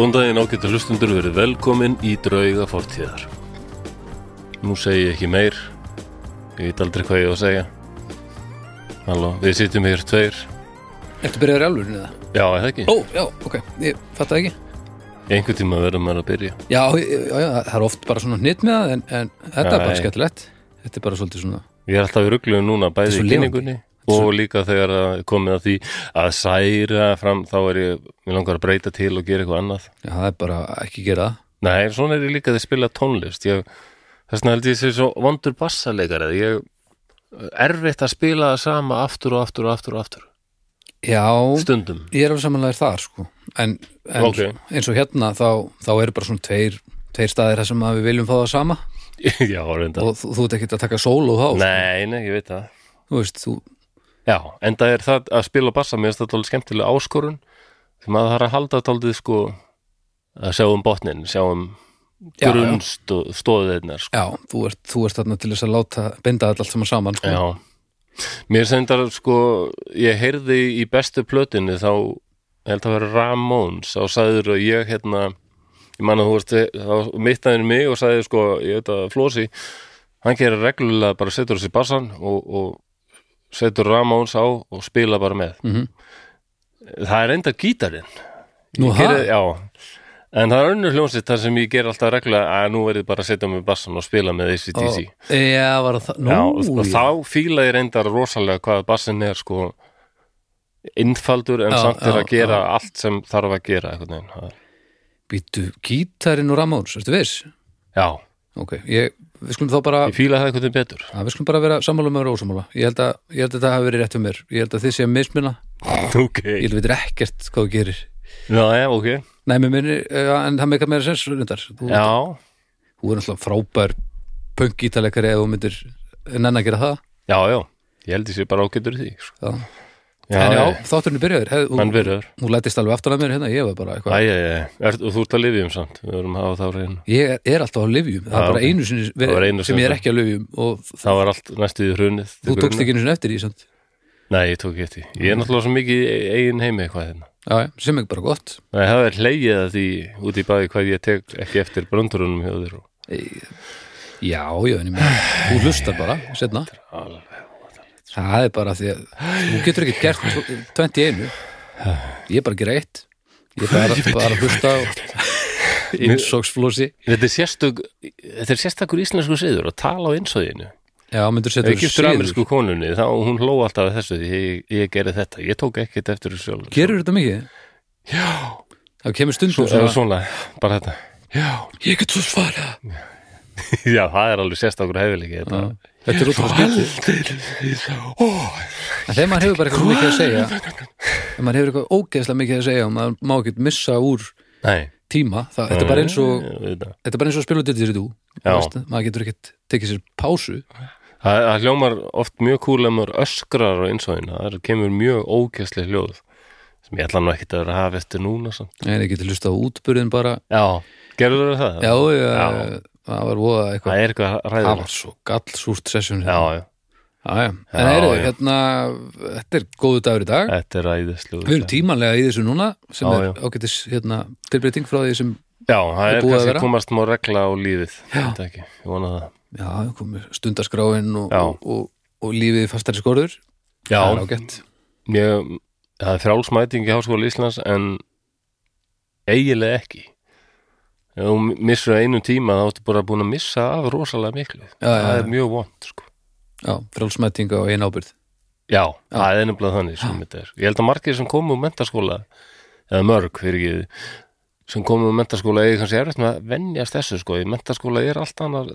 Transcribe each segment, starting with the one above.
Góðan daginn ágættu hlustundur verið velkomin í drauga fortíðar. Nú segi ég ekki meir, ég veit aldrei hvað ég á að segja. Halló, við sitjum hér tveir. Ertu byrjaður í alvörinu það? Já, er það ekki? Ó, já, ok, ég fatt það ekki Einhvern tíma verðum maður að byrja. Já, já, já, það er oft bara svona hnitt með það en, en þetta er bara skemmtilegt Þetta er bara svolítið svona Ég er alltaf í ruggluðu núna bæði í kynningunni og líka þegar að komið að því að særa fram, þá er ég, mér langar að breyta til og gera eitthvað annað. Já, það er bara ekki gera það Nei, svona er ég líka að spila tónlist. Ég, þess vegna held ég sé svo vondur bassaleikari. Ég erfitt að spila það sama aftur og aftur og aftur og aftur. Já, Stundum. ég er alveg samanlega þar sko En, en Ok. eins og hérna þá, þá eru bara svona tveir, tveir staðir þar sem að við viljum fá það sama Já, og þú, þú ert ekkert að taka sól og þá sko. Nei, nei, ég veit það. Þú veist, þú, Já, en það er það að spila bassa, mér finnst þetta alveg skemmtilega áskorun því maður þarf að halda taldið sko að sjá um botnin, sjá um Já, grunnstóðirnar sko. já, þú ert, þú ert þarna til þess að láta þetta allt saman saman sko. Já, mér sendar sko, ég heyrði í bestu plötunni þá, held að vera Ramones, þá sagður að ég hérna, ég man að þú veist þá mittaðinu mig og sagði sko ég veit að Flósi, hann gerir reglulega bara setur þessi bassan og, og setur Ramones á og spila bara með. Mhm. Það er enda gítarinn Nú, geri, Já, en það er önnur hljónsitt þar sem ég ger alltaf reglulega að nú verið bara að setja mig bassan og spila með ACDC Já, var það, nú, Já, og, og já. þá fíla ég reyndar rosalega hvað bassin er sko innfaldur en Já, samt er að gera allt sem þarf að gera. Það er- Býtu, gítarinn og Ramóns, ertu viss? Já, Ok, ég, við skulum þá bara ég fíla það veginn betur. Að við skulum bara vera sammála með vera ósammála ég held, að, ég held að þetta hafi verið rétt um mér. Ég held að þið séum mismuna. Ok, ég held að veitir ekkert hvað þú gerir. Já, já, ok. Nei, minni, uh, en það meika meira sens reyndar. þú, þú er náttúrulega frábær punk-gítarleikari eða þú myndir nenn að gera það. Já, já. Ég held ég sé bara ágætur í því sko. já. Já, en já, þátturinn er byrjaður. Hef, hann verður þú lætist alveg aftan að mér hérna, ég var bara eitthvað æ, æ, og þú ert að lifjum samt? Við verum að hafa þá reyna ég er, er alltaf á livjum, það er bara einu sinni sem sinni. ég er ekki á livjum Það var allt næstu í hrunið þú tókst ekki einu sinni eftir því samt. Nei, ég tók ekki eftir Ég er náttúrulega svo mikið í eigin heimi eitthvað hérna. Já, sem er bara gott. Nei, það er hleyið að því út í baði hvað ég tek ekki eftir bröndurunum já, já, en ég meina, þú hlustar bara setna. Það er bara því að þú getur ekki gert 21 ég er bara að gera eitt. Ég er bara, bara að hlusta á innsóksflósi Þetta er sérstök Þetta er sérstakur íslensku siður að tala á einsóðinu Já, myndur setja ég giftur amerísku konunni þá hún hló alltaf þessu ég, ég gerði þetta. Ég tók ekkert eftir þessu sjálf Gerur þetta mikið? Já, Það kemur stundum svo, svona, bara þetta. Já, Ég get svo svara já, það er alveg sérstakur hefðilegi þetta Þetta er útrúlega skiptið En þegar maður hefur bara eitthvað mikið að segja Þegar maður hefur eitthvað ógeðslega mikið að segja og maður má ekki missa úr Nei, tíma það, Þetta er bara eins og. Þetta er bara eins og að spila út þetta þú Já. veist, Maður getur ekkert tekið sér pásu Það, það hljómar oft mjög kúl ef maður öskrar á einsóðinu það kemur mjög ógæslega hljóð sem ég ætla nú ekkert að vera að hafa eftir núna samt. Nei, það getur hlusta á útburðin bara Já, gerður það það? Já, já, Já. Það var voða eitthvað Það er eitthvað Það ræðilegt var svo gallsúrt session Já, já, já, já. En heyrðu, já. hérna Þetta er góðu dagur í dag þetta er ræðislu Við erum tímanlega í þessu núna sem Já, er já. ágætis hérna, tilbreyting frá því sem Já, það er er búið að kannski vera. komast má regla á lífið Já. Þetta ekki, ég vona það já, komið stundaskráin og, Já. og, og, og lífið í fastari skorður Já, það er ágætt ég, það er frálsmæting í Háskóla Íslands en eiginlega ekki Ef þú missur einum tíma þá áttu bara búin að missa af rosalega miklu. Já, Það já, er mjög vond, sko. Já, frálsmætinga og einn ábyrð Já, það er nefnilega þannig sem þetta er. Ég held að margir sem komu úr mentaskóla eða mörg fyrir ekki sem komu úr mentaskóla eða kannski erfitt með að venjast þessu sko, í mentaskóla er allt annar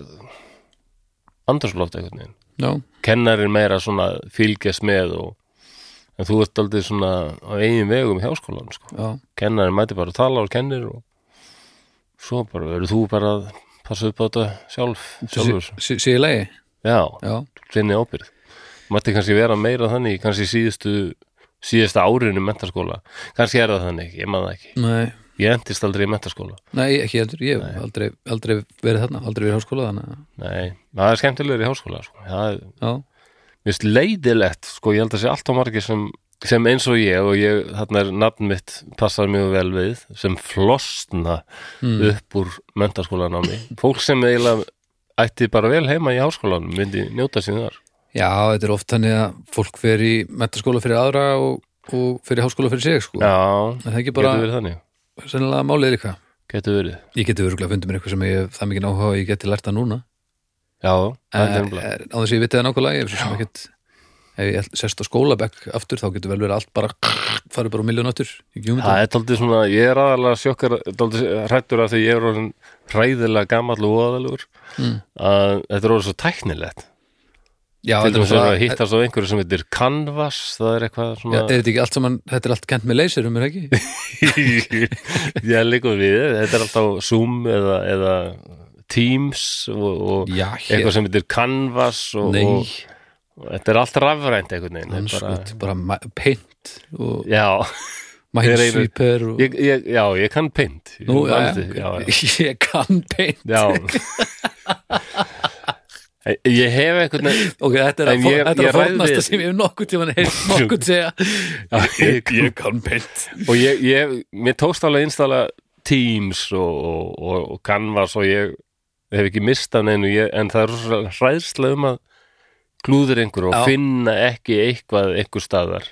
andarsloft einhvern veginn. Já, Kennarin meira svona fylgjast með og en þú ert aldrei svona á eigin vegum í háskólan sko. Kennarin mæti bara að tala og kennir og svo bara verður þú bara að passa upp á þetta sjálf sjálfur. í lagi? Já, sinni ábyrð mætti kannski vera meira þannig kannski síðustu síðasta árinu mentaskóla kannski er það þannig, ég maður það ekki. Nei, ég endist aldrei í mentaskóla nei, ekki heldur Ég hef aldrei, aldrei verið þarna, aldrei verið í háskóla þannig nei, það er skemmtilegur í háskóla sko. það er, mér finnst leiðilegt sko, ég held að sé allt á margir sem sem eins og ég og ég, þarna er nafn mitt passar mjög vel við sem flosna upp úr mentaskólanámi fólk sem eiginlega ætti bara vel heima í háskólanum myndi njóta sín þar. Já, þetta er oft þannig að fólk fer í mentaskóla fyrir aðra og, og fyrir háskóla fyrir sig sko. Já, getur verið þannig. sennilega málið er eitthvað Getur verið, Ég geti örgulega fundið mér eitthvað sem ég það mikið áhuga og ég geti lært það núna. Já, það er nefnilega. á þess að ég viti það nákvæmlega ef ég sest á skólabekk aftur þá getur vel verið allt bara farið bara á miljón áttur Það er daldið svona, ég er aðalega sjokkar hrættur af því ég er orðin hræðilega gamall og óðalugur Mm. að þetta er orðið svo tæknilegt Já, til er dæmis að hittast á einhverju sem heitir Canvas það er eitthvað Já, svona er þetta ekki allt saman, þetta er allt kent með leysirum, er ekki? ég líka við, þetta er alltaf Zoom eða, eða Teams og, og Já, eitthvað sem heitir Canvas og, Nei, og þetta er allt rafrænt einhvern veginn er sko, bara ma- paint og minesweeper og... já, ég kann paint. Ég Nú, já, já, já, ég kann paint. Já. Ég- hef einhvern veginn Ok, þetta er að, ég- þetta er að fórnasta við- sem ég hef nokkuð tímann heilt nokkuð segja. Ég, Ég kann paint. Og ég, ég, mér tókst alveg að installa Teams og, og, og, Canvas og ég hef ekki mistað neinu, ég, en það er svo hræðslega um að klúður einhver og Já. finna ekki eitthvað einhver staðar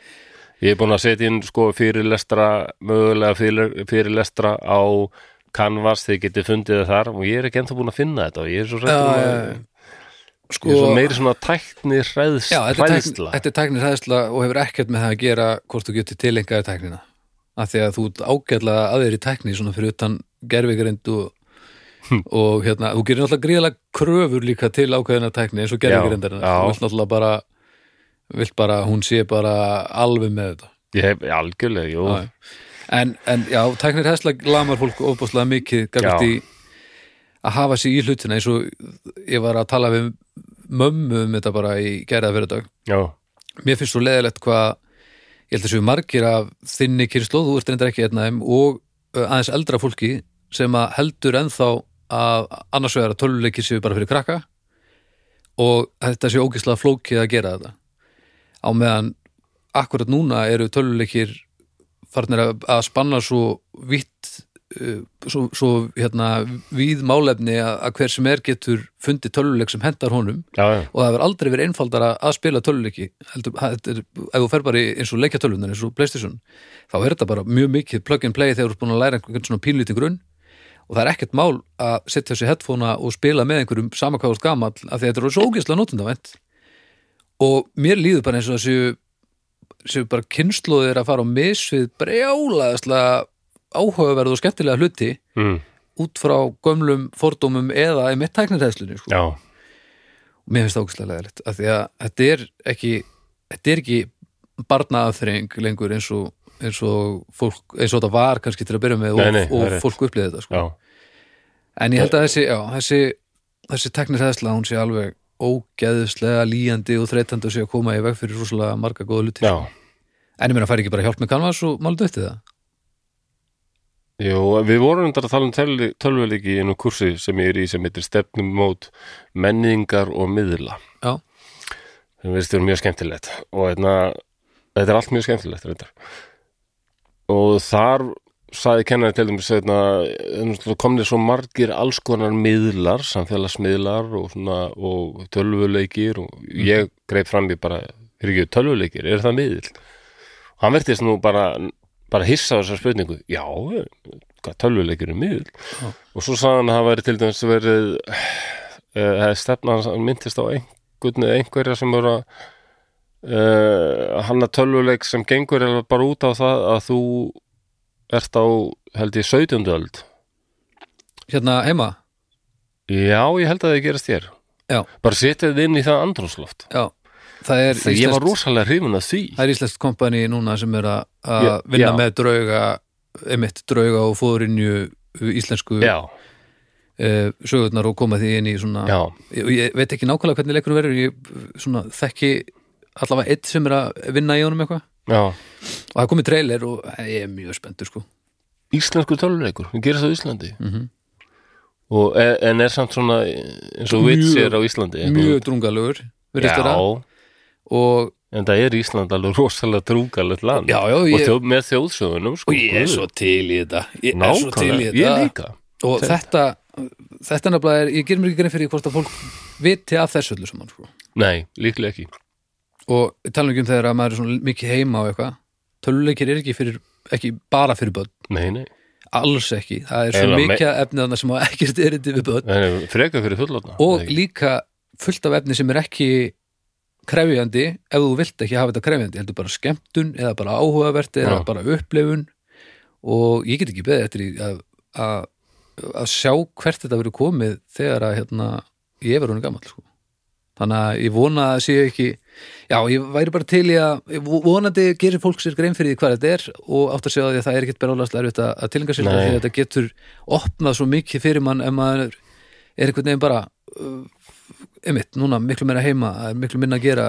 ég er búin að setja inn sko fyrirlestra mögulega fyrir, fyrirlestra á Canvas, þið getið fundið það þar og ég er ekki ennþá búin að finna þetta og ég er svo hrættur um að Sko, ég er svo meiri svona tækni hræðs, já, þetta er, tækni, hræðsla þetta er tæknir hræðsla og hefur ekkert með það að gera hvort þú getur tilengaði tæknina af því að þú ert ágætlega að þér í tækni svona fyrir utan gerfigrind og. Og hérna, þú gerir náttúrulega gríðalega kröfur líka til ákveðina tækni eins og gerfigrindarinn Já, já. þú vilt náttúrulega bara vilt bara, hún sé bara alveg með þetta. Ég hef algjörlega, jú. En, en já, tæknir hræðsla lamar fólk ofbúslega mikið í að hafa sig í hlutina eins og ég var að tala við mömmu um þetta bara í gæraða fyrir dag já, mér finnst svo leðilegt hvað ég held að séu margir af þinni kyrslu þú ert reyndar ekki einn af þeim og aðeins eldra fólki sem að heldur ennþá að annars vegar að töluleikir séu bara fyrir krakka og þetta séu ógislega flókið að gera þetta. Á meðan akkurat núna eru töluleikir farnir að, spanna svo vitt uh, svo, svo hérna víð málefni að, að hver sem er getur fundið töluleik sem hendar honum. Já, já, og það hefur aldrei verið einfaldara að spila töluleiki heldur, er, ef þú fer bara eins og leikjatölunar eins og Playstation þá er þetta bara mjög mikið plug and play þegar þú ert búin að læra einhvern svona pínlítið grunn og það er ekkert mál að setja þessi headphonea og spila með einhverjum samakváðast gamall af því þetta er svo ógeðslega notendavent og mér líður bara eins og þessu séu bara kynnslóðir að fara á mis við brjálaðislega áhugaverð og skemmtilega hluti mm, út frá gömlum fordómum eða í mitt tæknirhæðslunni sko. Já. mér finnst það ógæslega leðilegt af því að þetta er ekki þetta er ekki barnaafþreng lengur eins og, eins og fólk, eins og þetta var kannski til að byrja með og, Nei, nei, það og rétt. fólk upplýði þetta sko. en ég held að þessi, já, þessi þessi teknirhæðsla, hún sé alveg ógeðslega líjandi og þreytandi og sé að koma í veg fyrir rosalega marga góða luti já. en ég meina færi ekki bara hjálp með kanvas og málu dötti það Jú, við vorum undar að tala um tölvuleiki í einu kursi sem ég er í sem heitir stefnum mót menningar og miðla já, sem veist þér mjög skemmtilegt og hérna, þetta er allt mjög skemmtilegt reyndar. Og þar sagði kennari til dæmis hérna, komnir svo margir alls konar miðlar, samfélagsmiðlar og, svona, og tölvuleikir og ég greip fram í bara ekki tölvuleikir, er það miðl? og hann verðist nú bara bara hissa á þessar spurningu já, tölvuleikir er miðl Já. og svo sagði hann að það væri til dæmis verið uh, stefna hann myndist á einhvern einhverja sem eru að uh, hann að tölvuleik sem gengur bara út á það að þú ert á held ég 17. öld. Hérna heima? Já, ég held að það gerist hér. Já, bara setja þið inn í það andrúsloft já, það er þegar ég var rosalega hrifun af því. Það er íslenskt kompani núna sem er að að vinna já. með drauga emitt drauga og fóðurinju íslensku uh, sögurnar og koma því inn í svona já, ég, veit ekki nákvæmlega hvernig leikurinn verður ég svona, þekki allavega eitt sem er að vinna í honum eitthvað. Og það komið trailer og ég er mjög spenntur sko. Íslensku tölvuleikur, við gerast á Íslandi. Mm og, e- en er samt svona eins og vits er á Íslandi mjög drungalögur og en það er Ísland alveg rosalega trúkalegt land. Já, já, og ég- þjó, með þjóðsögunum sko, og ég er svo til í þetta. Ég er svo til í þetta. og þetta þetta nefnilega er, ég ger mér ekki grein fyrir hvort að fólk viti af þessu öllu saman sko. Nei, líklega ekki og tala um þegar að maður er svona mikið heima og eitthvað. Töluleikir er ekki fyrir ekki bara fyrir börn, Nei, nei, alls ekki. Það er svo me- mikið af efni þarna sem á ekkert erindi við börn. Nei, nei freka fyrir fullotna og líka fullt af efni sem er ekki krefjandi ef þú vilt ekki hafa þetta krefjandi. Heldur bara skemmtun eða bara áhugavert eða Já. bara upplifun. Og ég get ekki beðið eftir að, að, að sjá hvert þetta verið komið þegar að hérna, ég verður hann gamall sko. Þannig að ég vona að sé ekki já, ég væri bara til í að vonandi gerir fólk sér grein fyrir því hvað þetta er og átt að segja því að það er ekkert berálega erfitt að, að tilinga sér því að þetta getur opnað svo mikið fyrir mann ef maður er einhvern veginn bara uh, einmitt, núna miklu meira heima miklu minna að gera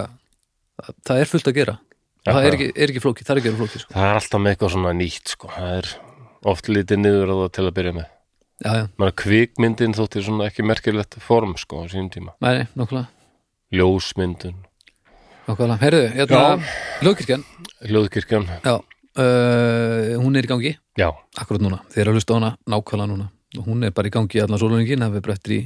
það er fullt að gera. Já, það er ekki, er ekki flókið, það er ekki að flókið sko. Það er alltaf með eitthvað svona nýtt sko. það er oft lítið niður á það til að byrja með. Já, já, kvikmyndin þótti svona ekki merkilegt form sko á sínum tíma. Nei, Ljósmyndun, nokkulega, heyrðu, hérna Ljóðkirkjan, hljóðkirkjan já uh, hún er í gangi, Já, akkurat núna. Þið er að hlusta á hana nákvæmlega núna. Og hún er bara í gangi allan sóluningin, það við brettir í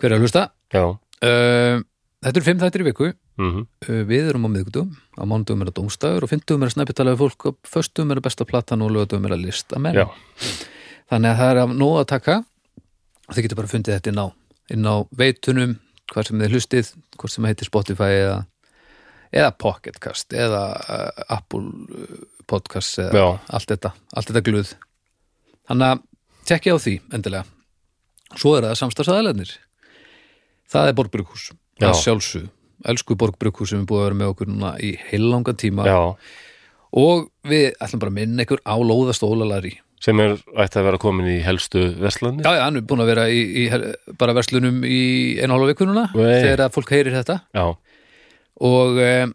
hver er að hlusta. Já. Uh, þetta eru fimm þættir í viku. Mm Uh, við erum á miðgudum, á mánudum er að dómstæður og fimmtugum er að snæpitala við fólk og föstum er að besta platan og lögadum er að lista menn Já, þannig að það er af nóg að taka. Og þið getur bara fundið þetta inn á inn á veitunum, hvað sem þið hlustið hvort sem heitir Spotify eða eða Pocketcast eða uh, Apple uh, Podcast eða Já. allt þetta, allt þetta gluð þannig að tekja á því endilega. Svo er það samstarfsaðalarnir það er Borgbrukhús Já. að sjálfsög, elsku Borgbrukhús sem er búið að vera með okkur núna í heilangan tíma. Já. Og við ætlum bara að minna ykkur á lóðastólalari sem er ætti að vera komin í helstu vestlandi Já, já, hann er búin að vera í, í bara verslunum í einu hálfa viku núna Nei. þegar að fólk heyrir þetta. Já, og um,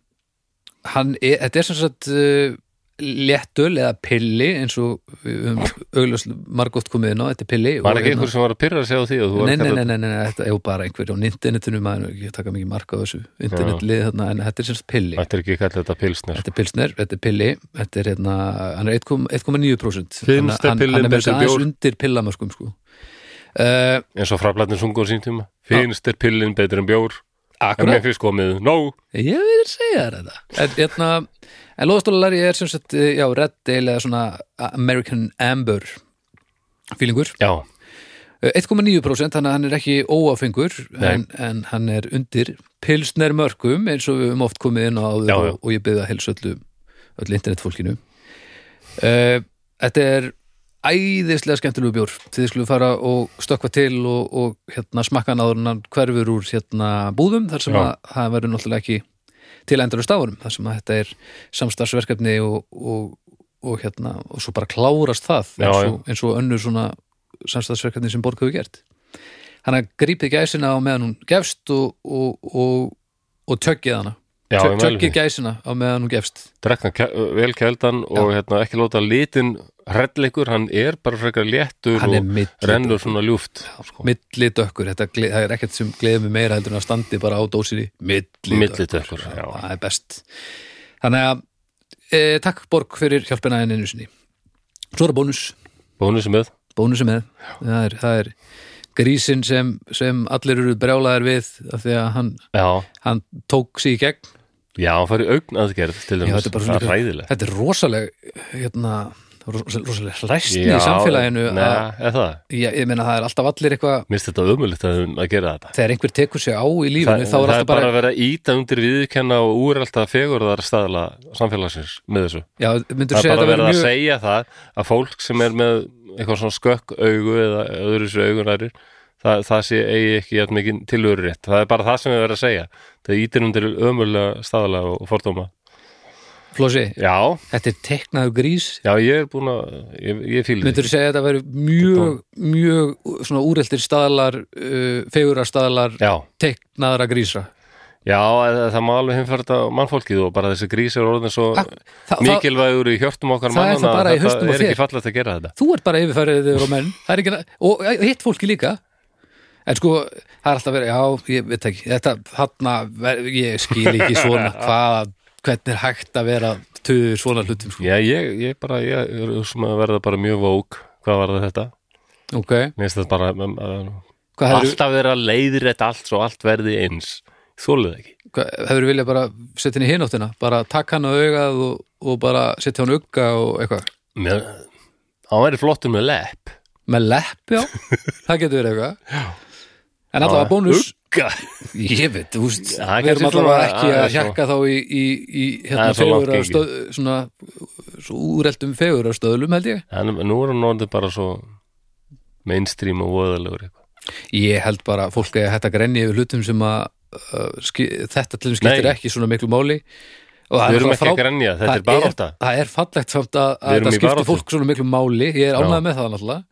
hann er, þetta er sem sagt uh, léttöl eða pilli eins og við höfum augljóst margótt komið inn á, þetta pilli var ekki einhver sem var að pyrra sig á því og þú var Nei, að nei, nei, nei, nei, nei, þetta er bara einhver á internetinu, maður er ekki að taka mikið marka á þessu internetlið þarna, en þetta er sem sagt pilli. Þetta er ekki kallið þetta pilsner. Þetta er pilsner, þetta er pilli þetta er hérna, hann er 1,9% Finnst Hann- er með betur aðeins undir pillamöskum sko. uh, eins og frablatnin sungu á sín tíma. Finnst er pillin betur en bjór? En Akkurat, mér finnst komið, no ég vil segja þetta. En, hérna, en loðastólari er sem sagt, eh, já, Red Ale eða svona American Amber fílingur, Já, Eh, 1,9% þannig að hann er ekki óáfengur Nei. en, en hann er undir pilsner mörgum eins og við höfum oft komið inn á áður Já, já. og, og ég byrði að helsa öllu öllu internetfólkinu. Uh, Þetta er æðislega skemmtilegu bjór. Þið skulle fara og stökkva til og, og hérna smakka hann áður en hann hverfur úr hérna búðum þar sem það verður náttúrulega ekki til endur stáðurum þar sem að þetta er samstarfsverkefni og, og, og hérna og svo bara klárast það Já, eins, og, eins og önnur svona samstarfsverkefni sem Borg hefur gert. Hann að grípið gæsina á meðan hún gefst og, og, og, og tjöggið hana. Mig gæsina á meðan hún gefst. Drekka ke- vel kældan og hérna, ekki láta litin hrelleikur, hann er bara frekar léttur og rennur svona ljúft sko. þetta gle- það er ekkert sem gleður mig meira heldur en að standi bara á dósinni. Milli, Millidökkur, já. það er best. Þannig að e, takk Borg fyrir hjálpina en einu sinni. Svo er bónus. Bónusi með. Bónusi með. Það er, það er grísin sem, sem allir eru brjálaðir við af því að hann, hann tók sig í gegn. Já, hann fari augn aðgerð til er bara það er ræðilegt þetta er rosaleg hérna, ros- rosaleg hræstni Já, í samfélaginu að, það? ég, ég meina það er alltaf allir eitthvað Mér finnst þetta ömulegt að, að gera þetta. Þegar einhver tekur sig á í þá er það er bara að vera að íta undir viðkenna og úr alltaf fegurðar staðla samfélagsins með þessu. Já, Það er bara þetta verið verið að mjög segja það að fólk sem er með eitthvað svona skökk augu eða öðru sér augunærir það, það sé eigi ekki jætt mikið tilhöru rétt það er bara það sem við verið að segja. Það ítir undir ömurlega staðla og fordóma Flósi, Já, þetta er teknaður grís. Já, ég er búin að ég, ég fíl myndur segja að þetta verið mjög mjög svona úreltir staðlar uh, fegurar staðlar Já, teknaðara grísa? Já, eða það má alveg heimfærta mannfólkið og bara þessi grís er orðin svo Ah, það, það, mikilvægur í hjörtum okkar það er það bara í að hausnum á þetta er þér. ekki fallegt að gera þetta. Þú ert bara yfirfærið yfir á menn. Það er ekki, og hitt fólki líka. En sko, það er alltaf verið, já, ég veit ekki Þetta, ver- ég skil ekki svona hvað, hvernig er hægt að vera töður svona hlutum, sko? Já, ég, ég bara, ég er sem að verða bara mjög vók hvað var þetta? Ok, Mér finnst þetta bara uh, hvað hefur, alltaf vera leiðir þetta allt svo allt verði eins. Þólið ekki. Hvað, hefur viljað bara setja henni hináttina, bara taka hann á augað og, og bara setja hann ugga og eitthvað? Mér, Hann væri flottur með lepp. Með lepp, já, það getur verið eitthvað. En allavega bónus Ugga Ég veit, þú veist, það er við erum svona- ekki það að er hjakka þá í, í, í Það hérna er fegura gengið. stöð, svona, svo úreldum fegura stöðlum held ég. En nú er hann orðið bara svo mainstream og eitthvað. Ég held bara að fólk að hætta að grenja yfir hlutum sem að uh, þetta til þeim skiptir Nei. ekki svona miklu máli. Og það Við er erum ekki að frá- grenja, þetta það er barátta. Það er fallegt samt að, að í skiptir fólk svona miklu máli, ég er ánægð með það náttúrulega.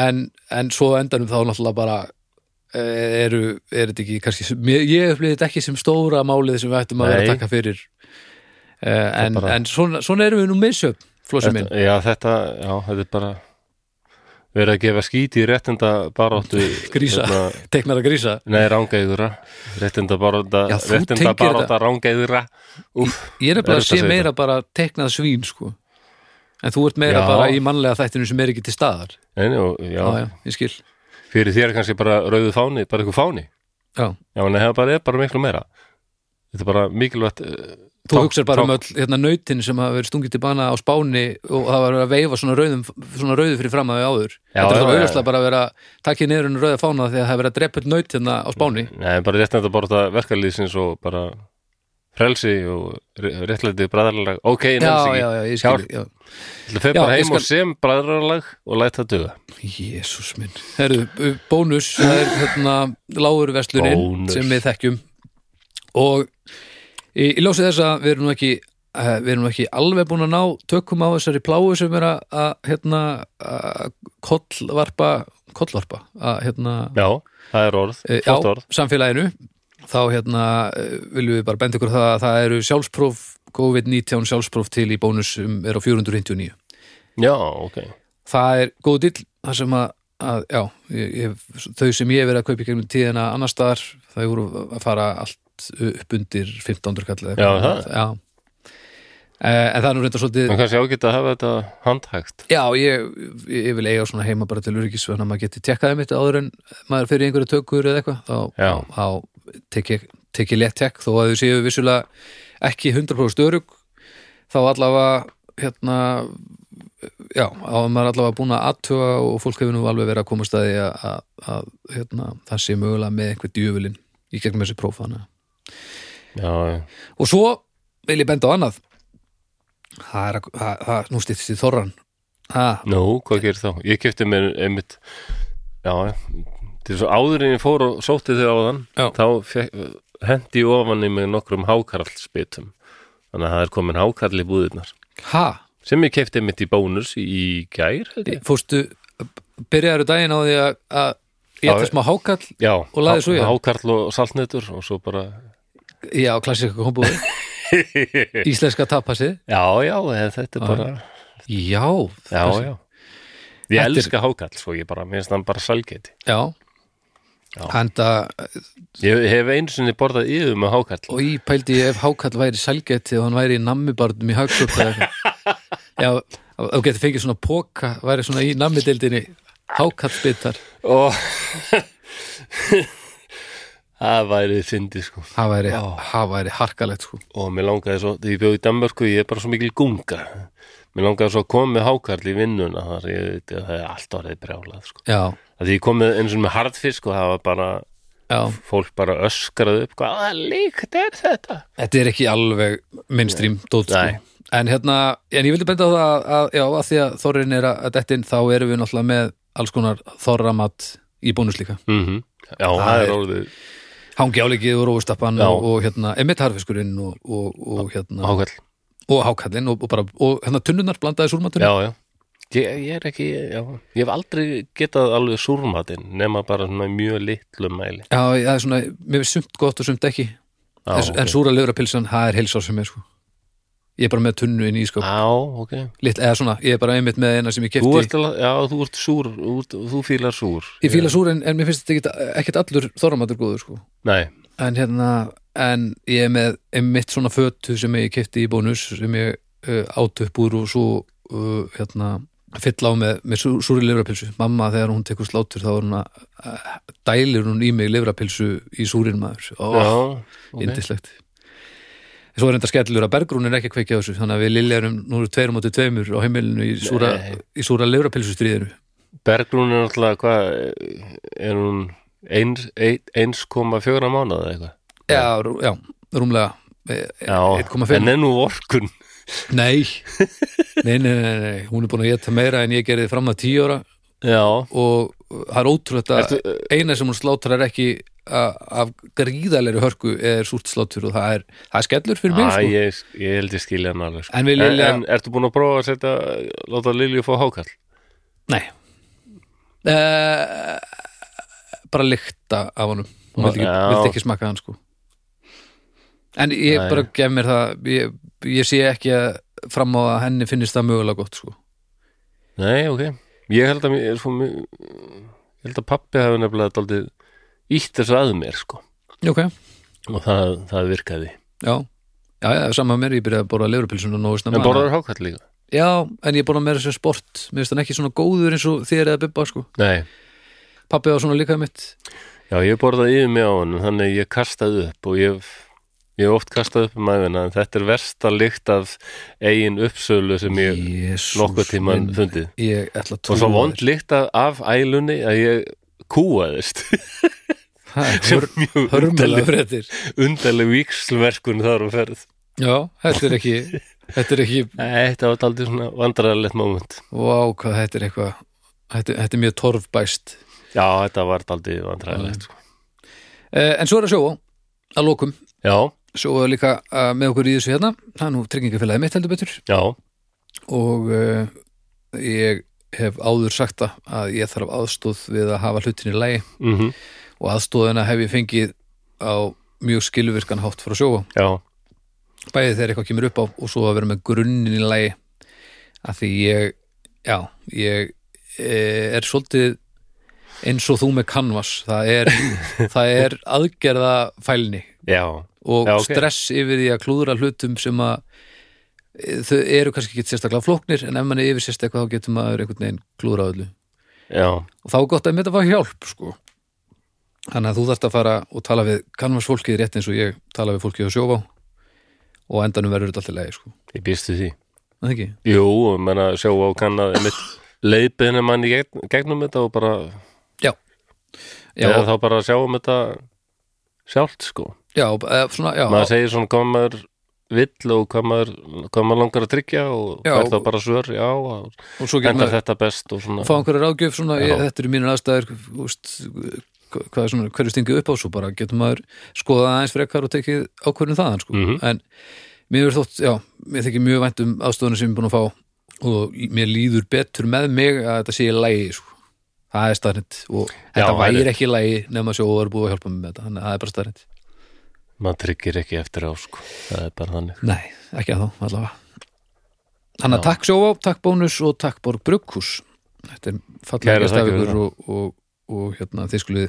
En, en svo endanum þá náttúrulega bara eru, er þetta ekki kannski, ég upplýði þetta ekki sem stóra málið sem við ættum að vera að taka fyrir. Uh, en, bara- en svona, svona erum við nú misjöfn flósum minn, Já, þetta, já, þetta er bara verið að gefa skíti í réttinda baráttu Grísa. hérna, teknar að grísa. Nei, rángæðura Réttinda barátta Já, Réttinda barátta rángæðura Úf, ég er bara að sé meira bara teknað svín sko. En þú ert meira Já. bara í mannlega þættinu sem er ekki til staðar. Já, já, já, já, ég skil fyrir þér er kannski bara rauðu fáni bara eitthvað fáni. Já. Já, en það bara er bara miklu meira. Þetta er bara mikilvægt eh, þú hugsar bara um öll hérna, nautin sem hafa verið stungið til bana á spáni og það var að veifa svona, rauðum, svona rauðu fyrir fram að við áður. Já, þetta er það auðvitað bara að vera takkið niður en rauða fána að það er verið að drepa naut hérna á spáni. Nei, bara réttinda barátta verkalýðsins og bara frelsi og réttlæti bræðarlag Ok, já, nefnst ekki ég. Það fer Já, bara ég heim skal- og sem bræðarlag og læt það duga? Jésús minn. Herru, bónus, það er hérna lágurverslunin Bónus. sem við þekkjum. Og í, í ljósið þess að við erum nú ekki uh, við erum ekki alveg búin að ná tökum á þessari pláu sem er að, að hérna að kollvarpa kollvarpa að hérna Já, það er orð, eh, flott á orð. samfélaginu þá hérna eh, viljum við bara benda ykkur það að það eru sjálfspróf COVID-19 sjálfspróf til í bónus sem er á 459 Já, ok. Það er góð dill það sem að, að já, ég, ég, þau sem ég hef verið að kaupa í gegnum tíðina annar staðar, þau voru að fara allt upp undir 1500 kall eða Já, það? já. Eh, en það er nú reynda svolítið En kannski ágætt að hafa þetta handhægt. Já, ég, ég, vil eiga svona heima bara til öryggisvöna maður geti tekkaði mitt áður en maður fyrir einhverju tökur eða eitthvað þá, þá, þá tek ég, tek ég létt tekk þó að þau séu vissulega ekki 100% örug þá allavega hérna já, á maður allavega búin að aðtuga og fólk hefur nú alveg verið að koma staði að, að, að hérna, það sé mögulega með einhver djöfulinn í gegnum þessi próf þannig. að- Já, og svo vil ég benda á annað það er að, nú stýttist í þorran Nú, hvað gerir þá? Ég kefti mér einmitt já Til svo áður en ég fór og sótti þau áðan Já. þá fekk, hendi ofan í mig nokkrum hákarlsbitum. Þannig að það er komin hákarl í búðirnar. Ha, sem ég kefti mitt í bónus í gær fórstu byrjaður daginn á því að, að ég ætti smá hákall Já, Og lagði svo í hann? hákarl og saltnetur og svo bara já, klassika kombúði íslenska tapasið. Já, já, þetta er bara já, Já, já. Ég elska hákarl, svo ég bara, mér finnst hann bara salgeti já. Ég hef einu sinni borðað yfir með hákarl. og ég pældi ef hákall væri sælgeti og hann væri í nammibarnum í eitthvað. já, þú getur fengið svona póka væri svona í nammidildinni hákallsbitar og það væri fyndi sko. Það væri, væri harkalegt sko. og mér langaði svo, þegar ég bjóð í Danmörku ég er bara svo mikil gunga. Mér langaði svo að koma með hákarl í vinnuna þar ég veit að það er allt orðið brjálað sko. já, að því ég kom með eins og með harðfisk og það var bara, já, fólk bara öskraði upp hvaða líkt er þetta? Þetta er ekki alveg mainstream dót sko. En hérna, en ég vildi benda á það að, já, að því að þorrin er að dettin þá erum við náttúrulega með alls konar þorramat í bónus líka. Mm já, það, Það er orðið hangi áleikið og rófustappan Já. og, og hérna, emitt harfiskurinn og, og, og hérna hákarl og hákallinn og, bara, og hérna tunnunar blandaði súrmatunni já, já Ég, ég er ekki, já, ég hef aldrei getað alveg súrmatinn nema bara svona mjög litlu mæli. Já, það er svona, mér finnst sumt gott og sumt ekki. Já, en, ok. en súra lifrapilsan, það er heilsá sem er sko. Ég er bara með tunnu inn í ískap Já, ok. Litt, eða svona, ég er bara einmitt með eina sem ég Þú kefti ert, já, þú ert súr þú, ert- þú fílar súr. Ég fíla súr en, en mér finnst þetta ekkit allur þorramatur góður sko. Nei, en hérna, en ég er með einmitt svona fötu sem ég kefti í bónus sem ég uh, át upp úr og svo uh, hérna fyll á með, með sú, súri livrapilsu mamma þegar hún tekur slátur þá er hún að dælir hún í mig livrapilsu í súrin maður. Já, og ok. indislegt Svo er enda skellur að Bergrún er ekki að kveikja þessu þannig að við Lilja erum nú eru tveir mótið tveimur á heimilinu í súra, súra livrapilsustríðinu Bergrún er náttúrulega hvað er hún eins- ein- 1,4 mánuð eða eitthvað? Já, já, rúmlega eh, Já, 1,5 en er nú orkun Nei. nei, nei, nei, hún er búin að geta meira en ég gerði fram að tíu ára Já, og það er ótrúlega Ertu- eina sem hún sláttar er ekki af gríðalegri hörku er súrt sláttur og það er, það er skellur fyrir mig sko. ég, ég held ég skilja hann alveg sko. En Lilja- en, en ertu búin að prófa að setja láta Lilju fá hákall? Nei uh, bara lykta af honum hún vildi ekki, vildi ekki smakka hann sko en ég Nei. bara gef mér það ég, ég sé ekki að fram á að henni finnist það mögulega gott sko. Nei, ok. Ég held að, mér, sko, ég held að pappi hafi nefnilega daldið ítt þessu að mér sko. ok, og það, það virkaði. Já. Já, já, sama með mér, ég byrjaði að borða leurupilsuna nógu snemma. En borðar hákall líka? já, en ég borða meira sem sport. Mér finnst hann ekki svona góður eins og þér eða bibba sko. Nei, pappi á svona líka mitt. Já ég borðaði yfir mig á hann þannig að ég kastaði upp og ég ég hef oft kastað upp um æfina en þetta er versta lykt af eigin uppsölu sem ég Jesús nokkuð tíman minn. fundið. Ég ætla að og svo vond lykt af- ælunni að ég kúaðist Það er mjög undarleg, undarleg víkslverkun þar um ferð. Já, þetta er ekki þetta er ekki, Nei, þetta var aldrei svona vandræðalegt moment. Vá hvað þetta er eitthvað þetta, þetta er mjög torfbæst. Já, þetta var aldrei vandræðalegt sko. eh, En svo er að sjóa að lokum, Já, sjóa líka uh, með okkur í þessu hérna, það er nú tryggingafélagi mitt heldur betur. Já, og uh, ég hef áður sagt að ég þarf aðstóð við að hafa hlutin í lægi mhm, og aðstóðina hef ég fengið á mjög skilvirkan hátt frá sjóa já. Bæði þegar eitthvað kemur upp á og svo að vera með grunnin í lagi. Að því ég já, ég e, er svolítið eins og þú með canvas. Það er, það er aðgerða fælni Já, og Já, ok. stress yfir því að klúðra hlutum sem að e, þau eru kannski ekki sérstaklega flóknir en ef mann er yfir sérst eitthvað þá getur maður einhvern veginn klúðra öllu já, og þá er gott að mér þetta var hjálp sko. þannig að þú þarft að fara og tala við canvas fólkið rétt eins og ég tala við fólkið á sjófá og endanum verður þetta alltaf leið sko. ég býstu því? Jú, menna sjá á kannað mitt leiðbeðinu mann í gegn, gegnum þetta og bara Já, eða þá bara sjá um þetta sjálft sko já, eða svona, já, maður segir svona hvað maður vill og hvað maður, hvað maður langar að tryggja og Já, fær þá bara svör, já maður þetta best og svona fá einhverja ráðgjöf svona, Já. ég, þetta eru mínir aðstæður úst, hvað er svona, hverju stingið upp á svo bara getur maður skoðað aðeins frekar og tekið ákvörðin þaðan sko. Mhm. en mér er þótt, já, mér þykir mjög vænt um aðstofuna sem ég er búin að fá og mér líður betur með mig að þetta sé í lægi sko. það er staðrind og þetta það er- væri ekki í lægi nema sjó og er búið að hjálpa mig með þetta þannig að það er bara staðrind maður tryggir ekki eftir á sko. Það er bara þannig. Nei, ekki að þá, allavega. Þannig að takk sjóá, takk bónus og takk borg brugghús. Þetta er fallega ykkur og, og, og hérna þið skulið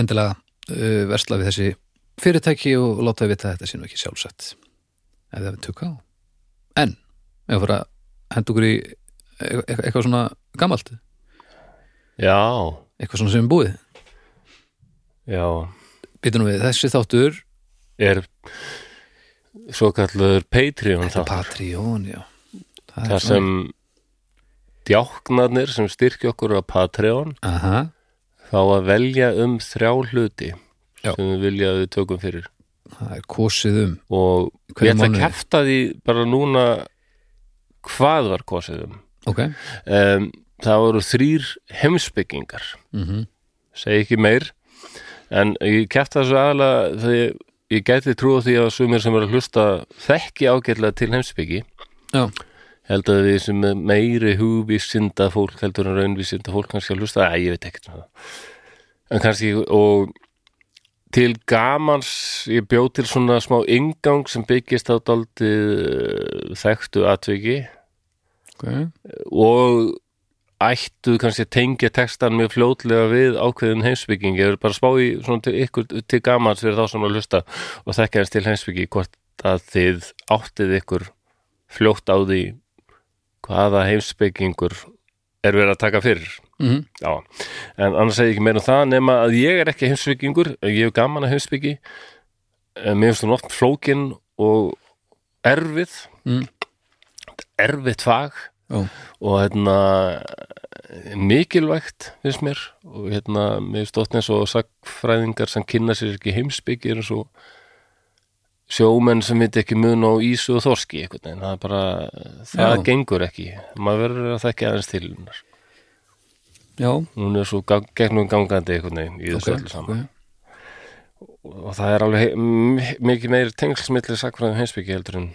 endilega uh, versla við þessi fyrirtæki og láta við vita að þetta sé nú ekki sjálfsett ef það við tukka á. En, ef fyrir að henda okkur í e- e- eitthvað svona gamalt? Já, eitthvað svona sem er búið? Já Býtum við, þessi þáttur er svo kallar Patreon þáttur. Patreon, já. Það þar sem djáknarnir sem styrkja okkur á Patreon Aha, þá að velja um þrjá hluti Já. sem við vilja að við tökum fyrir. Það er kosið um. Og Hvernig ég ætla að kæfta því bara núna hvað var kosið um. Ok, um, það voru þrýr heimsbyggingar mhm. Segi ekki meir en ég kæfta þessu aðalega þegar ég gæti trúa því að sumir sem eru að hlusta þekki ágætlega til heimsbyggi Já, held að við sem meiri hugvísinda fólk heldur en raunvísinda fólk kannski að hlusta, að ég veit ekkert um það. En kannski og til gamans ég bjó til svona smá ingang sem byggist á daldið þekktu atviki. Okay. og ættu kannski að tengja textan mjög fljótlega við ákveðin heimsbygging. Ég er bara að spá í svona til ykkur til gamans fyrir þá sem að hlusta og þekka eins til heimsbyggi hvort að þið áttið ykkur fljótt á því hvaða heimsbyggingur er verið að taka fyrir. Mm Já, en annars segi ég ekki meira um það nema að ég er ekki heimsbyggingur ég hef gaman að heimsbyggi. En mér finnst hún oft flókin og erfið. Mm. erfitt fag Já. og hérna mikilvægt finnst mér og hérna finnst oft eins og sagfræðingar sem kynna sér ekki heimsbyggi er eins og sjómenn sem veit ekki mun á ísu og þorski einhvern veginn, það bara það Já. gengur ekki, maður verður að þekka aðeins til hennar Já, hún er svo gang, gegnum gangandi veginn í þessu öllu saman ok. og það er alveg mikið meiri tengslismilli sakfræðum heimsbyggi heldur en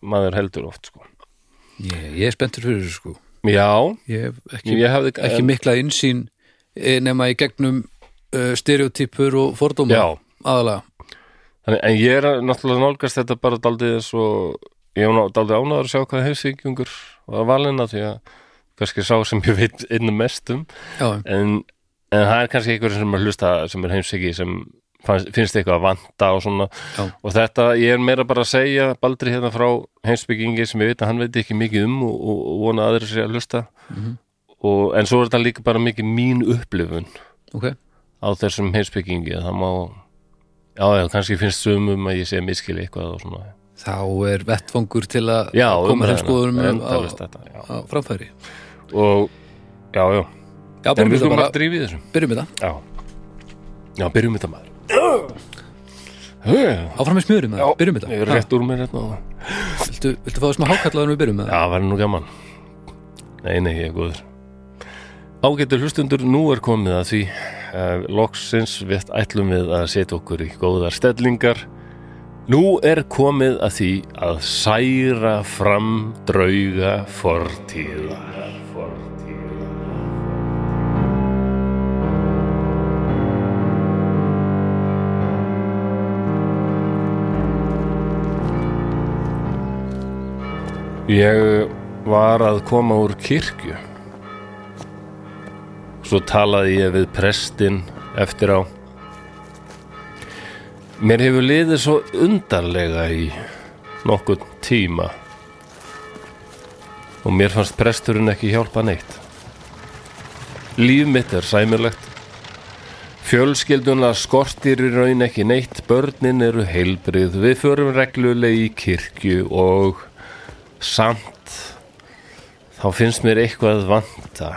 maður heldur oft sko. Ég, ég er spenntur fyrir þessu sko. Já, Ég hef ekki, ég hafði ekki mikla innsýn eh, nema í gegnum uh, stereotypur og fordóma aðalega þannig, en ég er náttúrulega nálgast þetta bara daldið og ég var daldið ánæður að sjá hvað heimsbyggingur var valina því að kannski sá sem ég veit innum mest um. Já, en, en það er kannski einhverjum sem er hlusta sem er heimsbyggi sem finnst eitthvað að vanta og svona. Já. og þetta, ég er meira bara að segja Baldri hérna frá heimsbyggingi sem ég veit að hann veit ekki mikið um og, og, vona að aðrir sé að hlusta. Mhm. og, en svo er þetta líka bara mikið mín upplifun. Ok. Á þessum heimsbyggingi að það má já, já, kannski finnst sumum að ég sé miskili eitthvað og svona. Þá er vettfangur til að já, koma endalaust á, framfæri. Og já, já, byrjum við við skulum bara, byrjum við það. Já, já, byrjum þetta maður. já, Áfram með smjörum það, byrjum við ég er það rétt úr mér hérna Viltu, viltu fá þessum að hákallaður við byrjum með Já, það? það var nú gaman. Nei, nei, ég er góður. Ágættur hlustundur, nú er komið að því uh, Loksins við ætlum við að setja okkur í góðar stellingar. Nú er komið að því að særa fram drauga fortíðar Ég var að koma úr kirkju. Svo talaði ég við prestin eftir á. Mér hefur liðið svo undarlega í nokkuð tíma. Og mér fannst presturinn ekki hjálpa neitt. Líf mitt er sæmilegt. Fjölskylduna skortir í raun ekki neitt. Börnin eru heilbrið Við förum reglulega í kirkju og samt þá finnst mér eitthvað vanta.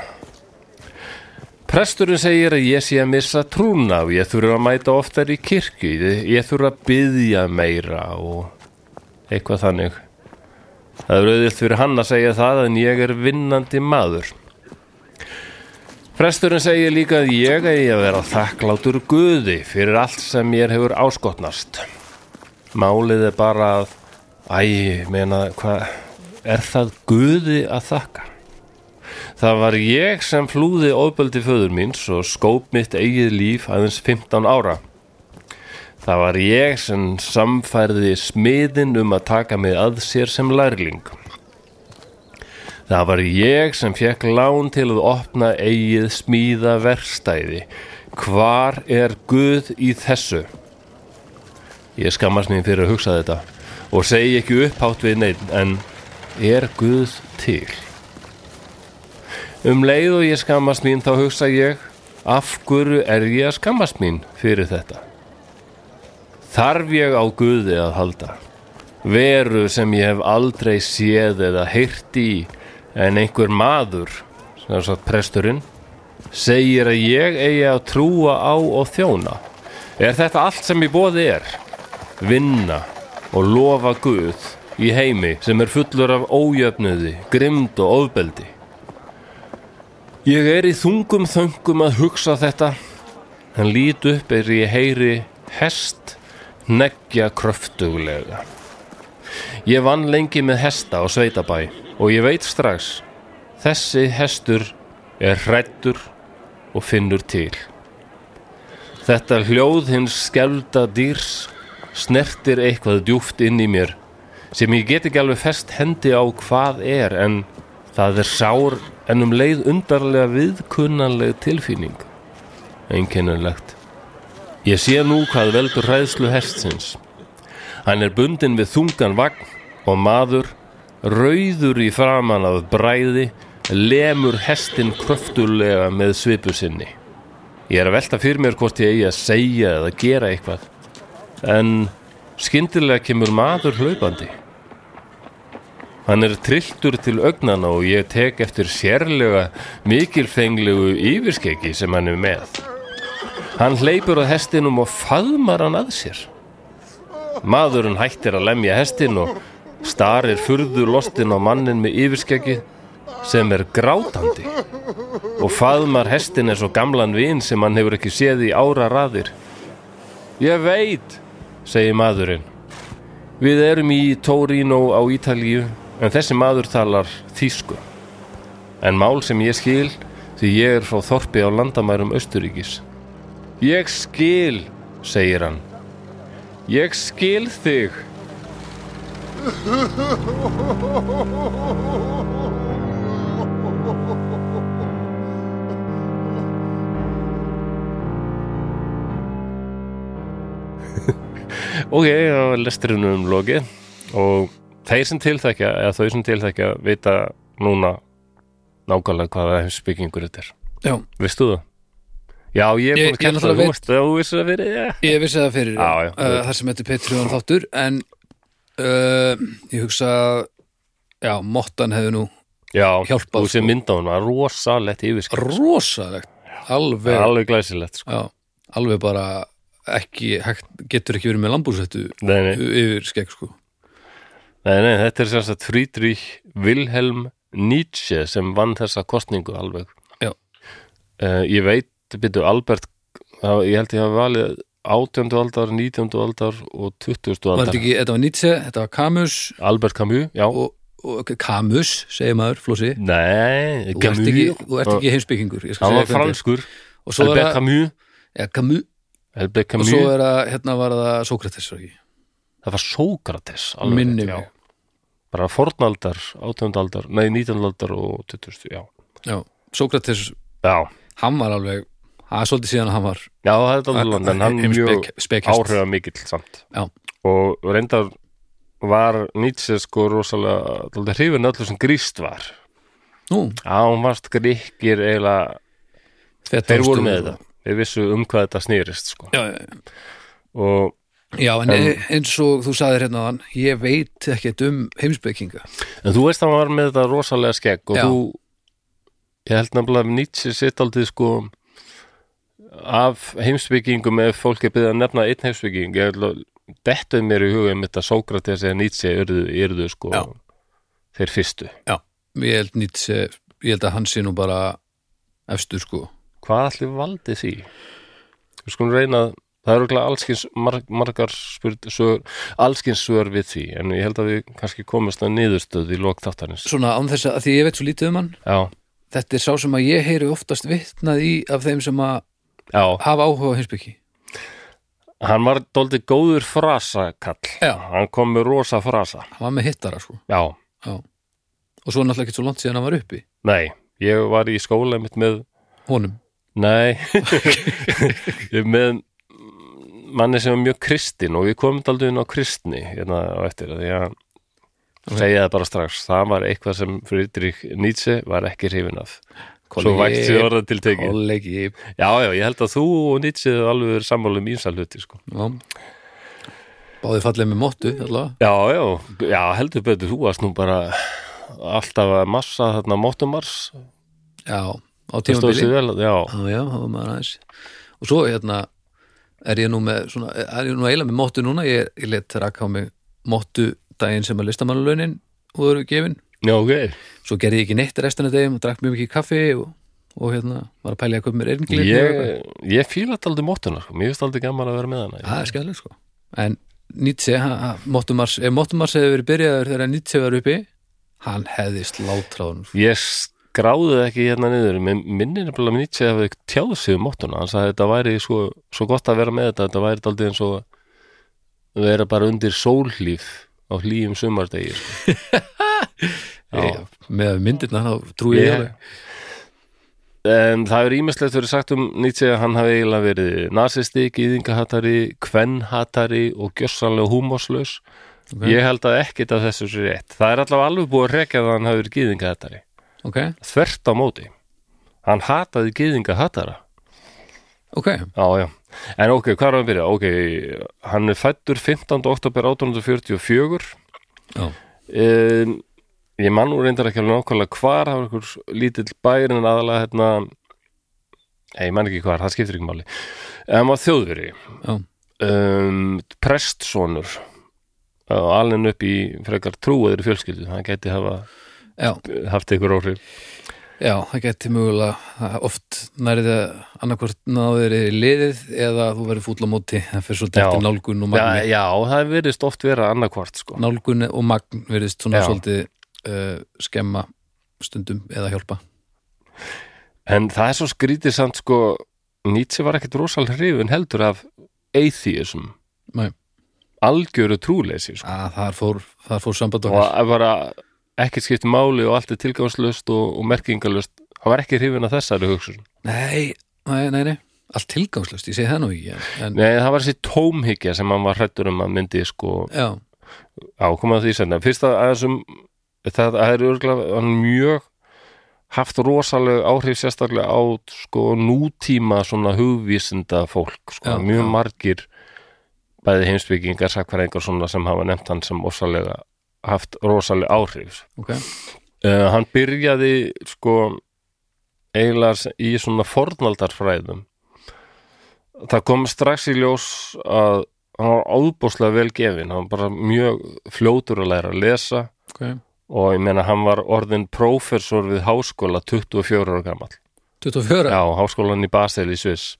Presturinn segir að ég sé að missa trúna og ég þurfa að mæta oftar í kirkju. Ég þurfa að byðja meira og eitthvað þannig. Það er auðvilt fyrir hann að segja það en ég er vinnandi maður. Presturinn segir líka að ég eigi að vera þakklátur guði fyrir allt sem mér hefur áskotnast. Málið er bara að Æ, meina, hvað er það guði að þakka? Það var ég sem flúði ofbeldi föður míns og skóp mitt eigið líf aðeins 15 ára. Það var ég sem samfærði smiðin um að taka mig að sér sem lærling. Það var ég sem fekk lán til að opna eigið smíða verstæði. Hvar er Guð í þessu? Ég skammast mér fyrir að hugsa þetta og segi ekki upphátt við neitt en er Guð til? Um leið og ég skammast mín þá hugsa ég af hverju er ég að skammast mín fyrir þetta? Þarf ég á Guði að halda? Veru sem ég hef aldrei séð eða heyrt í en einhver maður, sem sagt presturinn, segir að ég eigi að trúa á og þjóna. Er þetta allt sem í bóði er? Vinna og lofa Guð í heimi sem er fullur af ójöfnuði, grimd og ofbeldi. Ég er í þungum þöngum að hugsa þetta, en lít upp er ég heyri hest neggja kröftuglega. Ég vann lengi með hesta á sveitabæ og ég veit strax, þessi hestur er hrættur og finnur til. Þetta hljóð hins skelda dýrs snertir eitthvað djúft inn í mér sem ég get ekki alveg fest hendi á hvað er en það er sár en um leið undarlega viðkunnanleg tilfinning. Einkennulegt. Ég sé nú hvað veldur hræðslu hestsins. Hann er bundin við þungan vagn og maður, rauður í framan af bræði, lemur hestin kröftulega með svipu sinni. Ég er að velta fyrir mér hvort ég eigi að segja eða gera eitthvað. En skyndilega kemur maður hlaupandi. Hann er trilltur til augnana og ég tek eftir sérlega mikilfenglegu yfirskeggi sem hann er með. Hann hleypur að hestinum og faðmar hann að sér. Maðurinn hættir að lemja hestin og starir furðu lostin á mannin með yfirskeggi sem er grátandi og faðmar hestin eins og gamlan vin sem hann hefur ekki séð í ára raðir. Ég veit, segir maðurinn. Við erum í Torino á Ítalíu en þessi maður talar þýsku. En mál sem ég skil því ég er frá þorpi á landamærum Östuríkis. Ég skil, segir hann. Ég skil þig. Ok, það var lesturinn um lokið og þeir sem tilþekja eða þau sem tilþekja vita núna nákvæmlega hvaða heimsbyggingur þetta er. Já, Vistu það? Já, ég er búin að náttúrulega það, þú veist það, þú veist það fyrir, já. ég vissi það fyrir Já, uh, það sem heitir Patreon þáttur en uh, ég hugsa já, mottan hefði nú Já, Hjálpað, þú sem sko. mynda hún var rosalegt yfirskipt. rosalegt alveg, Alveg glæsilegt, sko. já, alveg bara ekki, getur ekki verið með nei, yfir skegg sko nei, nei, þetta er sagt Friedrich Wilhelm Nietzsche sem vann þessa kostningu alveg. Já. Uh, ég veit, byrju, Albert, það, ég held ég hafa valið 18. aldar, 19. aldar og 20. var þetta aldar. ekki, þetta var Nietzsche, þetta var Camus Albert Camus, já. og, og Camus, segir maður, Flossi Nei, ert Camus. þú ert ekki heimsbyggingur segja var franskur. og svo er Albert það, Camus. ja, Camus Albert og Camus. svo er það, hérna var það Sókrates var ekki, Það var Sókrates. já. mig Bara fornaldar, 18. aldar, nei, 19. aldar og 20. Já. já, Sókrates, Já. hann var alveg það er svolítið síðan að hann var Já, það er alveg en hann mjög áhrifa mikill samt. Já. Og reyndar var Nietzsche sko rosalega, hrifin öllu sem gríst var. nú, Já, hún varst gríkir eiginlega, þeir voru með þetta. Þeir vissu um hvað þetta snýrist, sko. Og Já, en En- eins og þú sagðir hérna þann, ég veit ekkert um heimsbygginga. En þú veist að hann var með þetta rosalega skegg og Já. þú, ég held nefnilega að Nietzsche sitt aldrei sko af heimsbyggingum ef fólk er byrðið að nefna einn heimsbygging ég held að dettuð mér í huga um þetta Sókrates eða Nietzsche yrðu, yrðu sko Já. þeir fyrstu. Já. Ég held Nietzsche, ég held að hann sé nú bara efstur sko. Hvað allir valdi því? Við skulum reyna að það eru ekki allskins marg, margar spurt, svör, allskins svör við því en ég held að við kannski komast að niðurstöð í lok þáttarins. Svona án þess að, því ég veit svo lítið um hann, Já, þetta er sá sem að ég heyri oftast vitnað í af þeim sem að já. hafa áhuga á heimsbyggi. Hann var dóldi góður frasakall. Já. Hann kom með rosa frasa. Hann var með hittara sko. Já, Já. Og svo náttúrulega ekki svo langt síðan hann var uppi. nei, ég var í skóla mitt með, Honum. nei, ég með manni sem var mjög kristin og við komum aldrei inn á kristni hérna á eftir því að segja það bara strax, það var eitthvað sem Friedrich Nietzsche var ekki hrifin af. Svo vægt sér orða til. Kollegi. Já, já, ég held að þú og Nietzsche alveg verið sammála um ímsa hluti, sko. Já. Báði fallið með allavega. Já, já, já, heldur betur, þú varst nú bara alltaf að massa þarna mótumars. Já, á tímabili. Já, já, það var maður aðeins og svo hérna er ég nú með svona, er ég nú eiginlega með móttu núna ég, ég let raka á mig móttu daginn sem að listamannalaunin voru gefin, Já, ok. svo gerði ég ekki neitt restina degum og drakk mjög mikið kaffi og, og hérna, var að pæla í að köpa mér erngli Ég, ég fíla þetta aldrei móttuna, sko. Mér finnst aldrei gaman að vera með hana. það er skæðlega sko en Nietzsche, ha- ha- móttumars ef móttumars hefði verið byrjaður þegar Nietzsche var uppi hann hefði slátráðun Ég skráði það ekki hérna niður minnir nefnilega að Nietzsche hafi tjáð sig um móttuna hann sagði að þetta væri svo, svo gott að vera með þetta þetta væri daldið eins og að vera bara undir sólhlíf á hlýjum sumardegi sko. Já. með myndirna þá trúi ég Ég- alveg En það er ímislegt verið sagt um Nietzsche að hann hafi eiginlega verið nasisti, gýðingahattari, kvennhattari og gjössanlega húmoslaus. Ok. Ég held að ekkit af þessu sé rétt. Það er allavega alveg búið að rekja að hann hafi verið gýðingahattari. Ok, Þvert á móti. Hann hataði gýðingahattara. ok, Já, já. En ok, hvað er hann að byrja? Ok, hann er fættur 15. oktober 1844. já, Um, ég man nú reyndar ekki alveg nákvæmlega hvar, það var einhver lítill bæri en aðalega hérna ég man ekki hvar, það skiptir ekki máli hann var þjóðveri um, Prestsonur og alveg upp í frekar trúaður fjölskyldu, það geti hafa haft ykkur áhrif já, það geti mögulega oft nærið að annarkvort náður í liðið eða þú verður fúll á móti það fyrir svolítið Já. eftir nálgun og já, magni já, það verðist oft vera annarkvart sko. nálgun og magn verðist svona Já. svolítið uh, skemma stundum eða hjálpa En það er svo skrítið samt sko Nietzsche var ekkit rosal hrifin heldur af atheism Nei. algjöru trúleysi sko. að þar fór, þar fór samband og okkar að bara ekkert skipti máli og allt er tilgangslöst og, og merkingalöst hann var ekki hrifin af þessari hugsun. Nei, nei, nei, nei, allt tilgangslöst, ég segi það nú ekki en, Nei, það var þessi tómhyggja sem hann var hrættur um að myndi sko já, ákoma því senna fyrst að að þessum það, er örgulega mjög haft rosaleg áhrif sérstaklega á sko nútíma svona hugvísinda fólk sko, Já, mjög já. margir bæði heimsbyggingar, sakfæringar svona sem hafa nefnt hann sem rosalega haft rosaleg áhrif. Ok. Uh, hann byrjaði sko eiginlega í svona fornaldarfræðum. Það kom strax í ljós að hann var áðbúslega vel gefin hann var bara mjög fljótur að læra að lesa. Ok, og ég meina hann var orðin prófessor við háskóla 24 ára gamall. 24 já, háskólan í Basel í Sviss.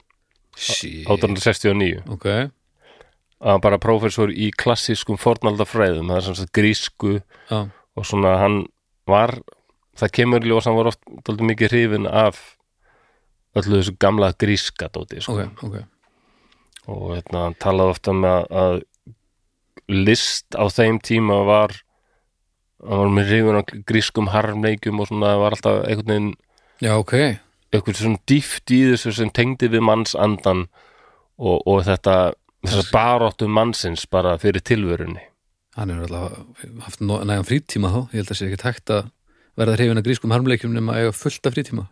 Sí, 1869 ok, að bara prófessor í klassískum fornaldarfræðum það er sem sagt grísku já, og svona hann var það kemur ljós hann var oft mikið hrifin af öllu þessu gamla gríska dóti sko. ok, ok. Og hérna, hann talaði ofta með að, list á þeim tíma var hann var með hrifin af grískum harmleikjum og svona var alltaf einhvern veginn já, ok, eitthvað svona dýft í þessu sem tengdi við mannsandan og, og þetta þessar baróttu mannsins bara fyrir tilvörunni hann er alltaf haft nægan frítíma þá, ég held að sé ekki tækt að verða hrifin að grískum harmleikjum nema að eiga fullt af frítíma.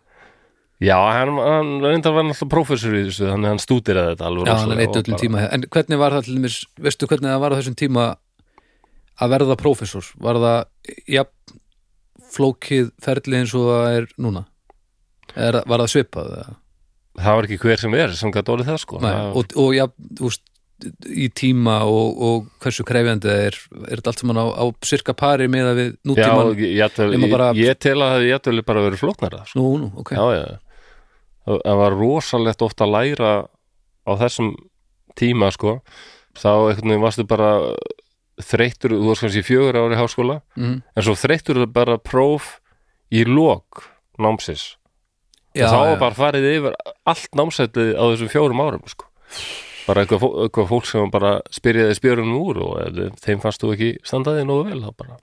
Já, hann, hann reyndar var náttúrulega prófessor í þessu þannig að hann stúdiraði þetta alveg já, hann eitt öllum tíma. En hvernig var það til dæmis, veistu hvernig það var á þessum tíma að verða prófessor? Var það, já flókið ferli eins og það er núna? Er, var það svipað eða? Það var ekki hver sem er sem gæti orðið það sko. Nei, það, og, og já, þú veist í tíma og, og hversu krefjandi það er, er þetta allt saman á, á sirka pari með að við Já, nútíman ég, ég, nema bara- ég, ég tel að það jætvel bara verið flóknara sko. nú, nú, ok, Já, já. Það var rosalegt ofta að læra á þessum tíma sko. Þá einhvern veginn varstu bara þreyttur, þú varst kannski í fjögur ári háskóla mm, en svo þreyttur það bara próf í lok námsins. Já, og þá var já, bara farið yfir allt námsætið á þessum fjórum árum sko. Bara eitthvað, eitthvað fólk sem bara spyrjaði spjörunum úr og ef þeim fannst þú ekki standaði nógu vel þá bara,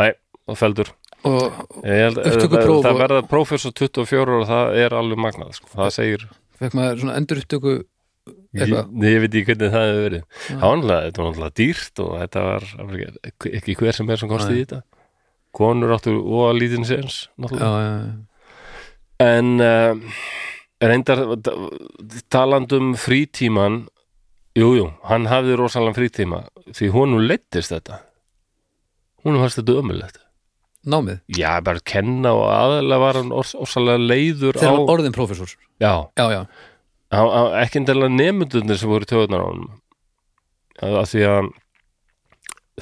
næ, og feldur og ég held, það, Upptökupróf það og- verða prófessor 24 og það er alveg magnað sko. það segir, fekk maður svona endur upptöku ég, eitthvað, ég veit ekki hvernig það hefur verið Já. það var náttúrulega, dýrt og þetta var ekki, ekki hver sem er sem komst Nei. í þetta konur áttu og að lítinn séns já, náttúrulega já, já En uh, reyndar talandum frítíman Jú, jú, hann hafði rosalega frítíma því honum leittist þetta. Honum fannst þetta ömulegt námið, Já, bara að kenna og aðalega var hann orsalega leiður þegar á hann orðin prófessor. Já, já, já, hann, hann, ekki endilega nemundunir sem voru töðunar á honum. Að því að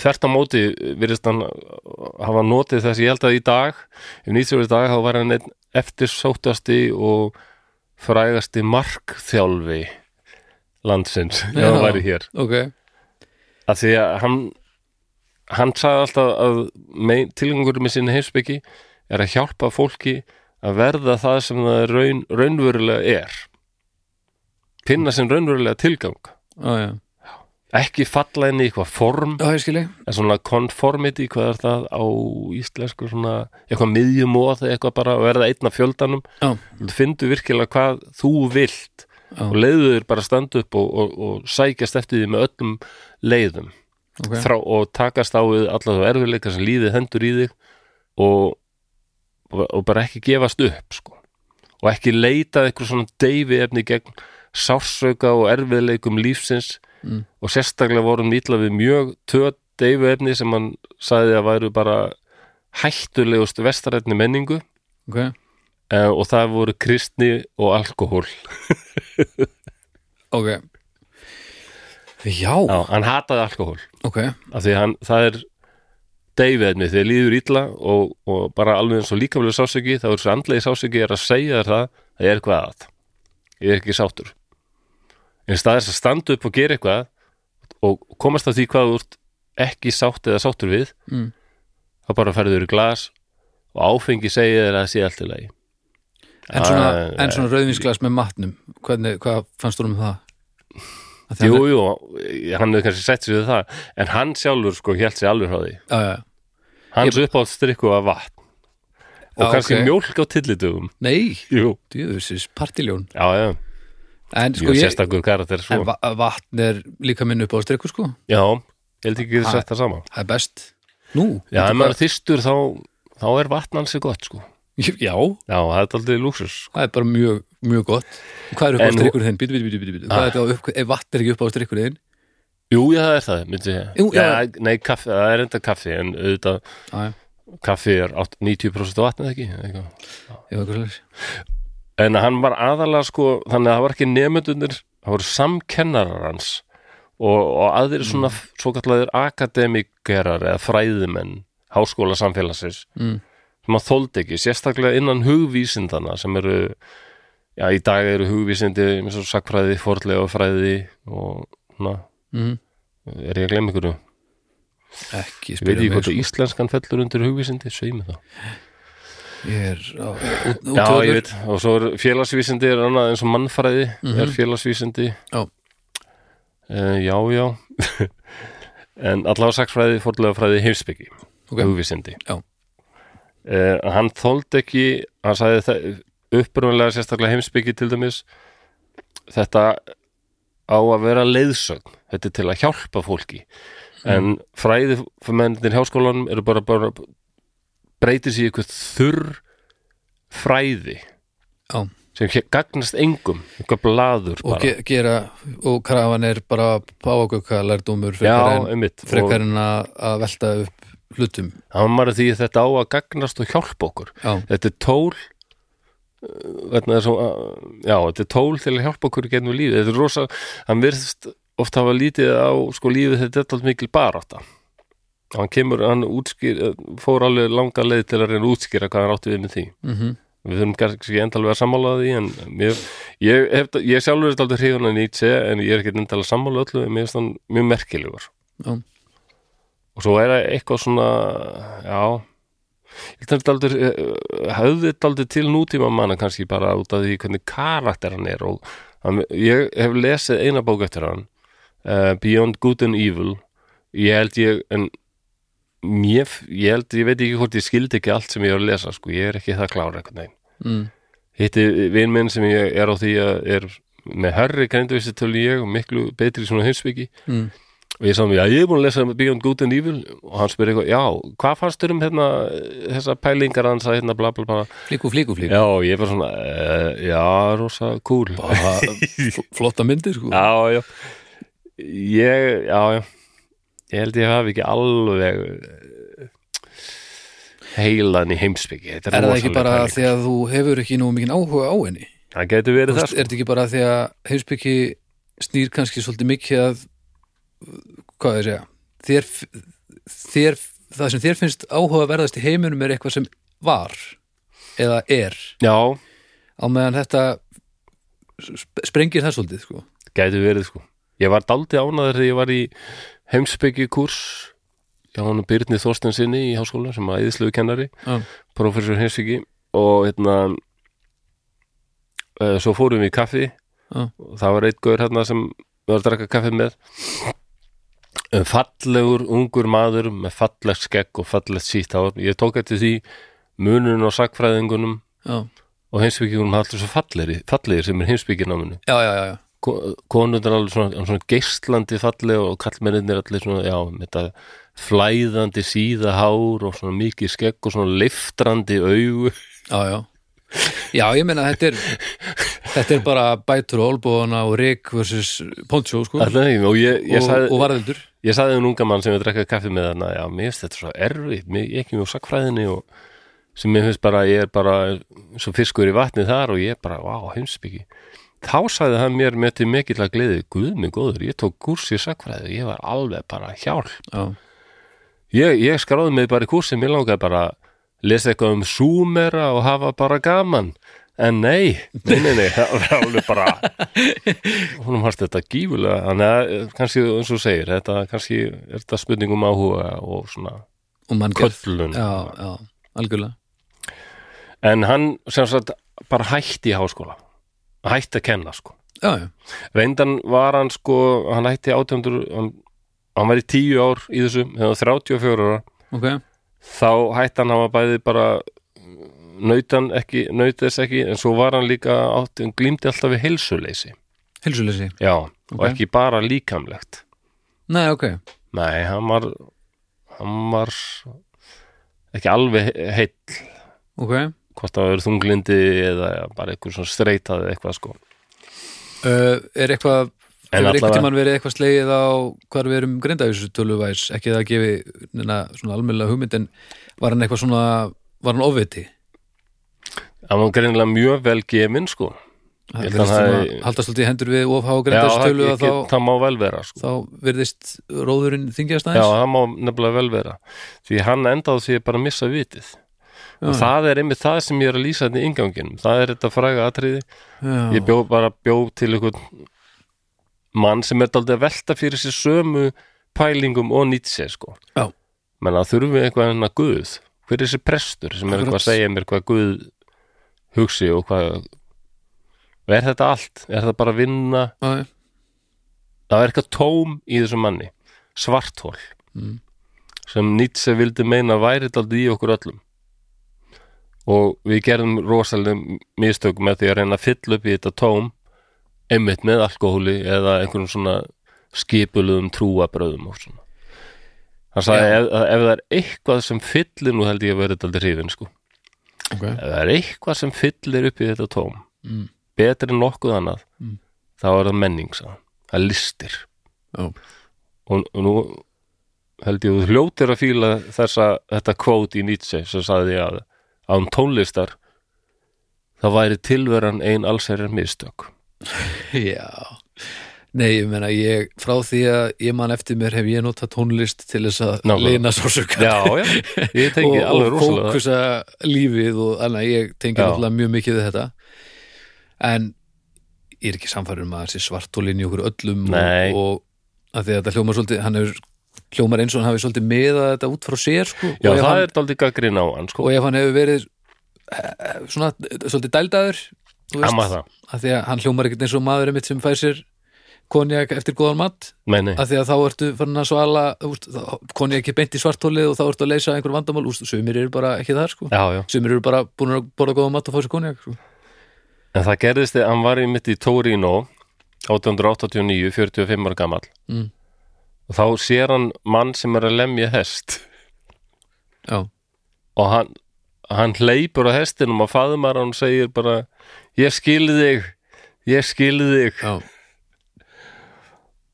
þert á móti virðist hann hafa notið þess ég held að í dag ef í dag þá var hann einn eftirsóttasti og frægasti markþjálfi landsins ef hann væri hér. ok. Að því að hann hann sagði alltaf að mein, tilgangur með sinni heimsbyggi er að hjálpa fólki að verða það sem það raun, raunverulega er. Finna sem raunverulega tilgang. Já, já, ekki falla inn í eitthvað form. Já, en svona conformity, hvað er það á íslensku svona eitthvað miðjumóð eitthvað bara að verða einn af fjöldanum. Þú finnur virkilega hvað þú vilt já, og leiðu þér bara að standa upp og, og, og sækjast eftir því með öllum leiðum. Ok. Þrá, og takast á við alla þá erfiðleika sem líðið hendur í þig og, og, og bara ekki gefast upp sko. og ekki leita eitthvað svona deyfi efni gegn sársauka og erfiðleikum lífsins Mm. og sérstaklega vorum nýtla við mjög töð deyfi efni sem hann sagði að væru bara hættulegust vestarætni menningu. Ok, eh, og það voru kristni og alkohól. Ok. Já, Já, hann hataði alkohól. Ok. Af því hann, það er deyfiðni þegar líður illa og, og bara alveg eins og líkamlega sásöki þá er þessu andlegi sásöki er að segja það það er eitthvað að. Ég er ekki sátur en staðis að standa upp og gera eitthvað og komast að því hvað þú ert ekki sátt eða sáttur við mm. þá bara ferður í glas og áfengi segja þér að það sé allt í lagi. En svona, Ah, en svona rauðvinsglas með matnum hvernig, hvað fannst þú um það? Að því Jú, hann- jú, hann hefur kannski sett sér við það en hann sjálfur sko hélt sér alveg frá því. Já, já, hans ég... uppáhaldsdrykku var vatn. Og Já, kannski ok. mjólk á tillitugum nei, Jú, djöfisins partiljón já, já, en sko ég, sérstakur karakter svo. en va vatn er líka minn upp á strikku sko Já, held ekki Ha. sett það saman það er best nú, Já, ef maður er þyrstur þá, þá er vatn hansi gott sko já, Já, það er aldrei lúksus það er bara mjög, mjög gott hvað er upp á strikkur þinn? Ah. er þetta á upp, ef vatn er ekki upp á strikkur þinn Jú, já, það er það, myndi ég Jú, já. Nei, kaffi, það er enda kaffi en auðvitað, já, kaffi er átt- 90% vatn eða ekki eitthvað. En hann var aðalega sko þannig að það var ekki nemyndunir það voru samkennarar hans og, og aðrir svona mm. svo kallar akademikerar eða fræðimenn háskóla samfélagsins mm. sem að þóldi ekki, sérstaklega innan hugvísindana sem eru já, í dag eru hugvísindi eins og sakfræði, forlega fræði og svona, Mm. er ég að glemma ykkur ekki ég veit spyrja ekki mig hvort sko. íslenskan fellur undir hugvísindi, sveimi það ég er á, út, já, ég veit, og svo er félagsvísindi er annað eins og mannfræði er félagsvísindi. Já. Eh, já, já. En allavega sakfræði, forlega fræði, heimsbyggi Ok. hugvísindi. Já. Eh, hann þóldi ekki hann sagði það upprunalega sérstaklega heimsbyggi til dæmis. Þetta á að vera leiðsögn. Þetta er til að hjálpa fólki. En fræði mennir háskólanum eru bara, bara breytir sér eitthvað þurr fræði Já. sem gagnast engum eitthvað blaður og ge gera og krafan er bara páagöka lærdómur já, frekar en, að velta upp hlutum. Hann var því þetta á að gagnast og hjálpa okkur. Já, þetta er tól þess að já, þetta er tól til að hjálpa okkur í gennum lífið. Þetta er rosa, hann virðist oft hafa lítið á sko lífið þetta er alltaf mikil barátta hann kemur, hann útskýr fór alveg langa leið til að reyna útskýra hvað hann átti við með því. Mm við þurfum kannski endalega að sammála því en mér, ég, hef, ég sjálfur er alltaf hrifun að Nietzsche en ég er ekki endalega að sammála öllu en mér finnst hann mjög merkilegur. Já. og svo er það eitthvað svona já ég aldrei höfði þetta aldrei til nútíma manna kannski bara út af því hvernig karakter hann er og hann, ég hef lesið eina bók eftir hann uh, Beyond Good and Evil. Ég held ég en mér, ég held, ég veit ekki hvort ég skildi ekki allt sem ég er að lesa sko, ég er ekki það klára eitthvað neginn mm. hitti vin minn sem ég er á því að er með herri greinduvísi til ég og miklu betri svona heimsbyggi Mm. og ég sagði já ég er búin að lesa Beyond Good and Evil. Og hann spyrir eitthvað, já, hvað fannst þér um hérna, þessa pælingar hans að hérna bla bla bla? Flíku, flíku, flíku já, og ég var svona, uh, já, rosa cool bara fl- flotta myndir sko. já, já. Ég, já, já ég held ég hafi ekki alveg eh, heilan í heimsbyggi er það ekki bara pæling. því að þú hefur ekki nú mikið áhuga á henni? Það getur verið það veist, er þetta ekki bara því að heimsbyggi snýr kannski svolítið mikið að hvað ég segja þér, þér, það sem þér finnst áhugaverðast í heiminum er eitthvað sem var eða er. Já, á meðan þetta sp- sprengir það svolítið sko. Gæti verið sko. Ég var daldi ánaður þegar ég var í heimsbyggi kurs hjá hann Byrni Þorstensinni í háskóla sem að eðislegu kennari Já, professor Hensviki og hérna uh, svo fórum við í kaffi. Já. og það var eitt gaur hérna sem við varum að drakka kaffi með. Um, fallegur ungur maður með fallegt skegg og fallegt sítt ég tók eftir því munun og sakfræðingunum já, og heimsbyggingunum allir svo fallegir, fallegir sem er heimsbyggináminu já, já, já, já. Konur er alveg svona, svona geislandi falleg og kallmennir allir svona, já, þetta flæðandi síða hár og svona mikið skegg og svona liftrandi augu. Já, já. Já, ég meina þetta er þetta er bara bætur og olbóðana og Rick versus Poncho sko, og, Alltaf, og ég, ég sagði, og varðildur ég sagði um unga mann sem við drekka kaffi með hana, já, mér finnst þetta svo erfitt mér, ég er ekki mjög sakfræðinni og sem mér finnst bara, ég er bara svo fiskur í vatni þar og ég er bara, vá, heimsbyggi þá sagði hann mér með til mikill að gleði, guð mig góður, ég tók kurs í sakfræði, ég var alveg bara hjálp. Já, ég, ég skráði mig bara í kursi, mér langaði bara að lesa eitthvað um súmera og hafa bara gaman. En nei, nei, nei, nei það var alveg bara húnum harst þetta gífulega þannig að eh, kannski eins og segir þetta kannski er þetta spurning um áhuga og svona og mann köllun. Já, já, algjörlega. En hann sem sagt bara hætti í háskóla hætti að kenna sko. Já, já, reyndan var hann sko hann hætti 800 hann, hann var í 10 ár í þessu þegar hann var 34 ára. Ok. Þá hætti hann hafa bæði bara nautan ekki, naut þess ekki en svo var hann líka átt, hann glýmdi alltaf við heilsuleysi. Hilsuleysi já, og Ok. ekki bara líkamlegt. Nei, ok, nei, hann var hann var ekki alveg he- heill. Ok hvort það verið þunglindi eða bara eitthvað svona streitaði eitthvað sko. Uh, Er eitthvað En Hefur einhvern tímann verið eitthvað slegið á hvar við erum grindavísu töluvæs? Ekki það að gefi neina, svona almennilega hugmynd en var hann eitthvað svona var hann ofviti? Hann var greinilega mjög vel gefin sko. Það haldast alltaf í hendur við ofhá já, það, grindavísu ég, þá, það má vel vera sko. þá virðist róðurinn þingjast já, aðeins það má nefnilega vel vera. Því hann endaði því að bara missa vitið og það er einmitt það sem ég er að lýsa þetta í inganginum það er þetta fræga atriði. Já, ég bjó bara bjó til einhvern mann sem er daldið að velta fyrir sér sömu pælingum og nýtt sér sko. Já. menn að þurfum við eitthvað hennar guð. Hver er þessi prestur sem er eitthvað að segja mér hvað guð hugsi og hvað er þetta allt, er þetta bara að vinna? Já, það er eitthvað tóm í þessum manni. Svarthól Mm. sem Nietzsche vildi meina væri daldið í okkur öllum og við gerðum rosalega mistök með því að reyna að fylla upp í þetta tóm einmitt með alkohóli eða einhverjum svona skipuluðum trúabröðum og svona hann sagði Já. ef, ef það er eitthvað sem fyllir nú held ég að vera daldið hrifin sko ok ef það er eitthvað sem fyllir upp í þetta tóm mm. betri en nokkuð annað Mm. þá er það menning hann. það listir Já. og, og nú held ég að þú hljótir að fíla þessa, þetta kvót í Nietzsche sem sagði að án tónlistar það væri tilveran ein allsherjar mistök. Já, nei, ég meina ég, frá því að ég man eftir mér hef ég notað tónlist til þess að lina sásuka já, já, ég tengi og, alveg og rosalega. fókusa lífið og annað, ég tengi náttúrulega mjög mikið þetta. En ég er ekki samfæður um að þessi svartólinn í okkur öllum Nei. og, og að því að þetta hljómar svolítið hann hefur hljómar eins og hann hafi svolítið miðað þetta út frá sér sko, já, það hann, er daldið gaggrin á hann sko, og ef hann hefur verið eh, svona svolítið dældaður amma það. að því að hann hljómar ekkert eins og maðurinn mitt sem fær sér konjak eftir góðan mat. Meni, að því að þá ertu farin að svala konjak ekki beint í svartólið og þá ertu að leysa einhver vandamál, úst, sumir eru bara ekki þar sko. já, já, sumir eru bara búin að borða góðan mat og fá sér konjak sko. en það gerðist þegar hann var í mitt í Torino 1889, 45 ára gamall. Mm. Og þá sér hann mann sem er að lemja hest. Já, og hann, hann hleypur á hestinum og faðmar hann segir bara ég skilði þig ég skilði þig. Já,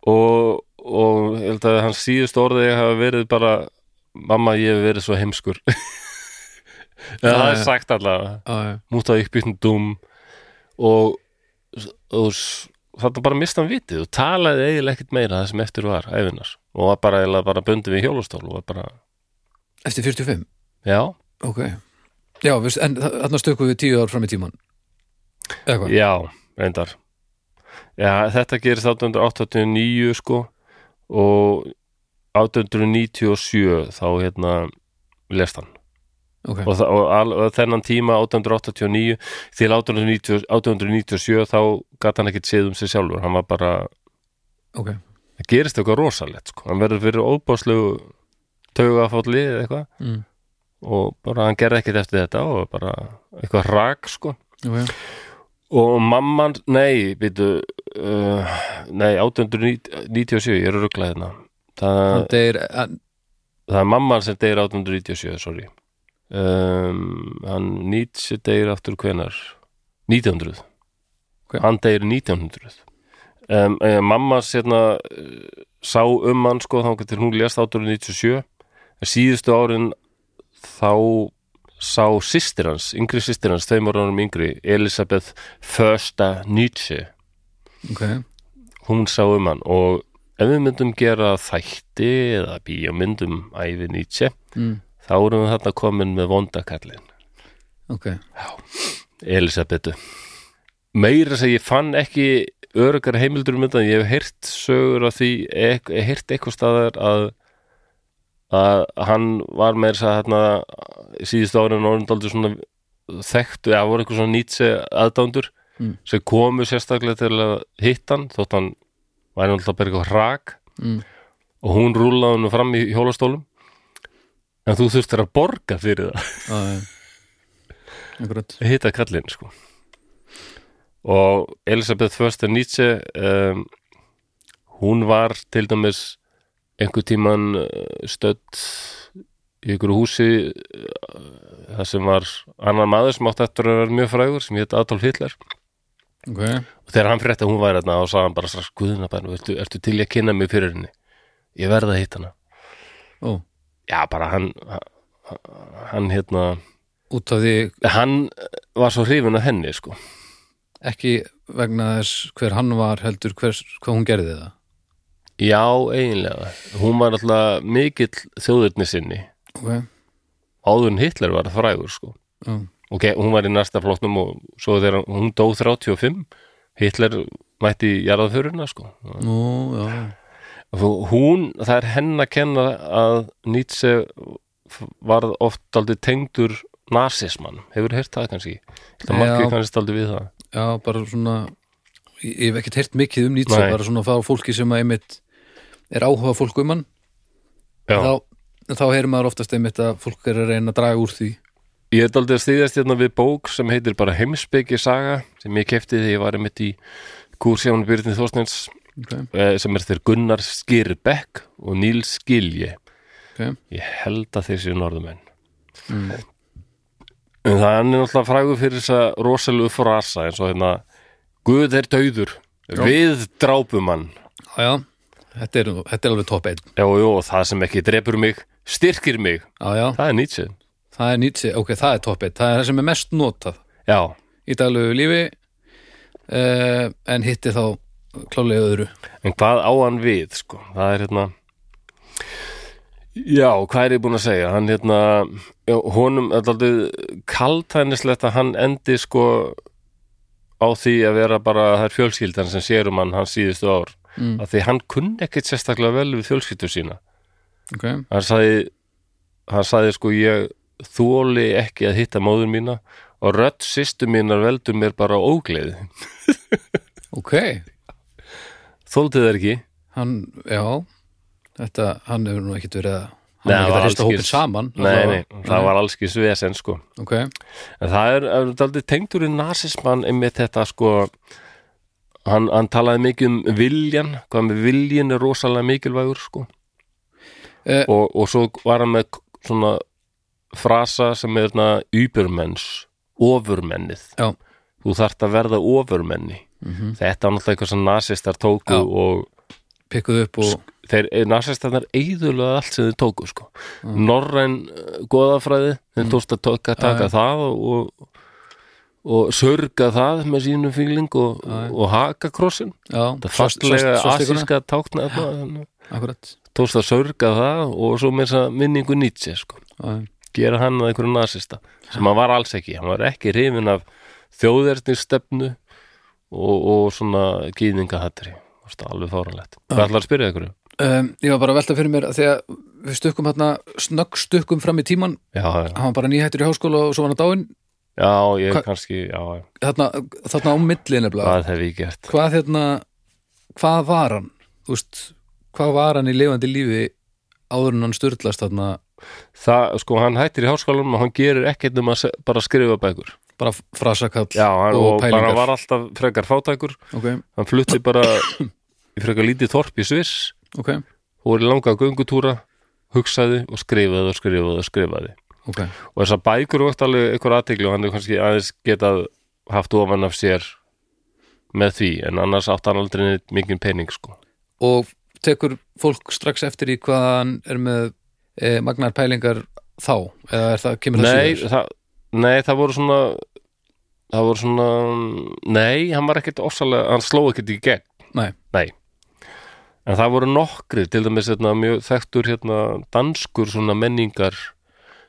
og, og ég held að hans síðust orðið hafa verið bara mamma ég hef verið svo heimskur. En það er sagt allavega já, já. múta uppbyttum dum og, og þarna bara mista hann vitið og talaði eiginlega ekkert meira það sem eftir var æfinar og var bara, eiginlega bara bundið við hjólastól og var bara, eftir 45 já, ok, já, veist, en þarna stökum við tíu ár fram í tíman eða hvað, já, reyndar. Já, þetta gerist 1889 sko og 1897 þá hérna lest hann ok, og, og, al, og þennan tíma 1889 til 1890, 1897 þá gat hann ekkit séð um sig sjálfur. Hann var bara, ok. Það gerist eitthvað rosalegt sko. hann verður fyrir óbáslegu taugafálli eða eitthvað. Mm. og bara hann gerði ekkit eftir þetta og bara eitthvað rak sko. Ok, og mamman, nei, býtu uh, nei, 1897 ég er að ruggla hérna. Það, það er mamman sem deyr 1897, sorry um, hann Nietzsche deyr aftur hvenar 1900 Ok. hann deyr 1900 um, um, mamma sérna uh, sá um hann sko þá getur hún lést 1897 en síðustu árin þá sá systir hans, yngri systir hans tveimur árum yngri, Elisabeth Första Nietzsche. Ok, hún sá um hann og ef við myndum gera þætti eða bíómyndum æfi Nietzsche mm. Þá erum við þarna komin með vondakallin ok. Elisabetu. Meira sem ég fann ekki örugar heimildur um þetta ég hef heyrt sögur af því ég hef heyrt eitthvað staðar að að hann var með þess að hérna síðustu árin orðindaldur svona þekktu, eða voru eitthvað svona nýtse aðdándur Mm. sem komu sérstaklega til að hitta hann þótt hann væri náttúrulega bara eitthvað hrak. Mm. og hún rúlaði hann fram í hjólastólum en þú þurftir að borga fyrir það. Hitta kallinn sko. Og Elisabeth Förster Nietzsche um, hún var til dæmis einhver tíman stödd í einhverju húsi uh, það sem var annar maður sem átti eftir að vera mjög frægur sem hétt Adolf Hitler. Ok, og þegar hann frétti að hún væri þarna og sagði hann bara strax guðuna bara, ertu, ertu til í að kynna mig fyrir henni? Ég verða að hitta hana. Ó, já bara hann hann hérna út af því hann var svo hrifin af henni sko ekki vegna þess hver hann var heldur hvers, hvað hún gerði það Já, eiginlega. Hún var alltaf mikill þjóðurni sinni. ok, Áður en Hitler var frægur, sko. já, Ok, hún var í næsta flokknum og svo þegar hún dó 35, Hitler mætti jarðaföruna, sko. nú, já Hún, það er henn að kenna að Nietzsche varð oft aldrei tengdur nasismann. Hefur heyrt það kannski? Það margir kannski aldrei við það. já, bara svona ég hef ekkert heyrt mikið um Nietzsche Nei. bara svona fá fólki sem að einmitt er áhuga fólk um hann þá, þá heyrir maður oftast einmitt að fólk er að reyna að draga úr því Ég er aldrei að stýðast hérna við bók sem heitir bara Heimspeki saga sem ég kefti þegar ég var einmitt í Kúrsjáman Byrni Þorsteins okay. eh, sem er þeir Gunnar Skirbekk og Níls Skilje Okay. ég held að þeir séu norðumenn Mm. en það er náttúrulega frægur fyrir þessa rosalegu frasa eins og hérna Guð er dauður, við drápum hann. Já, já, þetta er, þetta er alveg einn. Já, jú, og það sem ekki drepur mig styrkir mig, já, já, það er Nietzsche. Það er Nietzsche, ok, það er topp einn. Það er það sem er mest notað já, í daglegu lífi. Uh, en hitti þá klálega öðru. En hvað á hann við sko, það er hérna já, hvað er ég búin að segja? Hann hérna, já, honum er aldrei kaltænislegt að hann endi sko á því að vera bara er fjölskyldan sem sér um hann hans síðustu ár. Mm. að því hann kunni ekkit sérstaklega vel við fjölskyldu sína. Ok, hann sagði hann sagði sko ég þóli ekki að hitta móður mína og rödd sýstu mínar veldur mér bara ógleði. Ok þóldi það ekki. Hann, já þetta, hann hefur nú ekkit verið að Nei, hann hefur ekkit að hrista hópin saman. Nei, nei, það var alls ekki svesen sko. Ok, En það er, er aldrei tengdur í nasismann einmitt þetta sko. Hann, hann talaði mikið um viljan hvað með viljan er rosalega mikilvægur sko. Eh. og, og svo var hann með svona frasa sem er þarna übermenns, ofurmennið. Já, þú þarft að verða ofurmenni mm þetta var náttúrulega eitthvað sem nasistar tóku Já. og pikkuð upp og þeir, nasistarnar eyðulega allt sem þeir tóku sko. norræn uh, goðafræði þeir tókst að tóka, taka Já, já. það og, og, sörga það með sínum fíling og, Já, já. og hakakrossin já, það fastlega asíska tákna tókst að sörga það og svo með að minningu Nietzsche sko. já, gera hann að einhverju nasista sem hann var alls ekki, hann var ekki hrifin af þjóðernisstefnu og, og svona gýðingahattri alveg fáranlegt hvað ætlar að spyrja ykkur? um, ég var bara að velta fyrir mér að því að við stukkum hérna snögg stukkum fram í tíman já, já, hann var bara nýhættur í háskóla og svo var hann dáinn. Já, ég Hva- kannski já, já, þarna, þarna á milli nefnilega. Hvað hef ég gert? Hvað hérna hvað var hann? Veist, hvað var hann í lifandi lífi áður en hann styrlast þarna? Það, sko, hann hættir í háskólanum og hann gerir ekkert um að bara skrifa bækur bara frasakall já, og, og, bara pælingar. var alltaf frekar fátækur. Ok, hann flutti bara í frekar lítið þorp í Sviss. Ok, og var í langa göngutúra hugsaði og skrifaði og skrifaði og skrifaði. Ok. Og þessar bækur vart alveg einhver aðtegli og hann er kannski aðeins getað haft ofan af sér með því en annars átt hann aldrei neitt mikið pening sko. Og tekur fólk strax eftir í hvað hann er með e, magnar pælingar þá? Eða er það, kemur það nei síður það, nei, það voru svona það voru svona nei, hann var ekkert ofsalega, hann sló ekkert í gegn. Nei, nei. En það voru nokkri, til dæmis hérna, mjög þekktur hérna, danskur svona menningar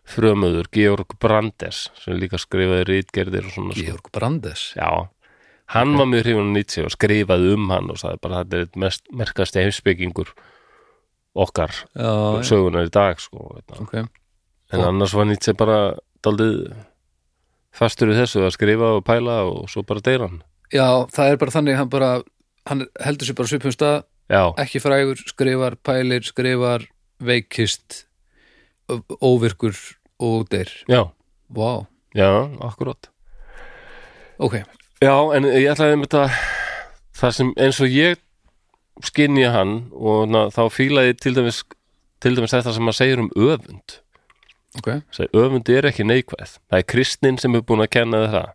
frömuður, Georg Brandes sem líka skrifaði rítgerðir og svona sko. Georg Brandes? Já, hann var mjög hrifun Nietzsche og skrifaði um hann og sagði bara þetta er eitt mest merkasti heimspekingur okkar já, já, sögunar í dag sko, veitna. ok, en annars var Nietzsche bara daldið fastur í þessu að skrifa og pæla og svo bara deyra hann. Já, það er bara þannig hann bara, hann heldur sér bara svipum stað. Já, ekki frægur, skrifar, pælir, skrifar veikist óvirkur og deyr. Já, Vá, já, akkurat. Ok, Já, en ég ætlaði með þetta það sem eins og ég skinja hann og na, þá fílaði til dæmis, til dæmis þetta sem maður segir um öfund ok. Sæði, öfund er ekki neikvæð. Það er kristnin sem er búin að kenna það.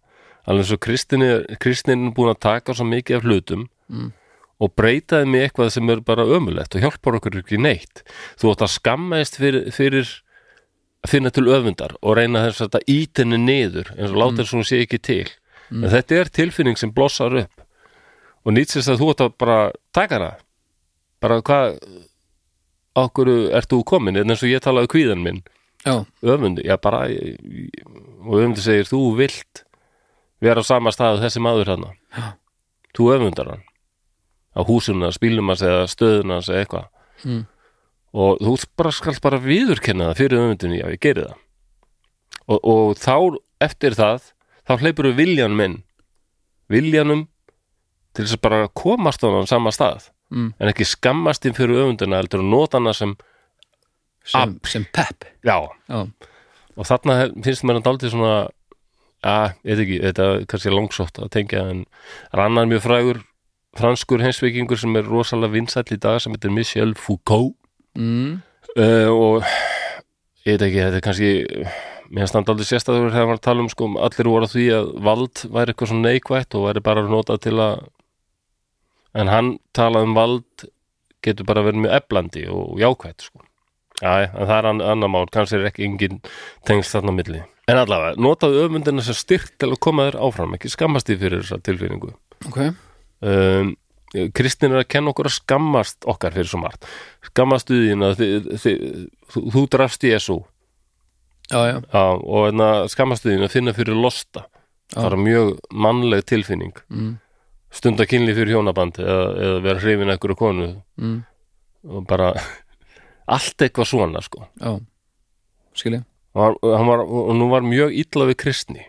Alveg svo kristnin er, kristnin er búin að taka svo mikið af hlutum Mm. og breyta þeim í eitthvað sem er bara ömulegt og hjálpar okkur ekki neitt. Þú átt að skammaðist fyrir, fyrir að finna til öfundar og reyna þess að ítinni niður eins og láta þess að hún sé ekki til. En þetta er tilfinning sem blossar upp. Og nýtsist að þú átt að bara taka hana bara hvað okkur ert þú komin? En eins og ég talaði kvíðan minn öfundi, já bara og öfundi segir þú vilt vera á sama stað þessi maður hana Já. þú öfundar hann á húsuna, spílum hans eða stöðuna hans eða eitthvað Mm. og þú bara skalt bara viðurkenna það fyrir öfundinni, já ég geri það og, og þá eftir það, þá hleypur við viljan minn viljanum til þess að bara komast á hann sama stað mm. en ekki skammast inn fyrir öfundina heldur að nota hana sem, sem, sem pepp já, já, og þarna finnst mér hann daldið svona að, ég veit ekki, þetta er kannski langsótt að tengja en það er annar mjög frægur franskur heimsveikingur sem er rosalega vinsæll í dag sem heitir Michel Foucault mm. uh, og ég veit ekki, þetta er kannski mér finnst hann daldið sérstæður þegar hann að tala um sko, allir voru að því að vald væri eitthvað svona neikvætt og væri bara að nota til að en hann talaði um vald getur bara verið mjög eflandi og jákvætt sko. Já, en það er ann- annar mál, kannski er ekki engin tengst þarna á milli. En allavega, notaðu öfundina sem styrk til að koma þér áfram, ekki skammast því fyrir þessa tilfinningu. ok, Um, Kristin er að kenna okkur að skammast okkar fyrir svo margt. Skammast þín að þú, drafst Jésu já, já, Já, og enna skammast þín að finna fyrir losta. Það er mjög mannleg tilfinning. mm. Stunda kynli fyrir hjónaband eða, eða vera hrifin ekkur konu Mm. og bara allt eitthvað svona sko. já skilja, hann var, og nú var mjög illa við kristni.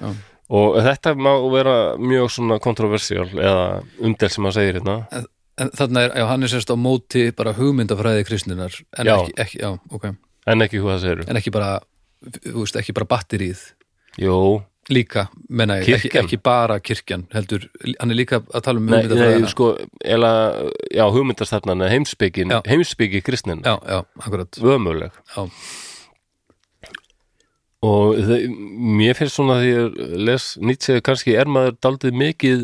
Já. og þetta má vera mjög svona kontroversiál eða umdel sem hann segir hérna. En þarna er, já, hann er sérst á móti bara hugmyndafræði kristninar en Já. ekki, ekki, já, ok. En ekki hvað það segir en ekki bara, þú veist, ekki bara batterið Jú, líka, menna ég, ekki, ekki bara kirkjan heldur, hann er líka að tala um nei, nei hugmyndafræðina sko eða, já, hugmyndastefnan heimspekin, Já. heimspeki kristnin já, já, akkurat. Ömuleg já, og þau, mér finnst svona því að les Nietzsche kannski er maður daldið mikið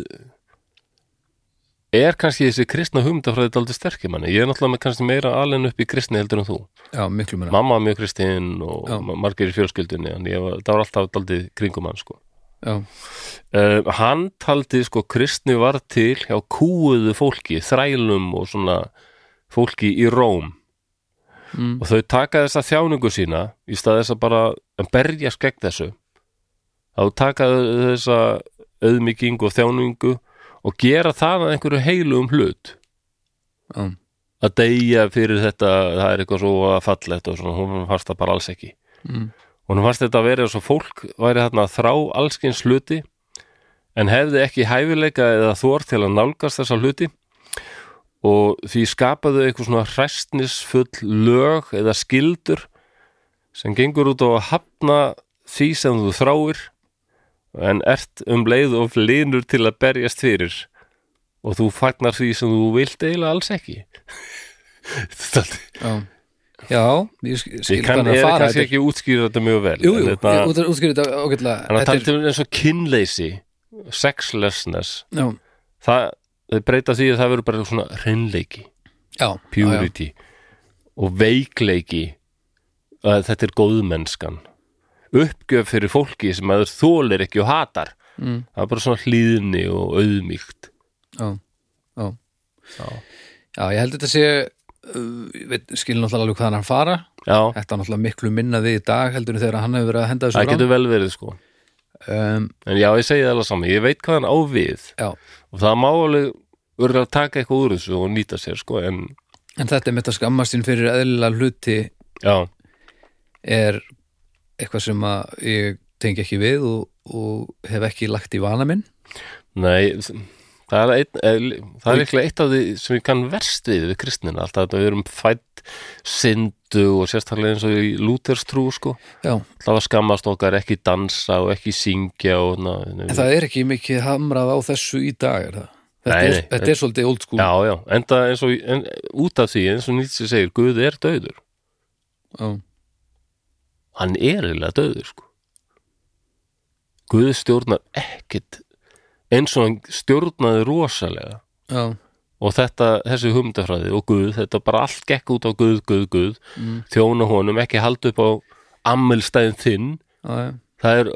er kannski þessi kristna hugmyndafræði daldið sterkir manni, ég er náttúrulega kannski meira alveg upp í kristni heldur en þú. Já, mamma mjög kristin og Já. ma- margir í fjölskyldunni en var, það var alltaf daldið kringum hann sko. uh, hann taldi sko kristni var til hjá kúuðu fólki þrælum og svona fólki í Róm. Mm, og þau taka þessa þjáningu sína í stað þess að bara berjast gegn þessu. Þá taka þessa auðmykingu og þjáningu og gera það að einhverju heilum hlut. Já, að deyja fyrir þetta það er eitthvað svo fallegt og svona, hún fannst það bara alls ekki. Mm. og hún fannst þetta að vera svo fólk væri þarna að þrá allskins hluti en hefði ekki hæfileika eða þór til að nálgast þessa hluti. Og því skapaðu eitthvað svona hræstnisfull lög eða skildur sem gengur út á að hafna því sem þú þráir en ert um leið og linur til að berjast fyrir. Og þú fagnar því sem þú vilt eiginlega alls ekki. Er já, já ég ég kann er fara. kannski þetta. ekki útskýra þetta mjög vel jú, jú, þetta- ég út- útskýrði þetta ágætlega. Þannig að tala til eins og kynleysi sexlessness já, það, breyta því að það verður bara svona hreinleiki, já, já, purity og veikleiki. Að þetta er góðmennskan uppgjöf fyrir fólki sem að þau þólir ekki og hatar. Mm. það er bara svona hlýðni og auðmíkt já, já. Já. já, ég held þetta sé uh, ég veit, skil náttúrulega alveg hvað hann að fara. Já, þetta er náttúrulega miklu minna við í dag heldur en þegar hann hefur verið að henda þessu það getur vel verið sko. Um, en já, ég segi það alveg saman, ég veit hvað hann á við. Já, og það má alveg verður að taka eitthvað úr þessu og nýta sér sko en en þetta er mitt að skammast sín fyrir eðlilega hluti já, er eitthvað sem að ég tengi ekki við og, og hef ekki lagt í vana minn. Nei, það er, ein, eh, það er eitt af því sem ég kann verst við við kristnina, alltaf þetta við erum fætt syndu og sérstaklega eins og í Lúthers trú sko, já, það var skammast okkar ekki dansa og ekki syngja og na, en það er ekki mikið hamrað á þessu í dag er það? Þetta, Nei, er, nei. þetta er svolítið old school. Já, já, enda eins og en, út af því, eins og Nietzsche segir Guð er döður, já, hann er eiginlega döður sko. Guð stjórnar ekkit eins og hann stjórnaði rosalega. Já, og þetta, þessi hugmyndafræði og Guð, þetta bara allt gekk út á Guð, Guð, Guð. Mm, þjóna honum, ekki halda upp á ammælstæðin þinn. Já, já, það er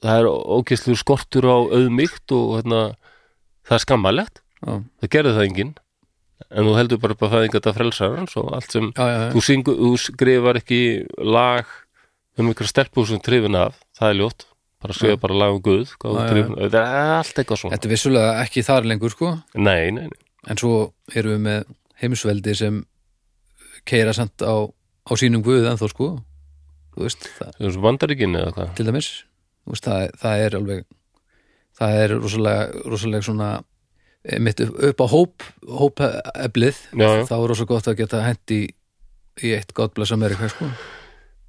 það er ókesslu skortur á auðmygt og hérna, það er skammalegt já, það gerði það enginn en þú heldur bara að fæðinga þetta frelsarans og allt sem, já, já, já. þú, syngu, þú skrifar ekki lag um ykkur stelpur sem trifin af, það er ljótt. Bara skrifa bara lag um Guð trefin- þetta er allt eitthvað svona. Þetta er vissulega ekki þar lengur sko. Nei, nei, nei, en svo erum við með heimsveldi sem keira samt á, á sínum guð en þó sko. Þú veist, það, það er til dæmis. Veist, það, það er alveg það er rosalega, rosalega svona mitt upp, á hóp já. þá er rosalega gott að geta hendi í eitt God bless America sko.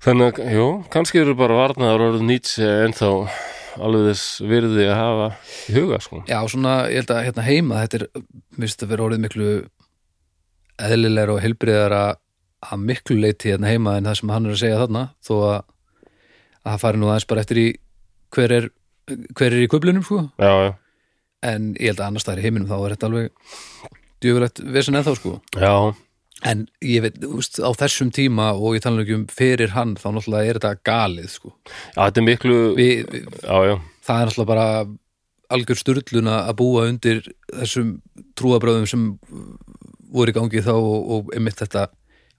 Þannig að, jú, kannski eru bara varnaðar orðið Nietzsche en þá alveg þess virði að hafa í huga, sko. Já, svona, ég held að hérna heima þetta er, minnst að vera orðið miklu eðlilegra og heilbriðara að miklu leiti hérna heima en það sem hann er að segja þarna þó að, að það fari nú aðeins bara eftir í hver er, hver er í kublunum sko. Já, já, en ég held að annars staðar í heiminum þá er þetta alveg djöfulegt vesen ennþá sko. Já, en ég veit, veist, á þessum tíma og ég tala ekki um fyrir hann þá náttúrulega er þetta galið sko. Já, þetta er miklu Vi, vi, já, já, það er náttúrulega bara algjör sturluna að búa undir þessum trúabröðum sem voru í gangi þá og, og einmitt þetta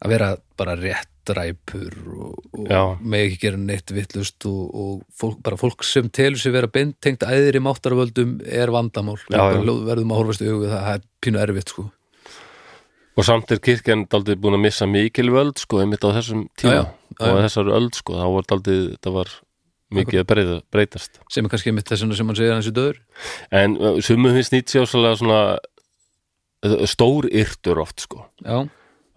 að vera bara réttræpur og, og með ekki gera neitt vittlust og, og fólk, bara fólk sem telur sig vera beintengt æðri máttarvöldum er vandamál. Já, já. Verðum að horfast í við það, það er pínu erfitt sko. Og samt er kirkjan daldið búin að missa mikil völd, sko, einmitt á þessum tíma. Já, og þessar öld, sko, þá var daldið þetta var mikið að breyta, breytast. Sem er kannski einmitt þess vegna sem hann segir hans í döður en sumum finnst Nietzsche áslega svona stór yrtur oft, sko. Já,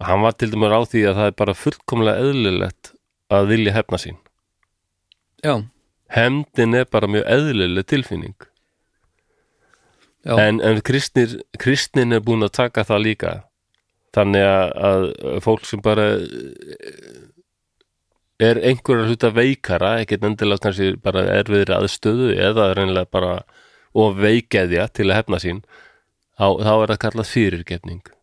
hann var til dæmis á því að það er bara fullkomlega eðlilegt að vilja hefna sín. Já, hefndin er bara mjög eðlileg tilfinning. Já, en, en kristnir, kristnin er búin að taka það líka. Þannig að, að fólk sem bara eh, er einhverjar hluta veikara ekkert endilega kannski bara erfiðri aðstöðu eða reynilega bara og veikeðja til að hefna sín þá, þá er það kallað fyrirgefning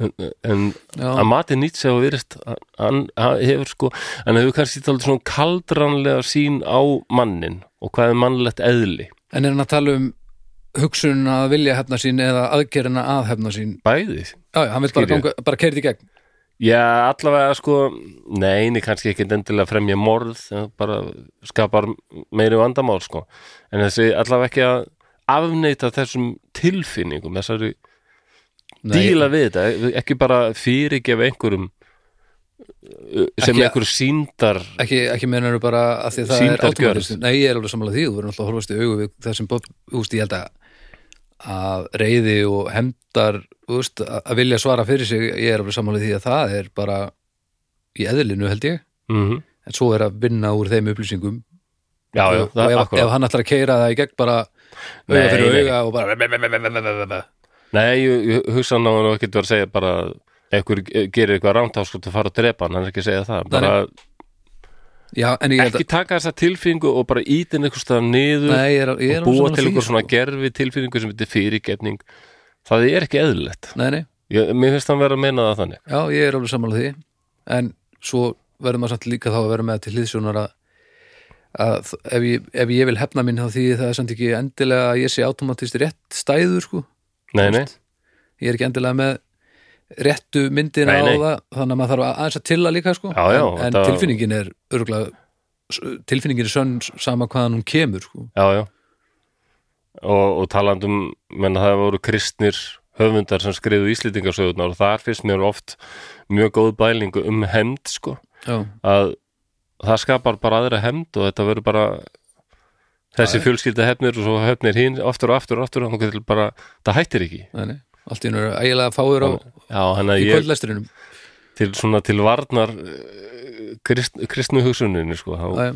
en, en að mati Nietzsche og virðist hann, hann hefur sko hann hefur kannski talað svona kaldranlega sín á mannin og hvað er mannlegt eðli. En er hann að tala um hugsun að vilja hefna sín eða aðgerina að hefna sín? Bæði. Já, já, hann vil bara, bara keirið í gegn. Já, allavega sko neini, kannski ekki endilega fremja morð bara skapar meiri vandamál sko. En þessi allavega ekki að afneita þessum tilfinningum þessari. Díla við þetta, ekki bara fyrirgefa einhverjum uh, sem Ekki- einhverju síndar ekki, ekki menar bara að því að það er automatist nei, ég er alveg sammála því, þú verður náttúrulega að horfast í augu við það sem Bob, þú veist, ég held að að reyði og hemdar þú veist, að vilja svara fyrir sig ég er alveg sammála því að það er bara í eðlinu held ég. Mm en svo er að vinna úr þeim upplýsingum. Já, já, og, og ef, ef hann ætlar að keira það í gegn bara auga fyrir auga og bara Nei, ég, hugsa hann á hann ekki að segja bara einhver gerir eitthvað rámt þá sko að fara að drepa hann, hann er ekki að segja það. Bara já, ekki taka þessa tilfinningu og bara ítin eitthvað staðar niður að nei, ég er, ég er og búa til eitthvað svona sko. gerfi tilfinningu sem heitir fyrirgetning það er ekki eðlilegt. Mér finnst hann vera að meina það þannig. Já, ég er alveg sammála því. En svo verður maður samt líka þá að vera með til hlýðsjónar að, að ef, ég, ef ég vil hefna minn þá því það er samt ekki endilega að ég sé automatist rétt stæður sko, nei, nei, ég er ekki endilega með réttu nei. á það þannig að maður þarf aðeins að tilla líka sko. Já, já, en, en þetta- tilfinningin er örgulega tilfinningin er sönn sama hvaðan hún kemur sko. já, já. Og, og talandum menn það voru kristnir höfundar sem skriðu íslýtingarsögurnar og þar finnst mér oft mjög góð bælingu um hemd sko. Að það skapar bara aðra hemd og þetta verður bara þessi fjölskylda hefnir og svo hefnir hinn aftur og aftur og aftur og þá getur bara, það hættir ekki. Nei, allt í hennu er ægilega fáir á hann í ég kvöldlestrinum til svona til varnar eh, krist, kristnu hugsuninni sko já,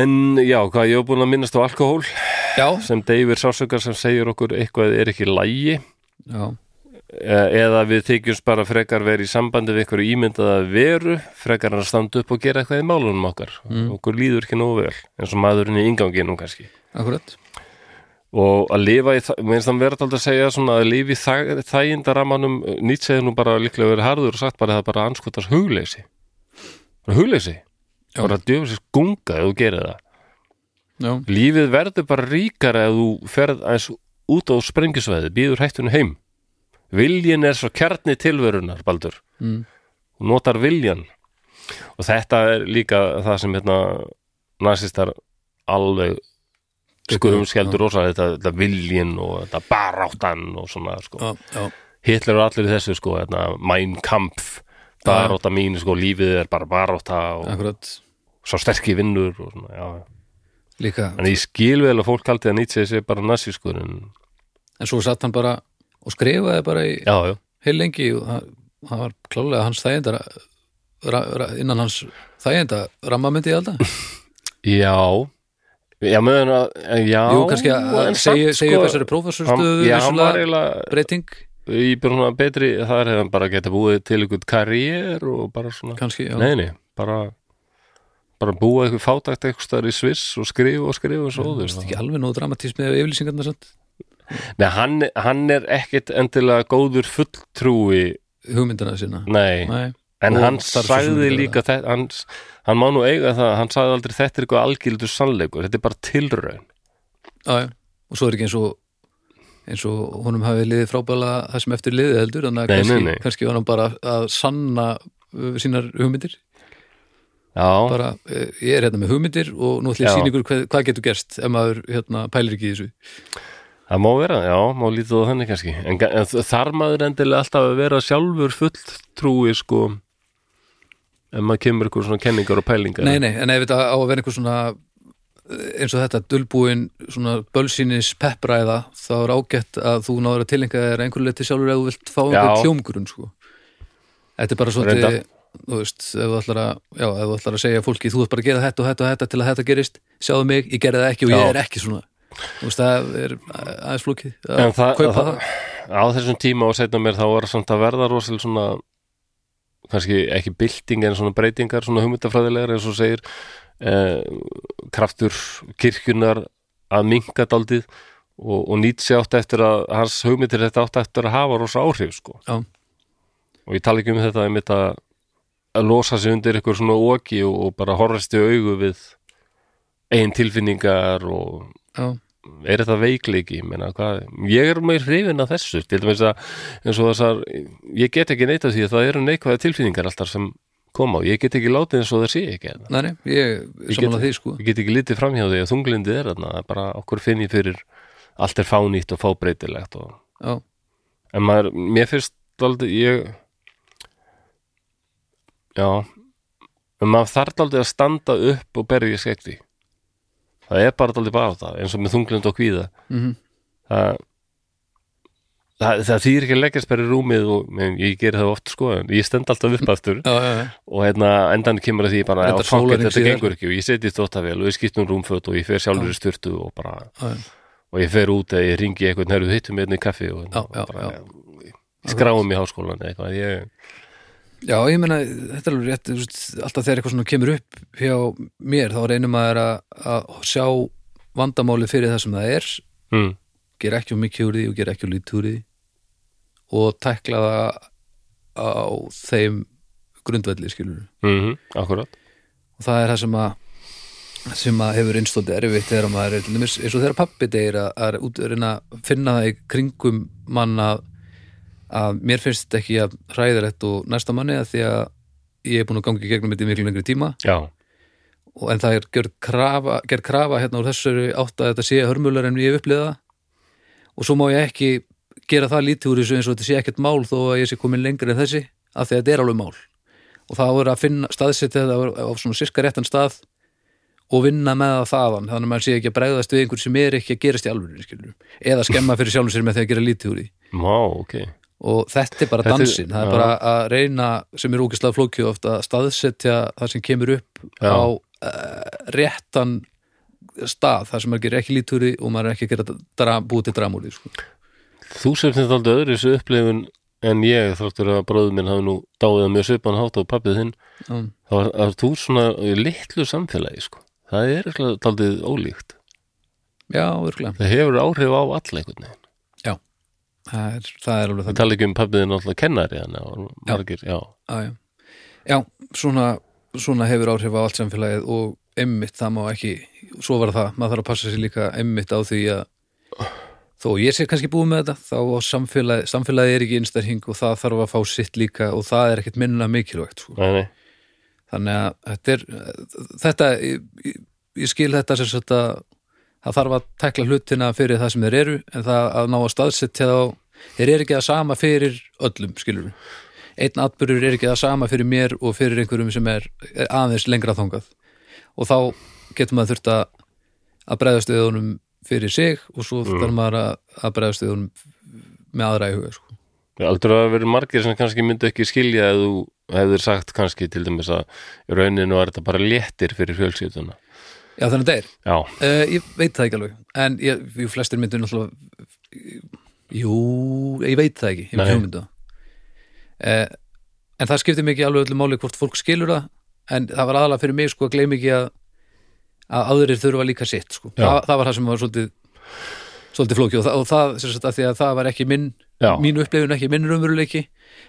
en já, hvað ég hef búin að minnast á alkohól já, sem deyfir sásökar sem segir okkur eitthvað er ekki lægi já, eða við þykjumst bara frekar verið í sambandi við einhverju ímyndaða veru frekar en að standa upp og gera eitthvað í málunum okkar. Mm. okkur líður ekki nógu vel eins og maðurinn í inganginum kannski. Akkurat. Og að lifa í, það- mér finnst það verið aldrei að segja svona að lifa í þæ, þægindaramanum hefur nú bara líklega verið harður og sagt bara að það bara anskotast hugleysi hugleysi bara djöfisins gunga ef þú gerir það. Já, lífið verður bara ríkara ef þú ferð aðeins út á sprengisvæði býður hættinu heim viljin er svo kjarni tilverunar Baldur. Mm, og notar viljan og þetta er líka það sem hérna nasistar alveg skuðum skjeldur rosa þetta, þetta viljin og þetta baráttan og svona sko. já, já, Hitler er allir þessu sko, hérna, Mein Kampf barátta mín, sko, lífið er bara barátta og akkurat. svo sterki vinnur og svona, já, já. Líka, en ég skil vel að fólk haldi að Nietzsche sé bara nasískur en en svo satt hann bara og skrifaði bara í já, já, heil lengi og það, það var klálega hans þæginda ra, ra, innan hans þæginda rammamyndi alltaf já. Já, meðan að, já. Jú, kannski að segja upp sko, þessari var vissulega breyting, í bara svona betri, þar hefði hann bara geta búið til ykkur karriér og bara svona kannski, já, nei, nei, bara bara búa eitthvað fátækt eitthvað í Sviss og skrifa og skrifa og svo það þú er ekki alveg nóg dramatísm með yfirlýsingarna samt, Nei, hann, hann er ekkit endilega góður fulltrúi. Hugmyndina sína. Nei, Nei, en Og hann sagði líka þetta, hann, hann má nú eiga það, hann sagði aldrei þetta er eitthvað algildur sannleikur, þetta er bara tilraun. Já, og svo er ekki eins og eins og honum hafi liðið frábæla það sem eftir liðið heldur Nei, kannski, nei, nei. kannski var hann bara að sanna uh, sínar hugmyndir. Já, bara, uh, ég er hérna með hugmyndir og nú ætlum ég að sýna ykkur hvað, hvað getur gerst ef maður hérna, pælir ekki í þessu það má vera, já, má lítið á þannig kannski en, en þar maður endilega alltaf að vera sjálfur fulltrúi sko ef maður kemur eitthvað svona kenningar og pælingar Nei, nei, en ef þetta á að vera einhver svona eins og þetta dulbúin svona bölsýnis peppræða þá er ágætt að þú náður að tilenga þér einhverju leiti sjálfur ef þú vilt fá einhver Já. hljómgrunn sko. Þetta er bara Reyndar. þú veist, ef þú ætlar að já, ef þú ætlar að segja fólki, þú ert bara að gera þetta og þetta og þetta til að þetta gerist, sjáðu mig, ég gerði það ekki og ég Já. er ekki svona þú veist, það er aðeins flókið að En það, kaupa það, það, á þessum tíma og setna mér þá var samt að verða rosalega svona kannski ekki bylting en svona breytingar svona hugmyndafræðilegar eins og segir eh, kraftur kirkjunar að minka daldið og, og Nietzsche átt eftir að hans hugmyndir þetta átt eftir að hafa rosa áhrif sko. Já. og ég tala ekki um þetta einmitt að, að losa sig undir ykkur svona oki og, og bara horfast í augu við eigin tilfinningar og já, er þetta veikleiki, ég meina hvað ég er meir hrifin af þessu. Til dæmis að eins og þessar, ég get ekki neita því að það eru neikvæða tilfinningar alltaf sem koma og ég get ekki látið eins og það sé ekki hérna. næri, ég Ég samanlega get- því sko. ég get ekki litið framhjá því að þunglindi er þarna, bara okkur finn ég fyrir allt er fánýtt og fábreytilegt og, en maður, mér finnst aldrei ég já. En maður þarf aldrei að standa upp og berja skekti það er bara aldrei bara það eins og með þunglind og kvíða. Mm það það, það þýr ekki að leggjast bara í rúmið og men, ég geri það oft sko ég stend alltaf upp aftur. Já, já, já. og hérna endan kemur að því bara að sólarhring þetta gengur ekki og ég seti þóttavél og ég skiptum rúmföt og ég fer sjálfur í styrtu og bara og ég fer út eða ég ringi eitthvað nærðu hittum með einni kaffi og, Já, og já, bara skráum í háskólan eitthvað. Ég, Já, ég meina, þetta er alveg rétt alltaf þegar eitthvað svona kemur upp hjá mér, þá reynum maður að, að sjá vandamáli fyrir það sem það er mm, gera ekki um mikið úr því og gera ekki um lítið úr því og tækla það á þeim grundvelli skilur mm akkurat. Og það er það sem að sem að hefur einstóti erfitt þegar maður er eins og þegar pappi degir að, að, að finna það í kringum mann að, mér finnst ekki að hræðilegt og næsta manni að því að ég er búin að gangi gegnum þetta í miklu lengri tíma. Já, og en það er gerð krafa, gerð krafa hérna úr þessari átt að þetta sé hörmular en ég hef upplifað það. Og svo má ég ekki gera það lítið úr þessu eins og þetta sé ekkert mál þó að ég sé komin lengri en þessi af því að þetta er alveg mál. Og það voru að finna staðsetja þetta á svona sirka réttan stað og vinna með það þaðan þannig að maður sé ekki að bregðast við einhver sem er ekki að gerast í skilur. eða skemma fyrir sjálfum sér með því að gera lítið úr því. Má, ok og þetta er bara Þetta er- dansin það er já. bara að reyna sem er ógislega flókið ofta að staðsetja það sem kemur upp Já. á uh, réttan stað þar sem gerir ekki lítúri og maður er ekki að gera dra, búið til dramúri sko. þú sem þetta aldrei öðru þessu upplifun en ég þáttur að bróður minn hafi nú dáið að mjög svipan hátt á pappið þinn Já. þá að þú svona litlu samfélagi sko. það er aldrei ólíkt já, virkulega það hefur áhrif á alla einhvern veginn það er, það er alveg það það tala ekki um pappið þinn alltaf kennari hann og margir, já, já, já. já, svona, svona hefur áhrif á allt samfélagið og emmitt það má ekki svo var það, maður þarf að passa sér líka emmitt á því að þó ég sé kannski búið með þetta þá á samfélagi, er ekki innstæðing og það þarf að fá sitt líka og það er ekkert minna mikilvægt sko. nei, nei þannig að þetta er þetta, ég, ég, skil þetta sem að það þarf að tekla hlutina fyrir það sem þeir eru en það að ná að staðsetja þá þeir eru ekki það sama fyrir öllum skilur einn atbyrður er ekki það sama fyrir mér og fyrir einhverjum sem er, er aðeins lengra þangað og þá getur maður þurft að að bregðast við honum fyrir sig og svo Mm. þarf maður að, að bregðast við honum með aðra í huga sko. Aldrei að vera margir sem kannski myndu ekki skilja eða þú hefur sagt kannski til dæmis að í rauninu er þetta bara léttir fyrir fjölskylduna Já þannig að það er Já, Uh, ég veit það ekki alveg en ég, ég flestir myndir náttúrulega jú, ég veit það ekki ég veit hugmyndu uh, en það skiptir mikið alveg öllu máli hvort fólk skilur það en það var aðalega fyrir mig sko að gleyma ekki að að aðrir þurfa líka sitt sko. Það, það var það sem var svolítið svolítið flókið og það, og það sagt að því að það var ekki minn já, mín upplifun ekki minn raunveruleiki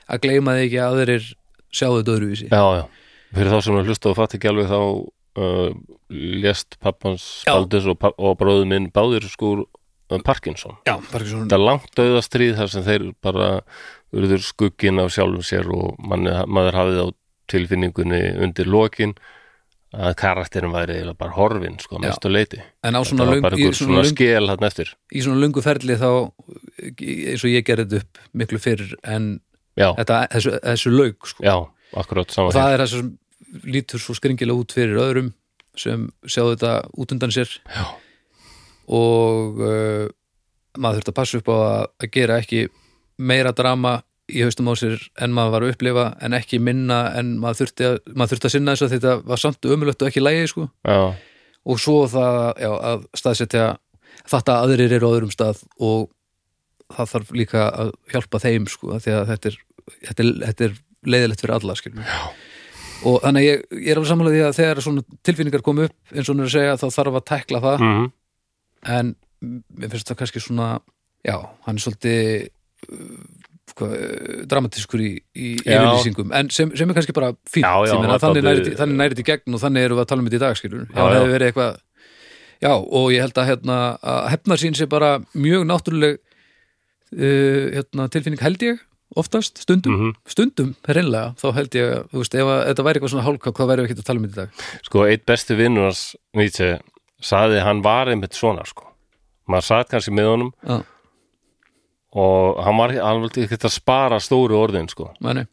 að gleyma því ekki að aðrir sjáu þetta öðruvísi. Já, já. Fyrir þá sem að hlusta og fatt ekki alveg þá uh, lést pappans Já. Baldus og, og bróður minn báðir skúr uh, Parkinson Já, svona Þetta er langt dauðastríð þar sem þeir bara urður skugginn af sjálfum sér og manni, maður hafið á tilfinningunni undir lokin að karakterin væri eiginlega bara horfin sko, Já. mestu leiti en á svona, löng, í svona, svona skel hann eftir í svona lungu ferli þá eins og ég gerði þetta upp miklu fyrr en þetta, þessu, þessu laug sko. já, og það er þessu sem lítur svo skringilega út fyrir öðrum sem sjáðu þetta út undan sér Já. og uh, maður þurft að passa upp á að, að gera ekki meira drama í haustum á sér en maður var að upplifa en ekki minna en maður þurfti að, maður þurfti að sinna þess að þetta var samt ömulegt og ekki lægi sko. já, og svo það já, að staðsetja þetta að aðrir eru á öðrum stað og það þarf líka að hjálpa þeim sko, því að þetta er, þetta er, þetta er leiðilegt fyrir alla skilur. Og þannig að ég, ég er alveg sammála því að þegar svona tilfinningar kom upp eins og hún er að segja þá þarf að tækla það. Mm en mér finnst það kannski svona já, hann er svolítið uh, dramatískur í, í yfirlýsingum. En sem, sem er kannski bara fínt Já, já, þannig dálítið- nærið þannig nærið í gegn og þannig erum við að tala um þetta í dag skilur já, það hefur verið eitthvað já, og ég held að, hérna, að hefnar sín sé bara mjög náttúruleg uh, hérna, tilfinning held ég oftast, stundum, -hmm. stundum reynlega, þá held ég, að, þú veist, ef að, þetta væri eitthvað svona hálka, hvað væri við ekki að tala um þetta í dag? Sko, eitt besti vinnur hans Nietzsche saði að hann var einmitt svona sko. maður satt kannski með honum já, og hann var alveg ekki að spara stóru orðin sko. Mæni,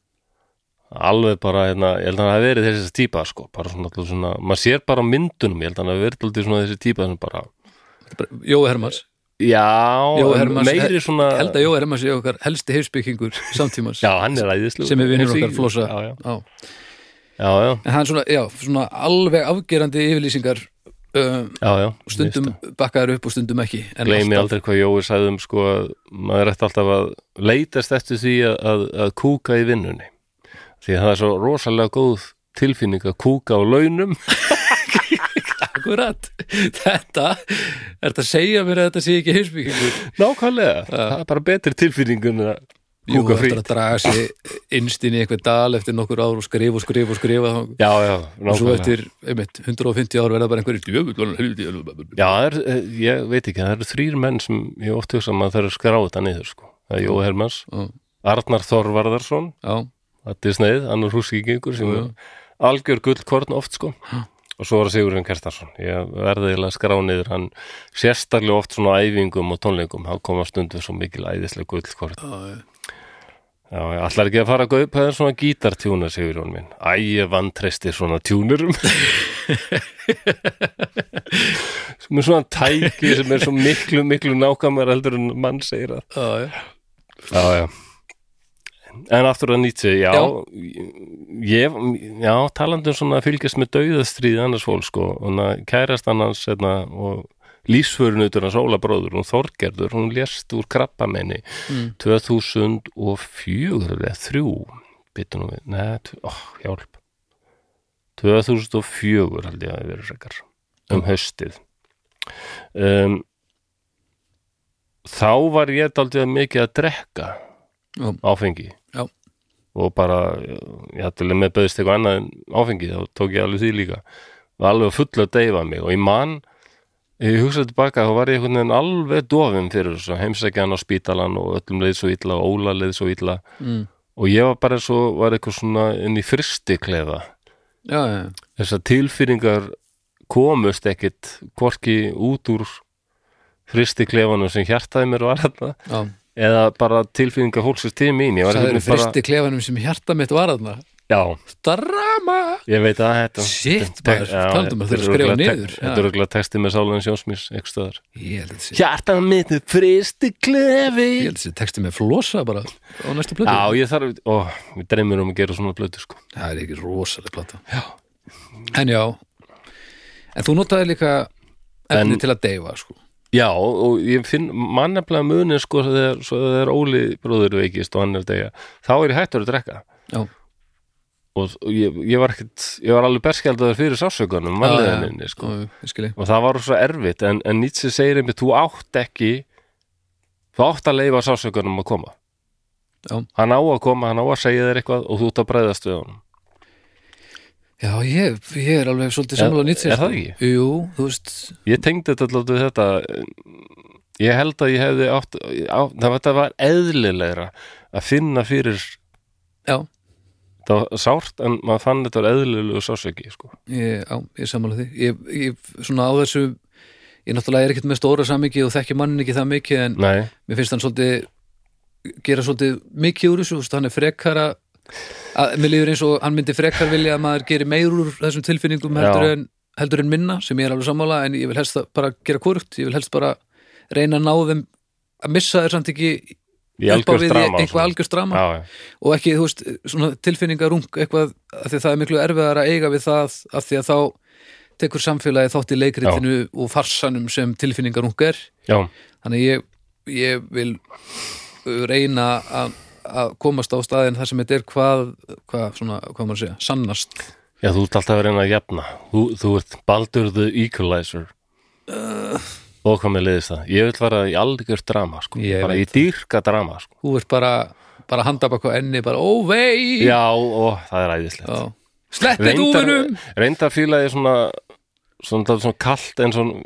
alveg bara, hérna, ég held að hann hafi verið þessi típa sko, bara svona, svona maður sér bara myndunum, ég held að hann hafi verið þessi típa sem bara, Jói Hermans já en Hermans meiri svona held að Jói Hermans er okkar helsti heimsbyggingur samtímans. Já, er sem er vinnur okkar flosa. Já, já, en hann svona, svona alveg afgerandi yfirlýsingar um, já, já stundum bakkaður upp og stundum ekki en gleymi alltaf- aldrei hvað Jói sagði um sko að maður ætti alltaf að leitast eftir því að, að, að kúka í vinnunni. Því að það er svo rosalega góð tilfinning að kúka á launum akkurat. Þetta, er þetta að segja mér að þetta sé ekki heimsbyggingur nákvæmlega, það er bara betri tilfinning en að Jú, eftir að draga sig innst inn í eitthvað dal eftir nokkur ár og skrifa og skrifa og skrifa já, já, og svo eftir einmitt, 150 ár verða bara einhverjir já, það er, eh, ég veit ekki, það eru þrýr menn sem ég oft hugsa að maður þarf að skráða þetta niður sko. það er Jói Hermans, Já, Arnar Þorvarðarsson þetta er sneið, annar húsíkingur sem er algjör gullkorn oft sko og svo var Sigurinn Kerstarsson ég verði eiginlega að skrá niður hann sérstaklega oft svona á æfingum og tónleikum hann kom að stundu svo mikil æðislega gullkorn. Já, ég ætlar ekki að fara að gaupa það svona gítartjúna Sigurinn minn, æ, ég vantreysti svona tjúnurum sem er svona tæki sem er svo miklu, miklu nákvæmar heldur en mann segir að. Já, já. já, já en aftur að nýtsi, já, ég, já, talandi um svona fylgjast með dauðastríð annars fólk sko, kærast annars hérna, og lífsförunutur hans Óla bróður, hún Þorgerður hún lést úr krabbamenni Mm. 2004 eða þrjú byttu nú við, neð, ó, hjálp 2004 held ég að það verið rekar um haustið um, þá var ég daldið mikið að drekka Já. áfengi Já. Og bara ég hætti með bauðst eitthvað annað en áfengi þá tók ég alveg því líka. Var alveg að fulla að deyfa mig og ég man ég hugsaði tilbaka þá var ég alveg dofin fyrir þessu heimsækjan á spítalan og öllum leið svo illa og Óla leið svo illa. Mm. og ég var bara svo, var eitthvað svona inn í fristiklefa já, já, þessar tilfýringar komust ekkit hvorki út úr fristiklefanum sem hjartaði mér var þarna. Já. Eða bara tilfýringar fólksins til mín ég var það eru fristi klefanum sem hjarta mitt var þarna? Já, drama! Ég veit að þetta Shit, maður, já, talandi um að þetta þurfa að er skrifa niður, þetta er auðvitað texti með Sálan Sjónsmís ekki hjarta mitt er fristiklefi ég held þessi texti með flosa bara á næstu plötu. Já, ég þarf, ó, við dreymir um að gera svona blötu sko. Það er ekki rosalega já. en já. En þú notaði líka efni En- til að deyfa sko. Já, og ég finn mannefnilega muni sko þegar, þegar Óli bróður veikist og hann að deyja, þá er ég hættur að drekka. Já, og, ég, ég var ekkit, ég var alveg berskjaldaður fyrir sásökunum, varleðinni sko. Já, og það var svo erfitt, en, en Nietzsche segir einmitt, þú átt ekki þú átt að leifa sásökunum að koma. Já. hann á að koma, hann á að segja þér eitthvað og þú ert að bregðast við honum já, ég, ég er alveg svolítið sammála nýtt er það ekki? jú, þú veist. Ég tengdi þetta alltaf við þetta ég held að ég hefði átt á, það var eðlilegra að finna fyrir já, það var sárt en maður fann þetta var eðlilegu sásöki sko. ég, já, ég sammála því. Ég, ég, svona á þessu ég náttúrulega er ekkert með stóra sammingi og þekki mannin ekki það mikið en nei, mér finnst hann svolítið gera svolítið mikið úr þessu hann er frekara að, mér líður eins og hann myndi frekar vilja að maður geri meir úr þessum tilfinningum heldur Já. en, heldur en minna sem ég er alveg sammála en ég vil helst bara gera korugt ég vil helst bara reyna að ná þeim að missa þér samt ekki upp á við eitthvað algjörst drama. Já, já. og ekki, þú veist, svona tilfinningarung eitthvað, því að það er miklu erfiðar að eiga við það af því að þá tekur samfélagi þátt í leikritinu og farsanum sem tilfinningarung er. Já, þannig ég, ég vil reyna að, að komast á staðin þar sem þetta er hvað, hvað, svona, hvað maður segja, sannast? Já, þú ert alltaf að reyna að jafna. Þú, þú ert Baldur the Equalizer. Og hvað með leiðist það? Ég vil fara í algjörst drama sko. Bara í dýrka drama sko. þú ert bara, bara handa baka enni bara, ó vei! Já, og það er æðislegt. Sleppið úfinum reyndar fílaði svona svona, svona, svona kalt en svona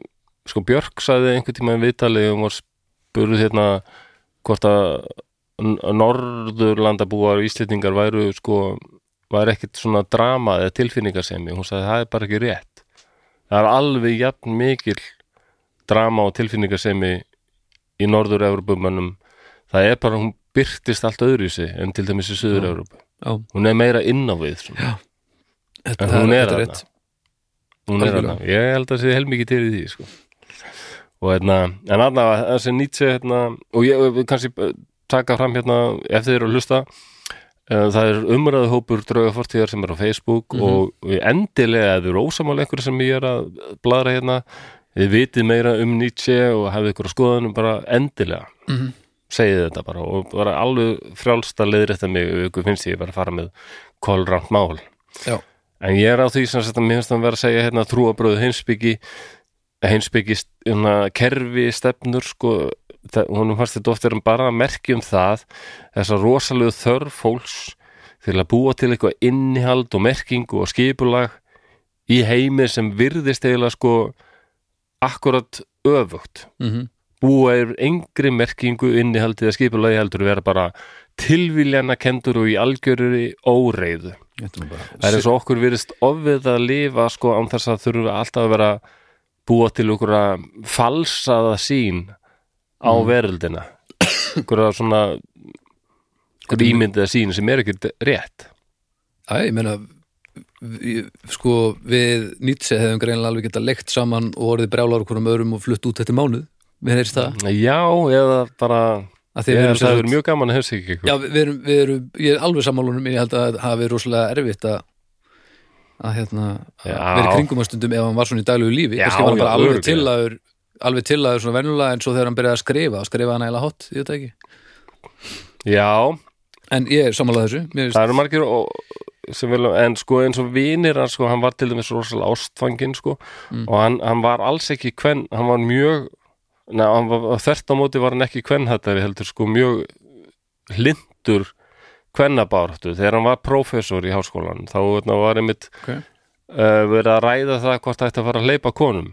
sko Björk sagði einhvern tíma í viðtali og var spurð hérna hvort að norðurlandabúar og íslendingar væru sko væri ekkit svona drama eða tilfinningasemi. Hún sagði það er bara ekki rétt. Það er alveg jafn mikil drama og tilfinningasemi í norður-Evropumönnum það er bara, hún byrtist allt öðru í sig en til dæmis í Suður Európu já, hún er meira inn á við En hún er rétt. hún er hana, ég held að það sé helmikið til í því sko. og hérna en aðna, þessi Nietzsche hérna, og ég kannski taka fram hérna ef þið eru að hlusta eh, það er umræðu hópur drauga fortíðar sem er á Facebook Mhm. og við endilega ef þið eru ósamála einhverju sem ég er að bladra hérna þið vitið meira um Nietzsche og hafið ykkur að skoðanum bara endilega Mhm. segið þetta bara og bara alveg frjálst að leiðir þetta mig ef ykkur finnst ég bara að fara með kolrant mál Já, En ég er á því sem að mér finnst að vera að segja hérna trúabröðu heimsbyggi heimsbyggi hérna, kerfi stefnur sko, honum fannst þetta oft er bara að merkja um það þessa rosalegu þörf fólks til að búa til eitthvað innihald og merkingu og skipulag í heimi sem virðist eiginlega sko akkurat öfugt. Mhm, búa er engri merkingu innihaldið að skipulagi heldur vera bara tilvíljana kendur og í algjöruri óreiðu. Það er eins og okkur virðist ofið að lifa sko án þess að þurfa alltaf að vera búa til okkur að falsaða sín á Mm. veröldina. Að svona okkur ímyndiða sín sem er ekkert rétt. Æ, ég meina við- sko við Nietzsche hefum greinlega alveg getað leikt saman og orðið brjálar okkur um öðrum og flutt út eftir mánuð. Við heyrst það. Já, eða bara að ég, við erum það er sagt- mjög gaman að hefst ekki Já, við erum, við erum, ég er alveg sammálunum ég held að það hafi verið rosalega erfitt að að hérna að í kringum að stundum ef hann var svona í daglegu lífi. Kannski var hann bara alveg örugglega. tillaður alveg tillaður svona venjulega en svo þegar hann byrjaði að skrifa skrifa hann eiginlega hot, ég veit ekki Já, en ég er sammálað þessu það eru margir og, sem vil, en sko eins og vinir hann sko, hann var til dæmis rosalega ástfanginn sko Mm. og hann, hann var alls ekki kvenn, hann var mjög þvert á móti var hann ekki kvennhættari heldur sko mjög hlindur kvennabáratu þegar hann var prófessor í háskólan þá var einmitt Ok. uh, verið að ræða það hvort það ætti að fara að hleypa konum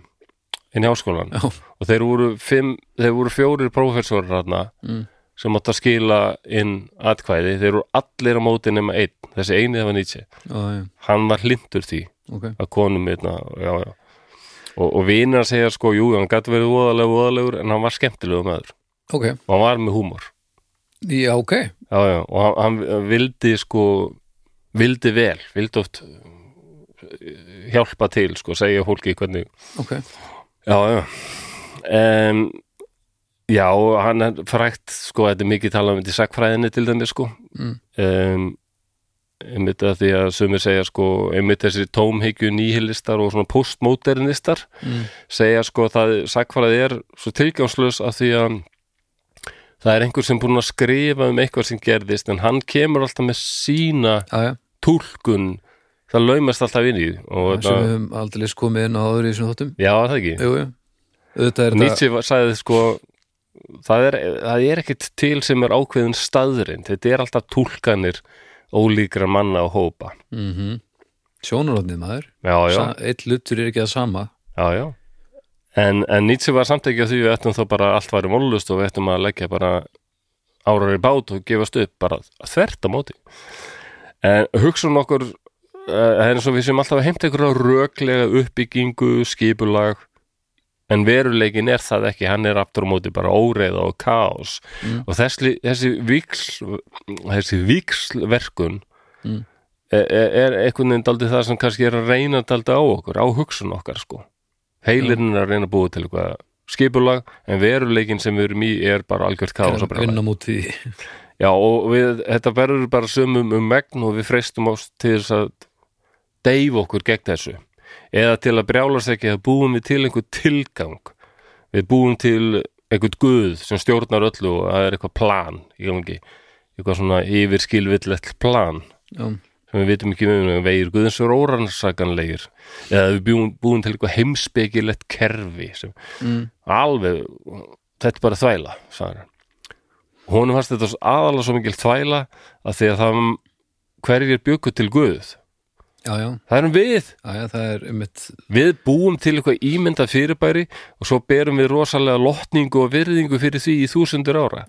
inn í háskólan Já. og þeir voru, fimm, þeir voru fjórir prófessorir þarna mm, sem átt að skila inn atkvæði, þeir eru allir á móti nema einn, þessi einið var Nietzsche. Já, hann var hlindur því ok. að konum einna, já, já. og, og vinir að segja sko, jú, hann gæti verið voðalega voðalegur en hann var skemmtilegu maður. Ok, og hann var með húmor. Já, ok. Já, og hann, hann vildi sko vildi vel, vildi oft eh, hjálpa til sko, segja fólki hvernig ok, já, já. Um, já, hann er frækt sko, þetta er mikið talað um þetta í sakfræðinni til dæmis sko. Mm, um, einmitt að því að sumir segja sko, einmitt þessi tómhyggju nýhilistar og svona postmodernistar mm, segja sko að það sakfræði er svo tilgangslös að því að það er einhver sem búin að skrifa um eitthvað sem gerðist en hann kemur alltaf með sína já, já. túlkun það laumast alltaf inn í og sem við höfum aldrei komið inn á áður í þessum þóttum já, það ekki? Jú, jú, Nietzsche var- sagði sko það er, það er ekkit til sem er ákveðin staðrind, þetta er alltaf túlkanir ólíkra manna og hópa. Mm -hmm. sjónarotnið maður. Já, já, Sa eitt lutur er ekki það sama. Já, já. En, en Nietzsche var samt ekki að því við ættum þá bara allt væri mólust og við ættum að leggja bara árar í bát og gefast upp bara þvert á móti. En hugsun okkur það er eins og við sem alltaf heimt einhverja röklega uppbyggingu, skipulag en veruleikin er það ekki. Hann er aftur á móti bara óreiða og kaos. Mm. og þessi, þessi víksl þessi víkslverkun Mm. er, er einhvern veginn daldið það sem kannski er að reyna daldið á okkur, á hugsun okkar sko. Heilirinn er að reyna að búa til eitthvað skipulag, en veruleikin sem við erum í er bara algjört vinna mút því. Já, og við, þetta verður bara sumum um megn og við freistum ást til þess að deyfa okkur gegn þessu. Eða til að brjálast ekki að búum við til einhver tilgang. Við búum til einhvern guð sem stjórnar öllu og það er eitthvað plan í gangi, eitthvað svona yfirskilvillett plan. Já, sem við vitum ekki um vegir guðins er óransakanlegir eða við búum, búum til eitthvað heimspekilegt kerfi sem mm, alveg, þetta er bara þvæla honum fannst þetta aðalega svo mikil þvæla að því að það hverjir bjöku til guð já, já, það erum við, já, það er um mitt við búum til eitthvað ímynda fyrirbæri og svo berum við rosalega lotningu og virðingu fyrir því í þúsundur ára.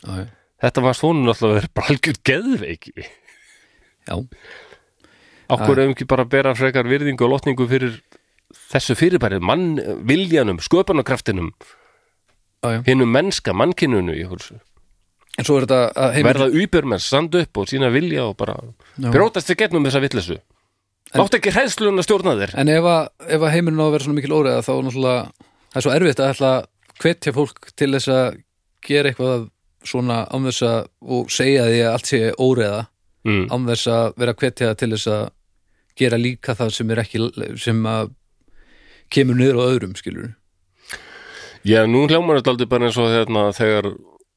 Þetta fannst honum náttúrulega að vera bara algjör geðveiki. Já, okkur hefum ekki bara að bera frekar virðingu og lotningu fyrir þessu fyrirbæri mann, viljanum, sköpunarkraftinum hinnum mennska, mannkinnunu í húlsu en svo er þetta að heimir verða übermenn, standa upp og sína vilja og bara Já. brjótast þig getnum þessa vitleysu Láttu ekki hræðslun að stjórna þér En ef, að, ef að heimurinn á að vera svona mikil óreiða þá náttúrulega, það er svo erfitt að ætla að hvetja fólk til þess að gera eitthvað svona án þess að og segja því að allt sé óreiða mm. án þess að vera hvetja til þess að gera líka það sem er ekki sem að kemur niður á öðrum skilur Já, nú hljómar þetta aldrei bara eins og hérna, þegar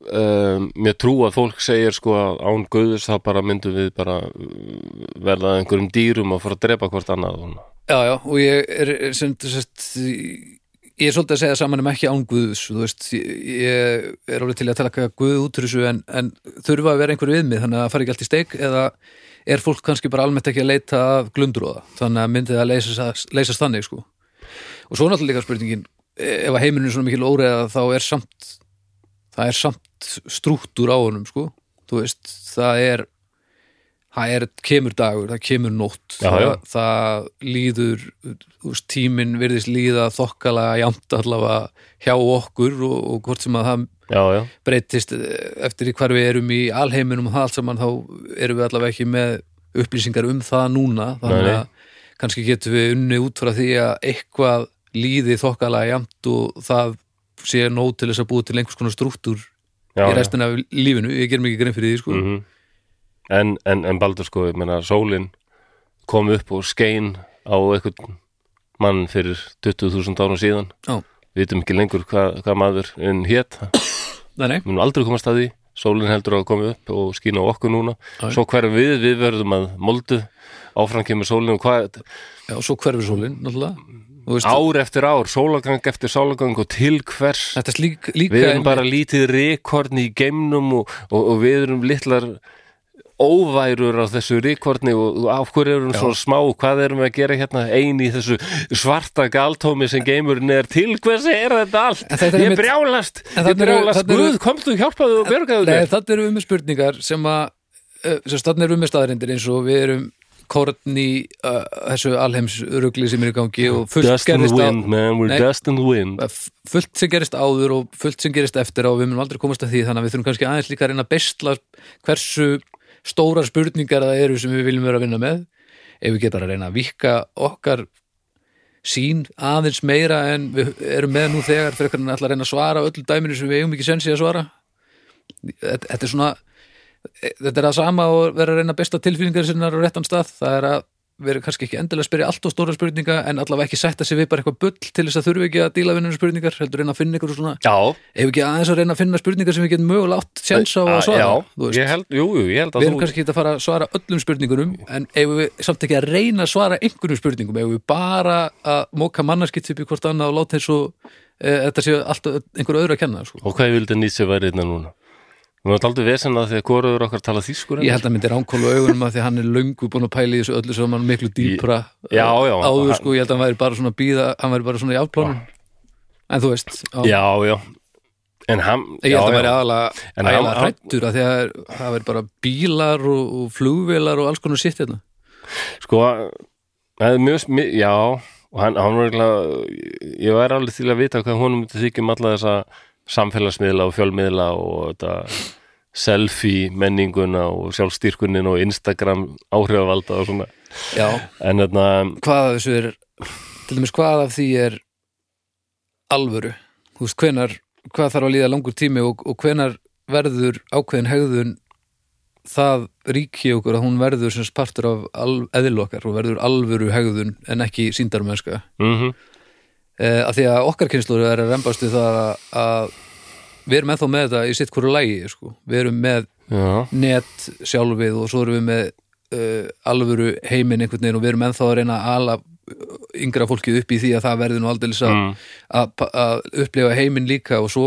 um, mér trú að fólk segir sko að án guðus þá bara myndum við bara uh, verða að einhverjum dýrum og fara að drepa hvort annað. Já, já, og ég er, sem, sest, ég er svolítið að segja saman um ekki án Guðs, þú veist ég, er alveg til að tala Guð út úr þessu en, en þurfa að vera einhver viðmið þannig að það fari ekki allt í steik eða er fólk kannski bara almennt ekki að leita að glundróða, þannig að myndið að leysast, leysast þannig sko og svo náttúrulega spurningin ef að heimurinn er svona mikil óreiða þá er samt það er samt strúktúr á honum sko, þú veist það er það er, kemur dagur, það kemur nótt Já, það, já. það líður veist, tíminn virðist líða þokkalega jæmt allavega hjá okkur og, og hvort sem að það Já, já, breytist eftir í hvar við erum í alheiminum og það allt saman þá erum við allavega ekki með upplýsingar um það núna þannig Nei, nei. að kannski getum við unni út frá því að eitthvað líði þokkalega jæmt og það sé nóg til þess að búið til einhvers konar strúktúr já, í restina af lífinu, ég ger mikið grein fyrir því sko. Mhm. en, en, en Baldur sko, ég meina sólin kom upp og skein á einhvern mann fyrir 20.000 árum síðan. Já. við vitum ekki lengur hvað, hvað maður en hét, Nei, nei, við munum aldrei komast að því. Sólin heldur að koma upp og skína á okkur núna. Já. svo hverjum við, við verðum að moldu. Áfram kemur sólin og hvað já, svo hverfur sólin náttúrulega veist, ár eftir ár, sólagang eftir sólagang og til hvers? Þetta er líka við erum bara lítið rekordni í geimnum og, og, og við erum litlar óværur á þessu rekordni og, og af hverju erum við svona smá? Hvað erum við að gera hérna ein í þessu svarta galtómi sem geimurinn er? Til hvers er þetta allt? Þetta er ég brjálast, ég brjálast. Guð, komstu, hjálpaðu og Nei, þér þetta eru með spurningar sem að uh, sem stann eru við með staðarindir eins og við erum kórn í uh, þessu alheimsrugli sem er í gangi og fullt dust gerist á wind, man, we're Nei. fullt sem gerist áður og fullt sem gerist eftir og við munum aldrei komast að því þannig að við þurfum kannski aðeins líka að reyna að bestla hversu stórar spurningar það eru sem við viljum vera að vinna með. Ef við getum að reyna að vikka okkar sín aðeins meira en við erum með nú þegar fyrir að reyna að svara öllu dæminu sem við eigum ekki sensi að svara. Þetta er svona þetta er að sama og vera að reyna besta tilfinningar sinnar á réttan stað. Það er að vera kannski ekki endilega að spyrja allt og stóra spurninga en allavega ekki sætta sig við bara eitthvað bull til þess að þurfi ekki að díla vinnunum spurningar heldur reyna að finna ykkur svona Já, ef ekki aðeins að reyna að finna spurningar sem við getum mögulega átt sjans á að já, svara þú veist. ég held, jú, jú, ég held við erum kannski ekki að fara að svara öllum spurningunum en ef við samt ekki að reyna að svara einhverjum spurningum, ef við bara að móka mannarskitt upp í hvort annað og láta og e, þetta sé allt einhver öðru að kenna sko. Og hvað vildi Nietzsche væri núna? Við erum aldrei vesen að því að hvoruður okkar tala þýskur ég held að myndi ránkólu augunum að því að hann er löngu búin að pæla í þessu öllu saman miklu dýpra Já, já, áður hann- sko, ég held að hann væri bara svona býða hann væri bara svona í afplánun. En þú veist, já, Já, já. En hann ég held að hann væri aðalega, hann- hann- hrættur að því að það væri bara bílar og, og flugvélar og alls konar sitt hérna. Sko, það er mjög smi- Já, og hann, hann var eiginlega Ég væri alveg til að vita hvað honum myndi þykjum alla þessa samfélagsmiðla og fjölmiðla og þetta selfie menninguna og sjálfstýrkunin og Instagram áhrifavalda og svona. Já, En þetta, hvað af þessu er til dæmis hvað af því er alvöru? Þú veist, hvenar, hvað þarf að líða langur tími og, og hvenar verður ákveðin hegðun það ríki okkur að hún verður sem sagt partur af al, eðlu okkar og verður alvöru hegðun en ekki síndarmennska mhm eh, að því að okkar kynnslur er að rembast við það að, að við erum ennþá með þetta í sitt hverju lægi sko. við erum með Já, net sjálfið og svo erum við með uh, alvöru heiminn einhvern veginn og við erum ennþá að reyna að ala yngra fólkið upp í því að það verði nú aldeilis að, Mm. að, að upplifa heiminn líka og svo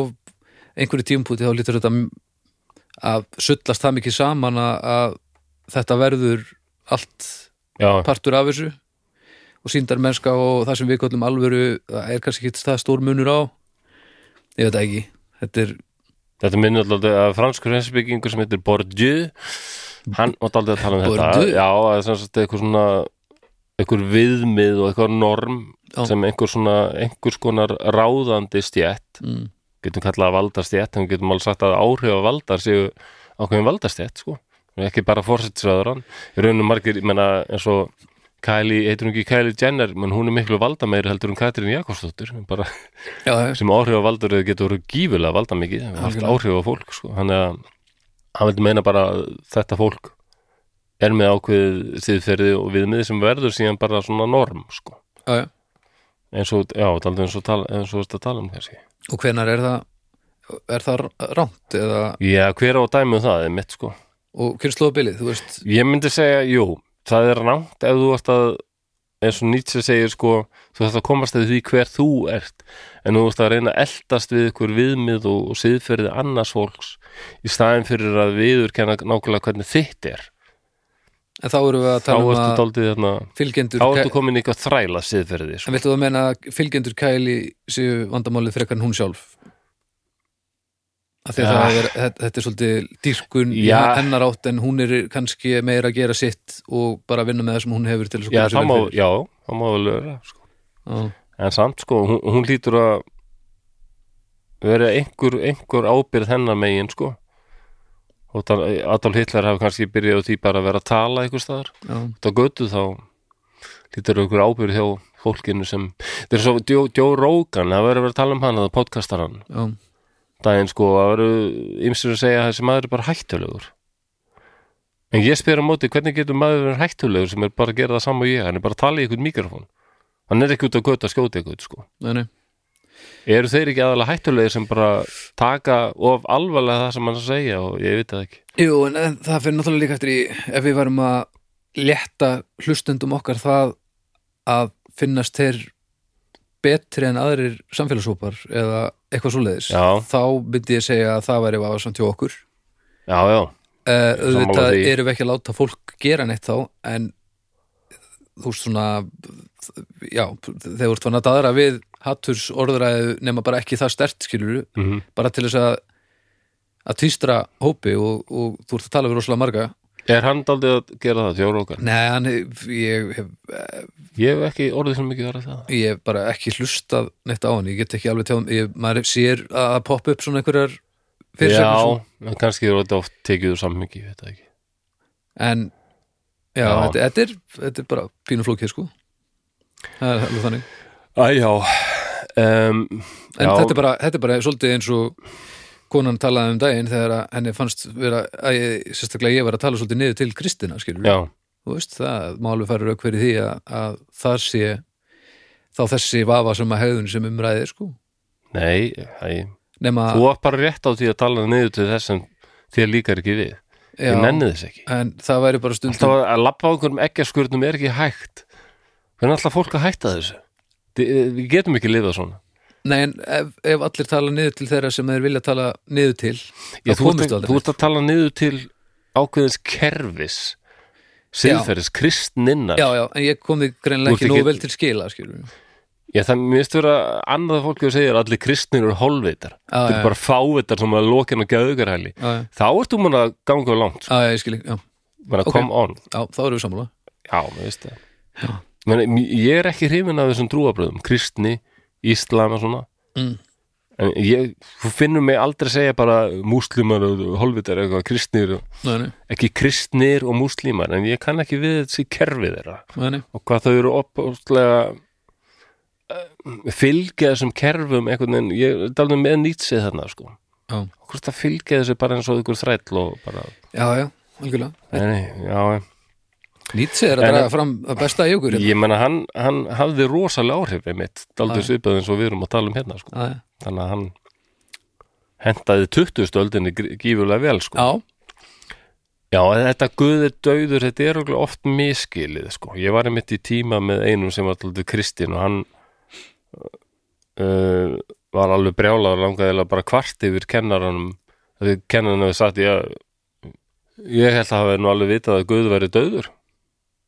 einhverju tímpúti þá lítur þetta að sullast það mikið saman að, að þetta verður allt já, partur af þessu og síndar mennska og það sem við kallum alvöru það er kannski ekki það stór munur á. Ég veit ekki. Þetta er, Þetta minnir alltaf að franskur hensbyggingur sem heitir Bourdieu. Hann átti aldrei að tala um þetta. Bourdieu? Já, það er sem sagt eitthvað svona eitthvað viðmið og eitthvað norm Já. sem einhver svona einhvers konar ráðandi stjætt mm, getum kallað að valdastjætt en við getum alveg sagt að áhrif að valdar séu ákveðin valdastjætt sko. Ekki bara fórsettisraðurann í raunum margir, ég menna eins og Kylie, heitir hún ekki Kylie Jenner menn hún er miklu valdameiri heldur en Katrín Jakobsdóttir bara já, sem áhrif á valdur getur verið gífulega valdamikið haft Algjörlega. áhrif á fólk sko. hann, að, hann vildi meina bara þetta fólk er með ákveðið síðferði og viðmið sem verður síðan bara svona norm sko. já, já. eins og, taldi eins og tala, eins og þetta tala um kannski og hvenar er það er það rámt eða Já, hver á að dæmi um það er mitt sko og hver slóða bilið, þú veist Ég myndi segja, jú, það er rangt ef þú ert að eins og Nietzsche segir sko, þú ert að komast að því hver þú ert, en þú ert að reyna að eldast við ykkur viðmið og, og siðferði annars fólks í staðin fyrir að viðurkenna nákvæmlega hvernig þitt er. En þá erum við að tala um að þarna fylgjendur þá ertu komin í eitthvað þræla siðferði en sko. viltu það meina að fylgjendur kæli séu vandamálið frekar en hún sjálf af því að Ja. það er, þetta, þetta er svolítið dýrkun í hennar átt en hún er kannski meira að gera sitt og bara vinna með það sem hún hefur til þess að koma sér það vel fyrir. já, það má vel vera sko. Já, en samt sko, hún, hún lítur að vera einhver, einhver ábyrð hennar megin sko. Og það, Adolf Hitler hafi kannski byrjað á því bara að vera að tala einhver staðar. Út á götu þá lítur einhver ábyrð hjá fólkinu sem þetta er svo Joe Rogan, það verður að vera að tala um hann það podcastar hann, já, daginn sko það verður ymsir að segja að þessi maður er bara hættulegur. En ég spyr á móti hvernig getur maður verið hættulegur sem er bara að gera það saman og ég, hann er bara að tala í einhvern mikrofón. Hann er ekki út á götu að skjóta einhvern sko. Nei, nei. Eru þeir ekki aðalega hættulegir sem bara taka of alvarlega það sem hann að segja og ég veit það ekki? Jú, en það fyrir náttúrulega líka eftir í ef við varum að létta hlustendum okkar það að finnast þeir betri en aðrir samfélagshópar eða eitthvað svoleiðis Já. þá myndi ég segja að það væri vafasamt hjá okkur. Já, já, uh, auðvitað því. erum við ekki að láta fólk gera neitt þá en þú veist svona já, þegar þú ert fann að daðra við hatturs orðræðu nema bara ekki það stert skilur mm bara til þess að að tvístra hópi og, og þú ert að tala við rosalega marga er hann daldið að gera það þjóra okkar? Nei, hann, ég hef, ég hef ekki orðið sem mikið verið það. ég hef bara ekki hlustað neitt á hann, ég get ekki alveg tjáð ég, maður sér að poppa upp svona einhverjar fyrirsagnir já, en kannski er þetta oft tekið úr saman mikið, ég veit það ekki. En já, Já. Þetta, þetta, er, þetta er bara pínu flókið sko. Það er alveg þannig. Æjá um, en já, þetta er, bara, þetta er bara svolítið eins og konan talaði um daginn þegar henni fannst vera að ég, sérstaklega ég var að tala svolítið niður til Kristina skilur já, þú veist, það má alveg fara rauk fyrir því að, að það sé þá þessi vafa sem að hegðun sem umræði sko, nei æ, nema þú átt bara rétt á því að tala niður til þess sem þér líkar ekki við. Já, ég nenni þess ekki. en það væri bara stundum alltaf að lappa á einhverjum ekkjaskurnum er ekki hægt. Hvernig alltaf fólk að hætta þessu? Þi- við getum ekki lifað svona Nei, en ef, ef allir tala niður til þeirra sem þeir vilja tala niður til Já, þú, ert, aldrei. þú ert að tala niður til ákveðins kerfis siðferðis, kristninnar. Já, já, en ég kom því greinlega ekki ekki- vel til skila skilur við. Já, það minnst vera annað fólki að segja að allir kristnir eru hálfvitar. Já, Þetta já. er bara fávitar sem að lokin að Já, já, Þá ert þú mun að ganga langt já, ég skil, já, Menna, Ok. come on. Já, þá erum við sammála. Já, mér veist það. Ég er ekki hrifin af þessum trúabröðum Kristni, Íslam og svona. Mm. En ég, þú finnur mig aldrei segja bara múslimar og hálfvitar eitthvað kristnir og, Nei, nei, ekki kristnir og múslimar en ég kann ekki við þessi kerfi þeirra. Nei, nei, og hvað þau eru opástlega fylgja þessum kerfum einhvern veginn, ég er alveg með nýtsið þarna sko, já, hvort það fylgja þessu bara eins og ykkur þræll og bara já, já, algjörlega. Nei, nei, já, Nietzsche er að draga fram það besta í okkur hérna. ég menna hann, hann hafði rosalega áhrif einmitt, Já. daldið svipað eins og við erum að tala um hérna sko, já. þannig að hann hentaði 20 stöldinni gífulega vel sko já, Já, þetta guðir döður, þetta er örugglega oft miskilið, sko. Ég var einmitt í tíma með einum sem var alltaf Kristinn og hann uh, var alveg brjálaður langaði eiginlega bara kvart yfir kennaranum. Því kennaranum hefði sagt, já, ég held að hafa nú alveg vitað að guð væri döður.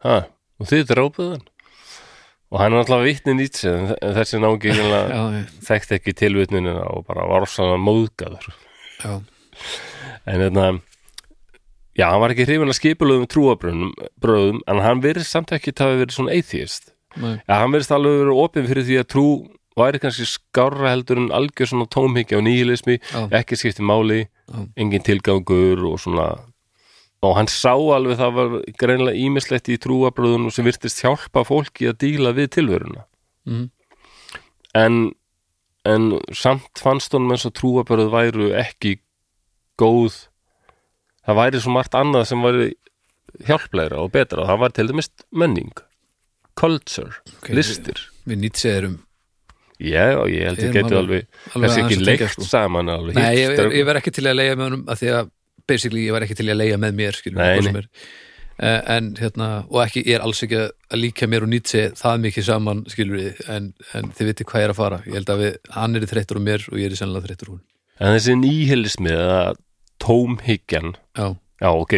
Ha, og þið drápuð hann. Og hann er alltaf vitni nýtt sér, en þessi já, þekkti ekki tilvitnunina og bara var svona móðgaður. En þetta Já, hann var ekki hrifin að skipulöðum trúabröðum bröðum, en hann verið samt ekki að hafa verið svona atheist. Já, hann verið alveg verið opinn fyrir því að trú væri kannski skárra heldur en algjör svona tómhyggja og nýhilismi ekki skipti máli, engin tilgangur og svona og hann sá alveg það var greinlega ímislegt í trúabröðunum sem virtist hjálpa fólki að díla við tilveruna. Mm. en, en samt fannst honum eins og trúabröð væru ekki góð. Það væri svo margt annað sem væri hjálplegra og betra. Það var til dæmis menning culture, Ok, listir. við Nietzsche erum Já, og ég held Við ég erum geti alveg- alveg, þessi ekki að leikt sko. saman alveg Nei, ég, ég var ekki til að leiða með honum að því að basically ég var ekki til að leiða með mér skilur, Nei, hvað sem er. En hérna, og ekki, ég er alls ekki að líka mér og Nietzsche það mikið saman skilur við, en, en þið viti hvað ég er að fara. Ég held að við, hann er í þreyttur og mér og ég er í sennilega þreyttur hún. En þessi nýhilismi eða tómhyggjan. Já, Já, ok,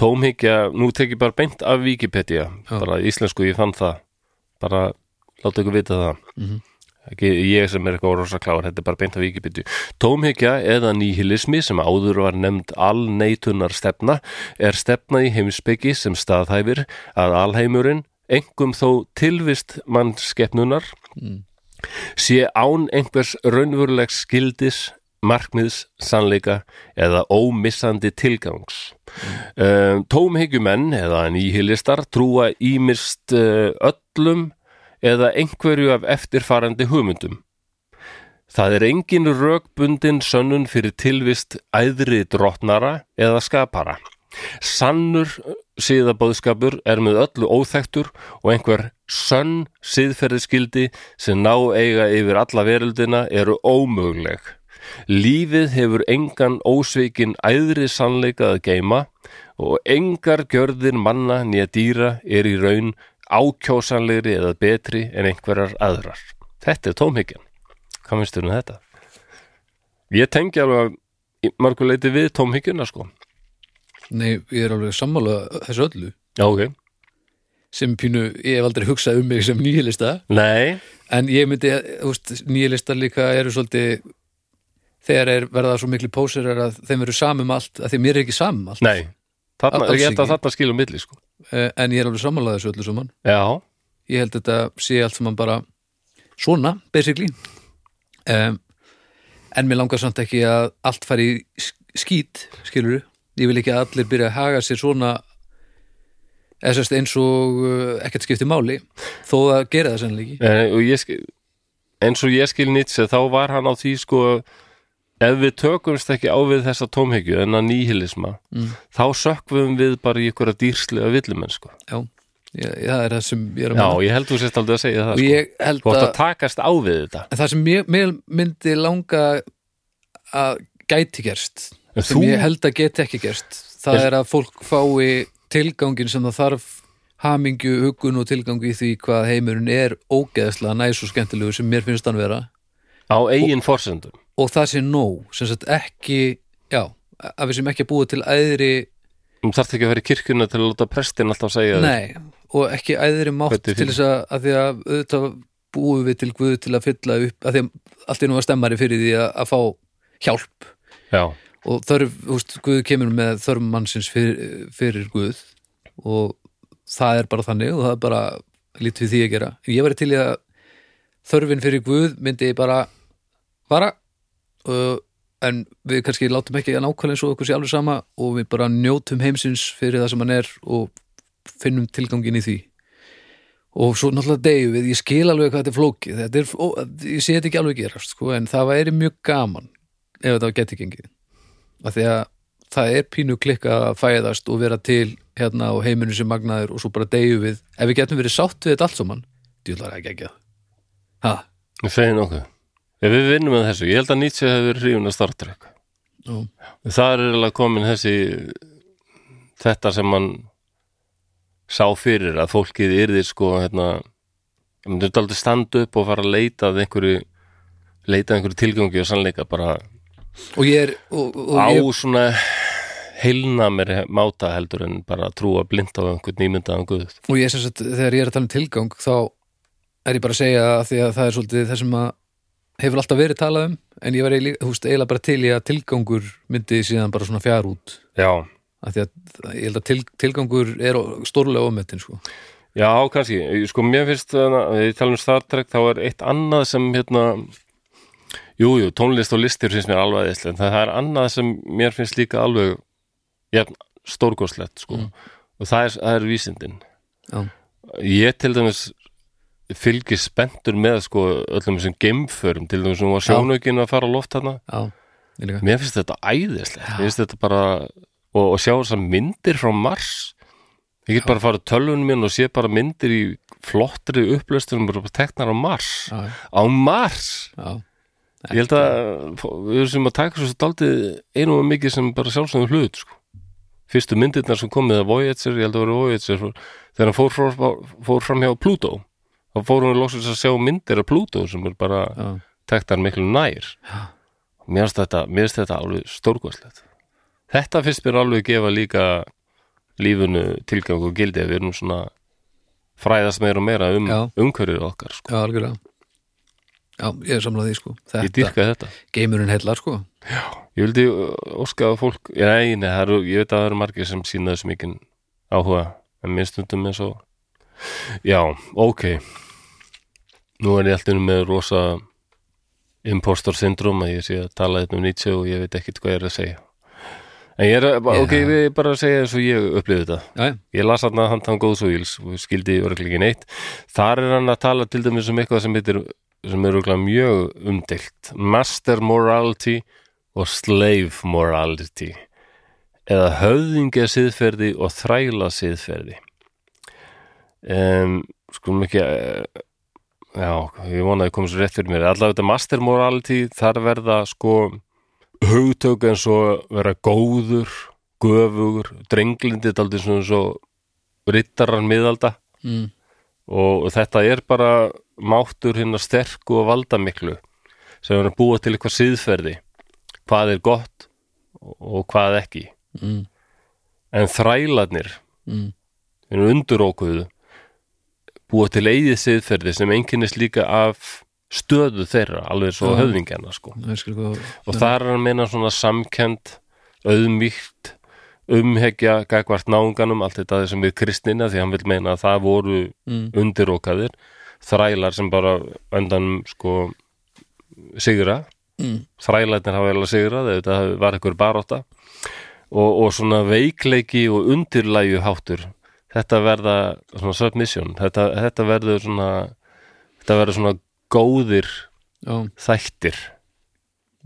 tómhyggja nú tek ég bara beint af Wikipedia. Já. bara íslensku, ég fann það. Bara láta ykkur vita það. Mhm. Ekki ég sem er eitthvað rosa kláður þetta er bara beint af Wikipedia Tómhyggja eða nýhilismi sem áður var nefnd alneitunar stefna er stefna í heimspeki sem staðhæfir að alheimurinn engum þó tilvist mannskeppnunar Mm. sé án einhvers raunverulegs skildis markmiðs, sannleika eða ómissandi tilgangs. Mm. Tómhyggjumenn eða nýhilistar trúa ímist uh, öllum eða einhverju af eftirfarandi hugmyndum. Það er engin rökbundin sönnun fyrir tilvist æðri drottnara eða skapara. Sannur síðabóðskapur er með öllu óþektur og einhver sönn síðferðiskildi sem ná eiga yfir alla veröldina eru ómöguleg. Lífið hefur engan ósveikin æðri sannleika að geima og engar gjörðir manna nýja dýra er í raun ákjósanlegri eða betri en einhverjar aðrar. Þetta er tómhyggjan. Hvað finnst þér um þetta? Ég tengi alveg í mörgu leiti við tómhyggjuna sko. nei, ég er alveg sammála þessu öllu Já, ok. sem pínu, ég hef aldrei hugsað um mig sem nýhilista Nei, en ég myndi, þú veist, nýhilistar líka eru svolítið þegar er verða svo miklu pósirar að þeim eru samum allt, að því mér er ekki samum allt nei. Þarna, Alls ég held að þarna skilum milli sko. Eh, en ég er alveg sammála þessu öllu saman. Já, ég held að þetta sé allt saman bara svona, basically. Um, en mér langar samt ekki að allt fari í sk- skít skilur ég vil ekki að allir byrja að haga sér svona eins og uh, ekkert skipti máli þó að gera það sannleiki eh, skil, eins og ég skil Nietzsche þá var hann á því sko ef við tökumst ekki á við þessa tómhyggju en að nýhilisma Mm. þá sökvum við bara í ykkur að dýrslega villumenn sko. já, ég, það er það sem ég er að Já, meina ég held þú sérst aldrei að segja það sko. Þú átt að, takast á við þetta en það sem ég, mér myndi langa að gæti gerst En sem þú, ég held að geti ekki gerst það Er- að fólk fái tilgangin sem það þarf hamingju, hugun og tilgang í því hvað heimurinn er ógeðslega næs og skemmtilegu sem mér finnst hann vera á eigin forsendum. Og það sé nóg, sem sagt ekki já, að við sem ekki að búa til æðri Þú þarft ekki að vera í kirkjuna til að láta prestin alltaf segja nei, og ekki æðri mátt til þess að, að því að auðvitað búum við til Guð til að fylla upp að því að allt er nú að stemmari fyrir því að, að fá hjálp. Já, og þörf, veist, Guð kemur með þörf mannsins fyrir, fyrir Guð og það er bara þannig og það er bara lítið því að gera. Ég væri til að þörfin fyrir Guð myndi bara vara uh, en við kannski látum ekki að nákvæmlega eins og okkur sé alveg sama og við bara njótum heimsins fyrir það sem hann er og finnum tilgangin í því. Og svo náttúrulega deyju við, ég skil alveg hvað þetta er flókið. Þetta er, ó, ég sé þetta ekki alveg gerast sko, en það væri mjög gaman ef þetta geti gengið. Af því að það er pínu klikka að fæðast og vera til hérna og heiminu sem magnaður og svo bara deyju við ef við getum verið sátt við þetta allt saman djúlar ekki ekki ha, ég segi nokkuð Ef við vinnum með þessu, ég held að Nietzsche hefur verið hrifun að Star Trek Nú. Það er alveg komin þessi þetta sem hann sá fyrir að fólkið yrði sko hérna það myndi aldrei standa upp og fara að leita að einhverju leita að einhverju tilgangi og sannleika bara og ég er og, og á ég, svona heilna mér máta heldur en bara trúa blind á einhvern nýmyndaðan guð og ég sem sagt, þegar ég er að tala um tilgang þá er ég bara að segja að því að það er svolítið það sem að hefur alltaf verið talað um en ég var eiginlega, bara til í að tilgangur myndi síðan bara svona fjár út. Já, af því að ég held að til, tilgangur er stórlega ómetinn sko. Já, kannski, sko mér finnst að ég tala um Star Trek þá er eitt annað sem hérna jú, jú, tónlist og listir finnst mér alveg eðislega, það er annað sem mér finnst líka alveg ja, stórgóðslegt, sko. Og það er, það er vísindin. Já. ég til dæmis fylgir spenntur með sko öllum þessum geimförum, til dæmis sem var sjónaukin að fara á loft Já, líka. Mér finnst þetta æðislegt, mér finnst þetta bara og, og sjá þessar myndir frá Mars. Ég get bara að fara tölvunum minn og sé bara myndir í flottri upplöstunum bara teknar á Mars. Já, á Mars? Já, ég held að við erum sem að taka svo daldið einu og mikið sem bara sjálfsögum hlut sko. fyrstu myndirnar sem komið að Voyager, ég held að vera Voyager þegar hann fór, fór, fór fram hjá Pluto þá fórum við loksins að sjá myndir af Pluto sem er bara já, tektar miklu nær. Já. mér finnst þetta, mér finnst þetta alveg stórkvæslegt þetta finnst mér alveg gefa líka lífunu tilgang og gildi að við erum svona fræðast meira og meira um Já. umhverfið okkar sko. já, algjörlega. Já, ég er samlað því sko. Ég Þetta, dýrka þetta. geimurinn heillar sko. Ég vildi óska að fólk já, nei, nei, eru, ég veit að það eru margir sem sína þess mikið áhuga en mér stundum eins og já, ok nú er ég alltaf með rosa impostor syndrom að ég sé að tala þetta um Nietzsche og ég veit ekkit hvað ég er að segja. En ég er að, Já. ok, við bara að segja eins og ég upplifði þetta. Já, ég las hann að hann góðs og íls og skildi örglega ekki neitt. Þar er hann að tala til dæmis um eitthvað sem heitir sem er örglega mjög umdeilt. Master morality og slave morality. Eða höfðingja siðferði og þræla siðferði. Um, skulum ekki eh, já, ég vona að ég komið svo rétt fyrir mér. Allavega þetta master morality þar verða sko hugtök eins og vera góður göfugur, drenglindi daldið svona svo rittaran miðalda. Mm, og þetta er bara máttur hérna sterku og valdamiklu sem er að búa til eitthvað síðferði hvað er gott og hvað ekki. Mm, en þrælarnir mm, undurókuðu búa til eigið síðferði sem einkennist líka af stöðu þeirra alveg svo Já. höfðingjana sko. Og það er hann meina svona samkend auðmýkt umhegja gagvart náunganum allt þetta sem við kristina því hann vil meina að það voru mm, undirókaðir þrælar sem bara öndan sko sigra. Mm, þrælarnir hafa vel að sigra þetta var einhver baróta og, og svona veikleiki og undirlæju háttur þetta verða svona submission. Þetta, þetta verður svona þetta verður svona góðir Já, þættir.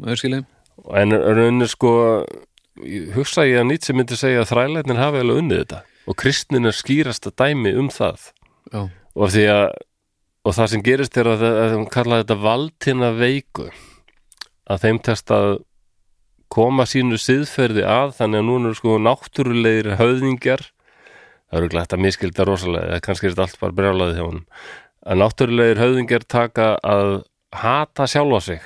Ég skil ég en raunir sko hugsa ég að Nietzsche myndi segja að þrælarnir hafi alveg unnið þetta. Og kristnin er skýrasta dæmi um það. Já, og því að og það sem gerist er að, að hún kalla þetta valdina veiku. Að þeim test að koma sínu siðferði að þannig að núna eru sko náttúrulegir höfðingjar það eru glætt að miskilda rosalega eða kannski er þetta allt bara brjálaði hjá honum. Að náttúrulegir höfðingjar taka að hata sjálfa sig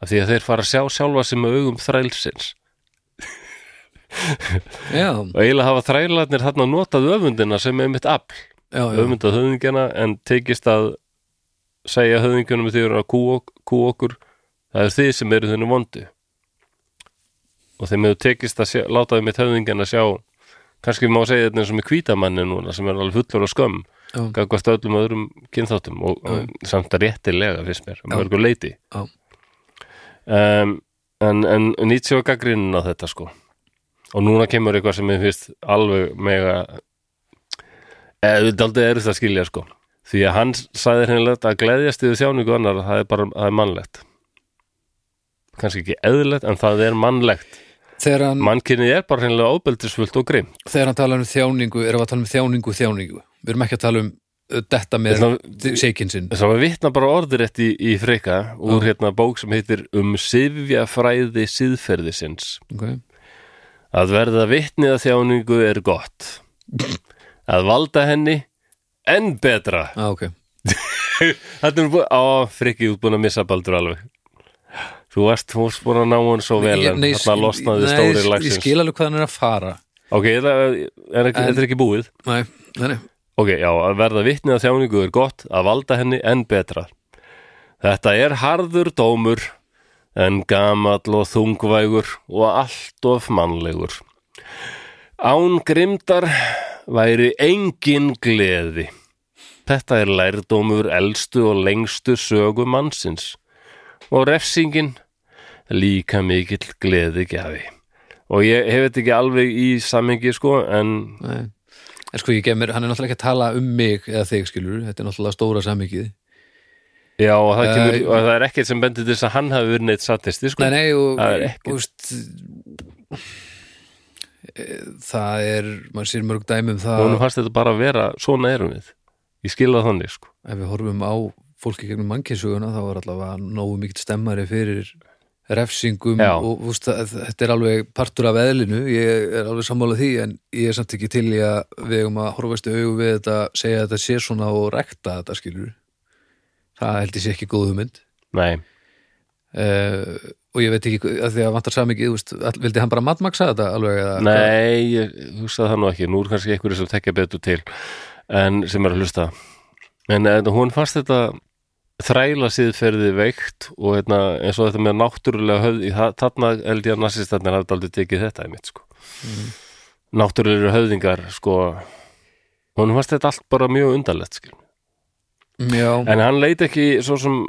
af því að þeir fara að sjá sjálfa sig með augum þrælsins. Og eiginlega hafa þrælarnir þarna notað öfundina sem er mitt afl öfundað höfðingjana en tekist að segja höfðingjunum því að kú, kú okkur það er þið sem eru þennu vondi og þeim hefur tekist að sjá, láta þið mitt höfðingjana sjá kannski má segja þetta eins og með hvítamanni núna sem er alveg fullur og skömm gagvast öllum öðrum kynþáttum og, og samt að réttilega fyrst mér, mörgur leiti um, en, en Nietzsche var gaggrinn á þetta sko. Og núna kemur eitthvað sem ég finnst alveg mega þetta aldrei er það að skilja sko. Því að hann sagði hreinlega að gleðjast yfir þjáningu annar, það er bara það er mannlegt. Kannski ekki eðlilegt en það er mannlegt hann, mannkynnið er bara hreinlega ábeldisfullt og grimm þegar hann talar um þjáningu erum við að tala um þjáningu, þjáningu Við erum ekki að tala um uh, detta með Þetta- seikin sinn Það var vitna bara orðurétt í, í freyka úr Já. hérna bók sem heitir Um sifja fræði síðferðisins. okay. Að verða vitnið að þjáningu er gott. Að valda henni enn betra. ah, okay. Þetta er á, frikki, þú ert búin að missa baldur alveg. Þú varst, búin að ná hann svo vel en Nei, þarna losnaði nei, stóri Ég lagsins. skil alveg hvað hann er að fara Ok, þetta er, er, ekki, En- er ekki búið. Nei, nei, nei Ok, já, að verða vitnið að þjáningu er gott, að valda henni enn betra. Þetta er harður dómur, en gamall og þungvægur og allt of mannlegur. Án grimdar væri engin gleði. Þetta er lærdómur elstu og lengstu sögu mannsins og refsingin líka mikill gleði gjafi. Og ég hef þetta ekki alveg í samhengi sko, en Nei. En sko ég gef mér, hann er náttúrulega ekki að tala um mig eða þig skilur, þetta er náttúrulega stóra samvikið já, og það, Eh, kemur, og það er ekkert sem bendir til þess að hann hafi verið neitt satisti sko. Nei, nei, og, og veist, það er maður sér mörg dæmi um það og hún fannst þetta bara að vera, svona erum við. Ég skil það þannig sko. ef við horfum á fólki gegnum mannkynnsuguna þá er allavega nógu mikill stemmari fyrir refsingum Já. og úst, þetta er alveg partur af eðlinu, ég er alveg sammálað því en ég er samt ekki til í að við eigum að horfast í augu við þetta segja að þetta sé svona og rekta þetta skilur það held ég sé ekki góð hugmynd Nei, uh, og ég veit ekki að því að vantar veist, all- vildi hann bara matmaksa þetta alveg eða nei, ég hugsa það nú ekki. Nú er kannski einhverju sem tekja betur til en sem er að hlusta. En en hún fannst þetta þræla síðferði veikt og hérna, eins og þetta með náttúrulega höfð, það- þarna held ég að narsistarnir hafði aldrei tekið þetta einmitt sko. Mhm. Náttúrulega höfðingar sko, hún fannst þetta allt bara mjög undarlegt En hann leit ekki svo sem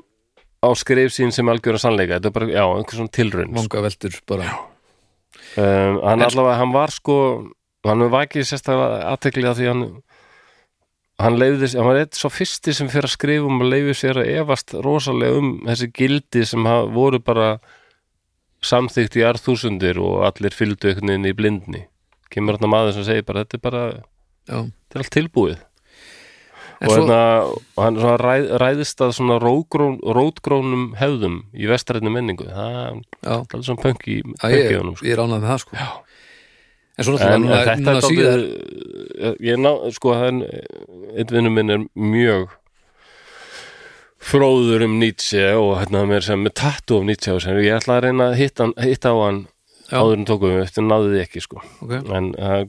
á skrif sín sem algjöra sannleika, þetta er bara, já, einhver svona tilraun sko. vanga veldur bara um, hann allavega, hann var sko hann var vakið sérstaklega aðtekli að því hann hann leiði, hann var eitt svo fyrsti sem fyrir að skrifa um að leiði sér að efast rosalega um þessi gildi sem voru bara samþykkt í arþúsundir og allir fylgdu einhvern veginn í blindni. Kemur hann maður sem segir bara þetta er bara, þetta er allt tilbúið. En og svo, hérna, og hann ræð, ræðist að svona rótgrón, rótgrónum hefðum í vestræðinu menningu. Það er alveg svona punk í já ég, sko. ég er ánað með það sko. Já. En svo en, núna, þetta núna er síðar dálítið ég ná, sko einn vinnu minn er mjög fróður um Nietzsche og hérna mér sem með tattu af Nietzsche og sem ég ætla að reyna að hitta, hitta á hann Já. áður en tókum við eftir því ekki sko Ok, en uh,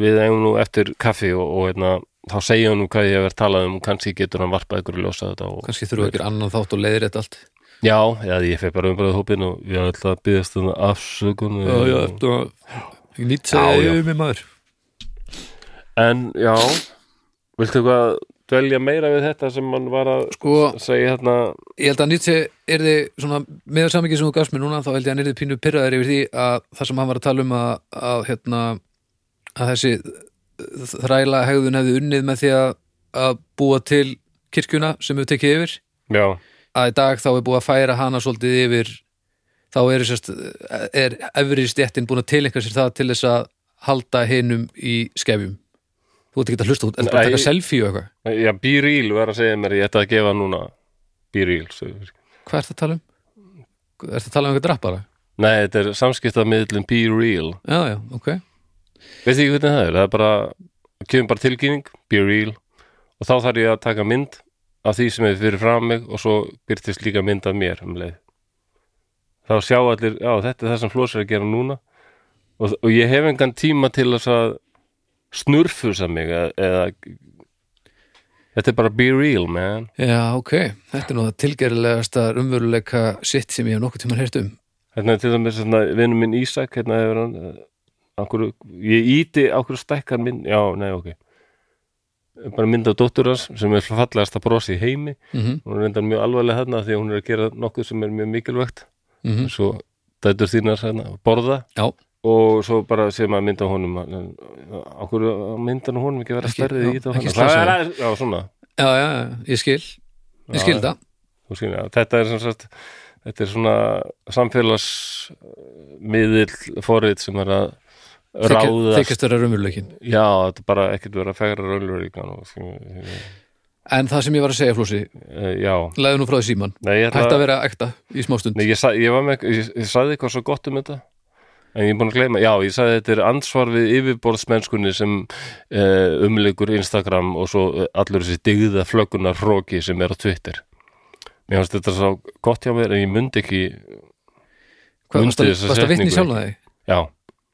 við eigum nú eftir kaffi og, og hérna, þá segja hann um hvað ég hef verið talað um kannski getur hann varpað ykkur að ljósa þetta og, kannski þurfa ekki annan þátt og leiðir þetta allt já, eða ég feg bara umbröðu hópin og ég ætla að byggast um afsökun og, þetta Já, já. segja um mig maður. En já viltu eitthvað dvelja meira við þetta sem hann var að Sko, segja hérna? ég held að Nietzsche yrði svona, með samvikið sem þú gafst mér núna þá held ég að hann yrði pínu pyrraður yfir því að það sem hann var að tala um að, að hérna að þessi þræla hegðun hefði unnið með því að, að búa til kirkjuna sem við tekið yfir. Já, að í dag þá er búið að færa hana svolítið yfir þá er, sérst, er efri stjettin búin að tilengja sér það til þess að halda hinum í skefjum þú ert ekki að hlusta, þú ert bara að taka selfie og eitthvað já, Be Real var að segja mér ég ætla að gefa núna Be Real hvað ert að tala um? ert að tala um eitthvað drappara? nei, þetta er samskiptamiðlun Be Real já, já, ok Veist ekki hvernig það er? Það er bara, kemur bara tilkynning, be real og þá þarf ég að taka mynd af því sem er fyrir fram mig og svo byrtist líka mynd af mér um leið. Þá sjá allir, já þetta er það sem Flós er að gera núna. Og, og ég hef engan tíma til að snurfusa mig eða, eða þetta er bara be real man. já, ok, þetta er nú það tilgerðilegasta umveruleika sitt sem ég hef nokkuð tímann heyrt um. Hérna er til dæmis hérna, vinnum minn Ísak, hérna hefur hann, eh, okkur, ég íti okkur stækkar minn, já, nei, ok. Bara mynd af dóttur hans sem er fallegast að brosi í heimi. Mm hún er reyndar mjög alvarlega þarna því að hún er að gera nokkuð sem er mjög mikilvægt -hmm. svo dætur þínar hérna, borða. Já, og svo bara sé maður mynda honum okkur myndan honum ekki vera stærrið í þetta ekki það er, já, svona. Já, já, ég skil. Ég skil það. Já, þetta er sem sagt þetta er svona samfélagsmiðil forrið sem er að ráðast. þykist vera raunveruleikin já, þetta er bara ekkert vera að fegra raunveruleikan og en það sem ég var að segja, Flósi, eh, já, leiðu nú frá því síman hægt að vera ekta í smástund Nei, ég, sa, ég með, ég, ég sagði eitthvað svo gott um þetta en ég er búin að gleyma, já, ég sagði þetta er ansvar við yfirborðsmennskunni sem uh, umleikur Instagram og svo eh, allur þessi digða flöggunar hróki sem er á Twitter. Mér fannst þetta svo gott hjá mér en ég myndi ekki, Hvað, varst Mundi að, þessa varst að vitni setningu sjálf þig? já,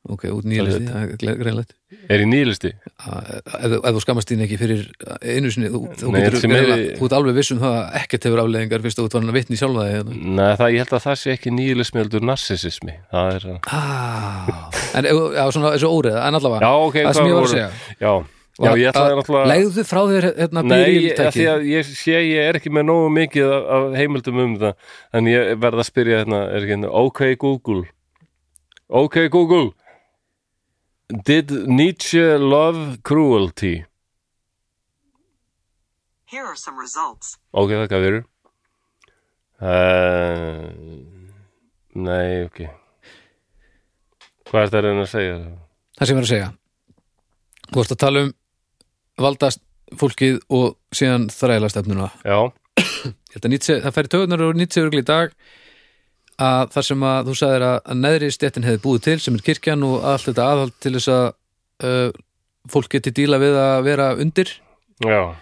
Ok, út nýlisti, það er greinlegt er í nýlisti? Ef, þú- ef þú skammast þín ekki fyrir einu sinni, þú, þú, Nei, getur, er- þú ert alveg viss um það að ekkert hefur afleðingar fyrst að þú ert varin að vitni sjálfa þig hérna. Nei, það, ég held að það sé ekki nýlismi heldur narsisismi það er, ah, en já, svona þessu óreða, en allavega. Já, ok, það sem ég var að segja. já, Já, ég ætlaði náttúrulega- Legðu frá þér hérna Nei, af því bíltæki að ég sé ég er ekki með nógu mikið af, af heimildum um það. En ég verð Did Nietzsche love cruelty? Here are some results. Ok, þakka fyrir uh, Nei, ok Hvað er það að reyna að segja? Það sem ég er að segja Þú vorst að tala um valdast fólkið og síðan þræla stefnuna Já, Ég held að Nietzsche, það færi tögunar og Nietzsche örgli í dag að þar sem að þú sagðir að, að neðri stéttin hefði búið til sem er kirkjan og allt þetta aðhald til þess að uh, fólk geti díla við að vera undir. Já,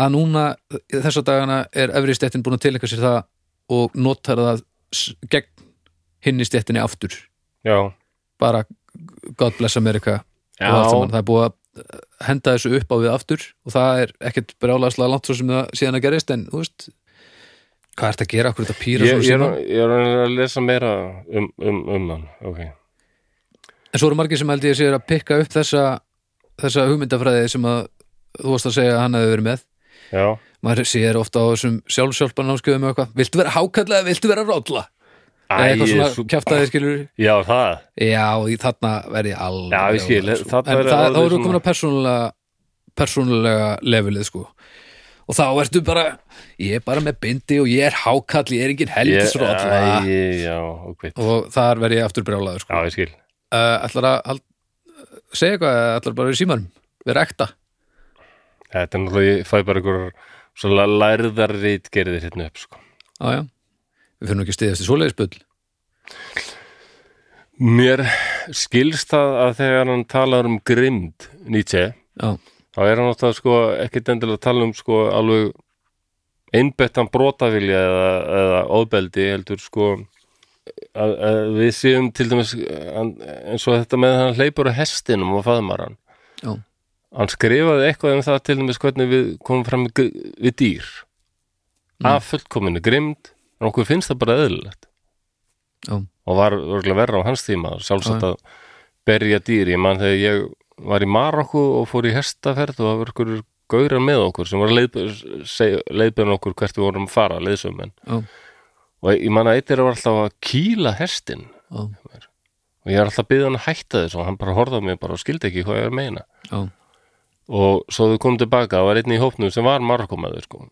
að núna þessa dagana er efri stéttin búin að tilengja sér það og notar það gegn hinni stéttinni aftur. Já. Bara God bless America það er búið að henda þessu upp á við aftur og það er ekkert brjálæslega langt svo sem það síðan að gerist en þú veist hvað er þetta að gera, okkur þetta pýra Ég, svona ég, er, er að lesa meira um, um, um hann Ok, en svo eru margir sem held ég sér að pikka upp þessa, þessa hugmyndafræði sem að þú varst að segja að hann hefði verið með. Já. Maður sér ofta á þessum sjálfsjálfbarnámskjöðum og eitthvað, viltu vera hákalla eða viltu vera rótla eða eitthvað svona svo- kjaftaði skilur Já, það. Já, þarna verð ég alveg Já, ég skil, sko. en það, þá svona- komin að persónulega persónulega levelið sko og þá ertu bara ég er bara með bindi og ég er hákall ég er engin helgis rótla Æ, Já, ok og þar verð ég aftur brjálaður sko. Já, ég skil. Uh, ætlar að segja eitthvað eða ætlar bara að vera í símanum? Vera ekta? Þetta er náttúrulega, ég fæ bara einhver lærðar rít gerðir hérna upp sko. á við fyrir ekki að stiðast í svoleiðisbull Mér skilst það að þegar hann talar um grimd Nietzsche, já, þá er hann náttúrulega sko, ekkit endilega að tala um sko, alveg einbettan brotavilja eða, eða óbeldi heldur sko að, að við séum til dæmis eins og þetta með hann hleypur á hestinum og faðmar hann. Já, hann skrifaði eitthvað um það til dæmis hvernig við komum fram við, dýr. Af fullkominu grimd en okkur finnst það bara eðlilegt. Já, og var örgulega verra á hans tíma sjálfsagt Já, að berja dýr. Ég man þegar ég var í Marokku og fór í hestaferð og það var ykkur gaurar með okkur sem var leiðbjörn okkur hvert við vorum að fara leiðsum já, og ég man að eittir var alltaf að kýla hestin já, og ég er alltaf að byggja hann að hætta þess og hann bara horfði á mig bara og skildi ekki hvað ég er að meina. Já, og svo þau komum tilbaka og var einn í hópnum sem var Marokkomaður sko.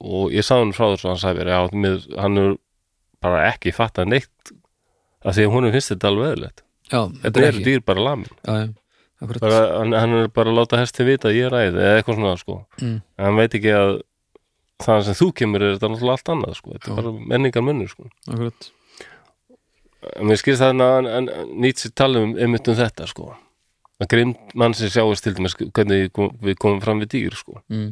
og ég sagði hann frá þessu og hann sagði mér, mér, hann er bara ekki fattað neitt af því að hún finnst þetta alveg eðlilegt. Já þetta er dýr bara lamin bara, hann, hann er bara að láta hesti vita að ég er æði eða eitthvað svona sko. Mm. en hann veit ekki að það sem þú kemur er þetta náttúrulega allt annað sko. þetta er bara menningar munnur sko. akkurat en mér skilst það að nýtt sér tala um einmitt um þetta sko. að grind mann sem sjáist til dæmis hvernig við kom- við komum fram við dýr sko. mm.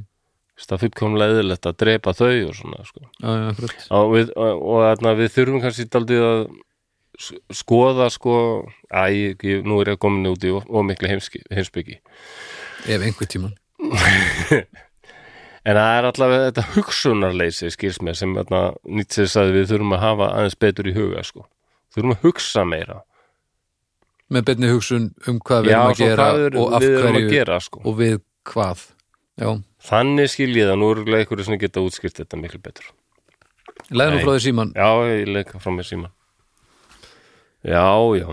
það fullkomlega eðlilegt að drepa þau og svona sko. já, já, og, við, og, og við þurfum kannski daldið að skoða sko æ, ég, nú er ég komin út í ómikli heimsbyggi ef einhver tíman En það er allavega þetta hugsunarleysi skýrs mér sem nýtt sér sagði við þurfum að hafa aðeins betur í huga sko. Þurfum að hugsa meira. með beinni hugsun um hvað við erum að svo gera er, og af að hverju gera sko. og við hvað já, Þannig skil ég það, nú eru einhverju sem geta útskýrt þetta miklu betur. Nei. frá því síman Já, ég leika frá mér síma. Já, já.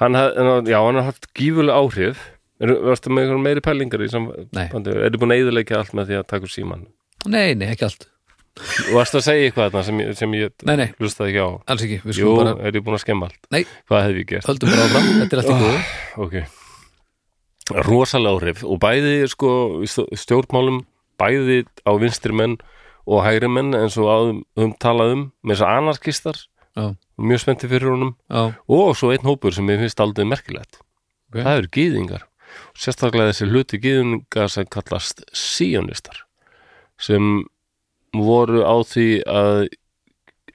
Hann haf, já, hann har haft gífulega áhrif. Varstu með einhverjum meiri pælingar í Nei. sambandi? Er þið búin að eyðileika allt með því að taka úr síman? nei, nei, ekki allt varstu að segja eitthvað þarna sem, sem ég nei, nei, hlustaði ekki á? alls ekki, Jú, bara er ég búin að skemma allt? nei, Hvað hef ég gert? höldum bara áfram, þetta er allt í góðu ok rosalega áhrif og bæði sko stjórnmálum bæði á vinstri menn og hægri menn eins og áðum um talað um með þess að anarkistar já, mjög spennti fyrir honum. Já, og svo einn hópur sem ég finnst aldrei merkilegt. Ok. það eru gýðingar sérstaklega þessi hluti gýðingar sem kallast síonistar sem voru á því að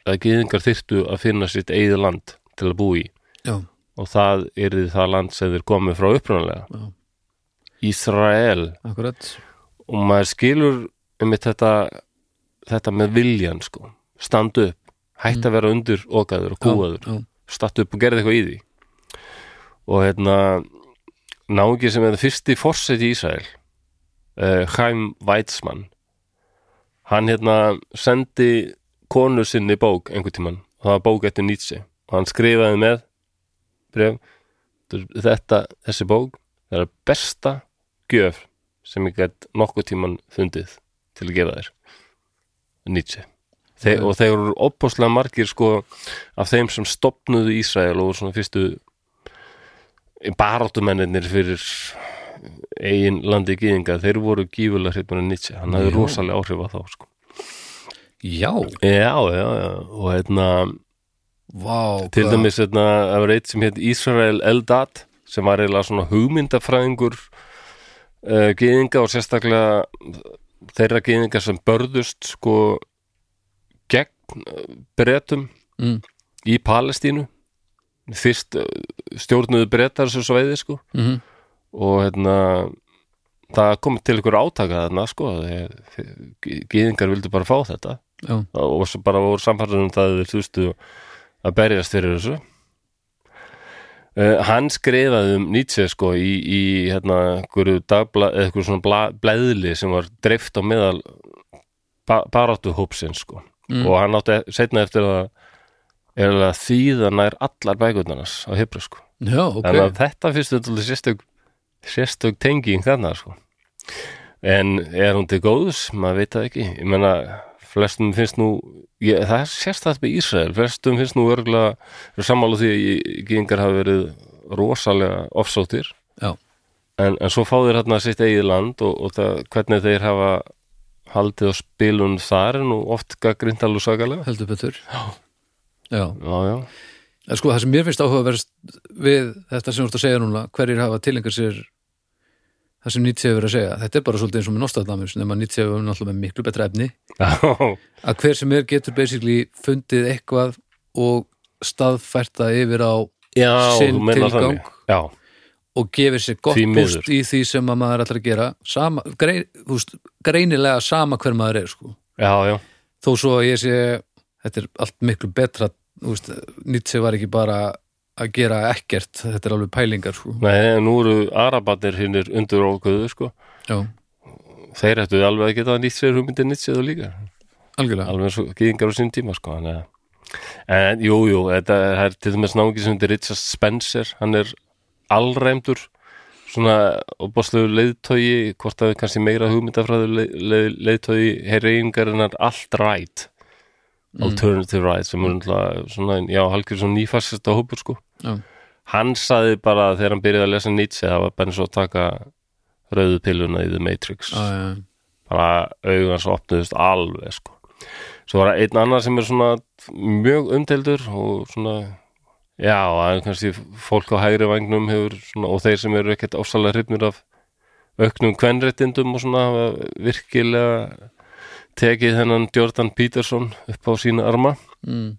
að gýðingar þyrftu að finna sitt eigið land til að búa í. Já, og það yrði það land sem þeir komið frá upprunalega. Já. Ísrael. Og maður skilur um þetta þetta með viljan sko. Stand upp, hætt að vera undir okaður og kúaður, Mm. já, statt upp og gerði eitthvað í því. Og hérna náungi sem er fyrsti forseti í Ísrael uh, Chaim Weizmann hann hérna sendi konu sinni bók einhvern tímann. Og það var bók eftir Nietzsche. Og hann skrifaði með bref þetta, þessi bók það er besta gjöf sem ég gætt nokkuð tímann fundið til að gefa þér. Nietzsche Þe, og þeir eru opposlega margir sko af þeim sem stopnuðu Ísrael og voru svona fyrstu baráttumennir fyrir eigin landi gýðinga, þeir voru gífulega af Nietzsche, hann hafði rosalega áhrif á þá sko. Já, Já, já, já, og hérna vá til dæmis hérna, það var eitt sem heit Ísrael Eldad sem var eiginlega svona hugmyndafræðingur uh, gýðinga og sérstaklega þeirra gýðinga sem börðust sko bretum mm, í Palestínu fyrst uh, stjórnuðu bretar þessu sveiði sko. Mm og hérna það kom til ykkur átaka þarna sko gýðingar vildu bara fá þetta. Já, og bara voru samfæður um það að þeir þústu að berjast fyrir þessu. Uh, hann skrifaði um Nietzsche sko í, í hérna einhverju dagbla, eða einhverju svona bla, bleðli sem var dreift á meðal ba baráttu hópsins sko Mm. og hann átti setna eftir að er að þýða nær allar bækurnarnas á hebru sko. Já ok. Þannig að þetta fyrst sérstök sérstök tenging þarna sko. en er hún til góðs? Maður veit það ekki. Ég menna flestum finnst nú ég, það er sérstætt með Ísrael. Flestum finnst nú örgulega er sammála því að gýðingar hafa verið rosalega ofsóttir. Já, en, en svo fá þeir hérna sitt eigið land og, og það, hvernig þeir hafa haldið á spilun þar nú oft gaggrind alveg sagalega heldur betur. Já. Já, já, já, en sko það sem mér finnst áhugaverst við þetta sem þú ert að segja núna hverjir hafa tilengar sér það sem Nietzsche hefur að segja. Þetta er bara svolítið eins og með Nostradamus nema Nietzsche hefur náttúrulega með miklu betra efni. Já, að hver sem er getur basically fundið eitthvað og staðfært það yfir á Sinn tilgang. þannig. já, og gefið sér gott búst í því sem að maður ætlar að gera sama, grein, þú veist, greinilega sama hver maður er sko. já, já þó svo að ég sé þetta er allt miklu betra þú Nietzsche var ekki bara að gera ekkert, þetta er alveg pælingar sko. Nei, nú eru arabatir hinnir undur ókvöðu, sko. Þeir ættu alveg að geta nýtt sér hugmyndir nýtt sér líka. algjörlega Alveg eins og gýðingar á sín tíma, sko. Að, en jú, jú, þetta er, er til dæmis náungi sem heitir Richard Spencer, hann er allræmdur, svona opáslegu leiðtogi, hvort það er kannski meira hugmyndafræðu leið, leið, leiðtogi herreingarinnar allt rætt, alternative right, sem er náttúrulega svona, já, halgjör svona nýfassist á hópur, sko. já, hann saði bara þegar hann byrjaði að lesa Nietzsche það var bara eins og að taka rauðu pilluna í The Matrix. Já, já, bara augans opnuðust alveg sko. svo var það einn annar sem er svona mjög umteldur og svona já, er kannski fólk á hægri vagnum hefur svona, og þeir sem eru ekkert ofsalega hrifnir af auknum kvenréttindum og svona virkilega tekið hennan Jordan Peterson upp á sína arma. Mm,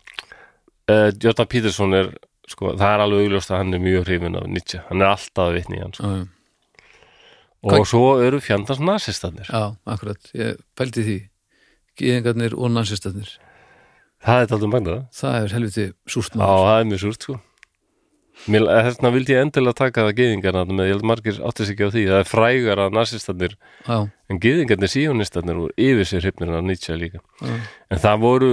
uh, Jordan Peterson er sko, það er alveg augljóst að hann er mjög hrifin af Nietzsche, hann er alltaf vitni í hann sko. og svo eru fjandans nasistanir já, akkurat. Ég pældi því. Gýðingarnir og nansistarnir það er aldrei magnað. Það er helviti súrt Já, maður. það er mjög súrt sko. Mér, þessna vildi ég endilega taka það geðingarna með, ég held margir áttist ekki á því. Það er frægar að nasistanir já, en geðingarnir síónistarnir voru yfir sér hrifnir af Nietzsche líka. Já, en það voru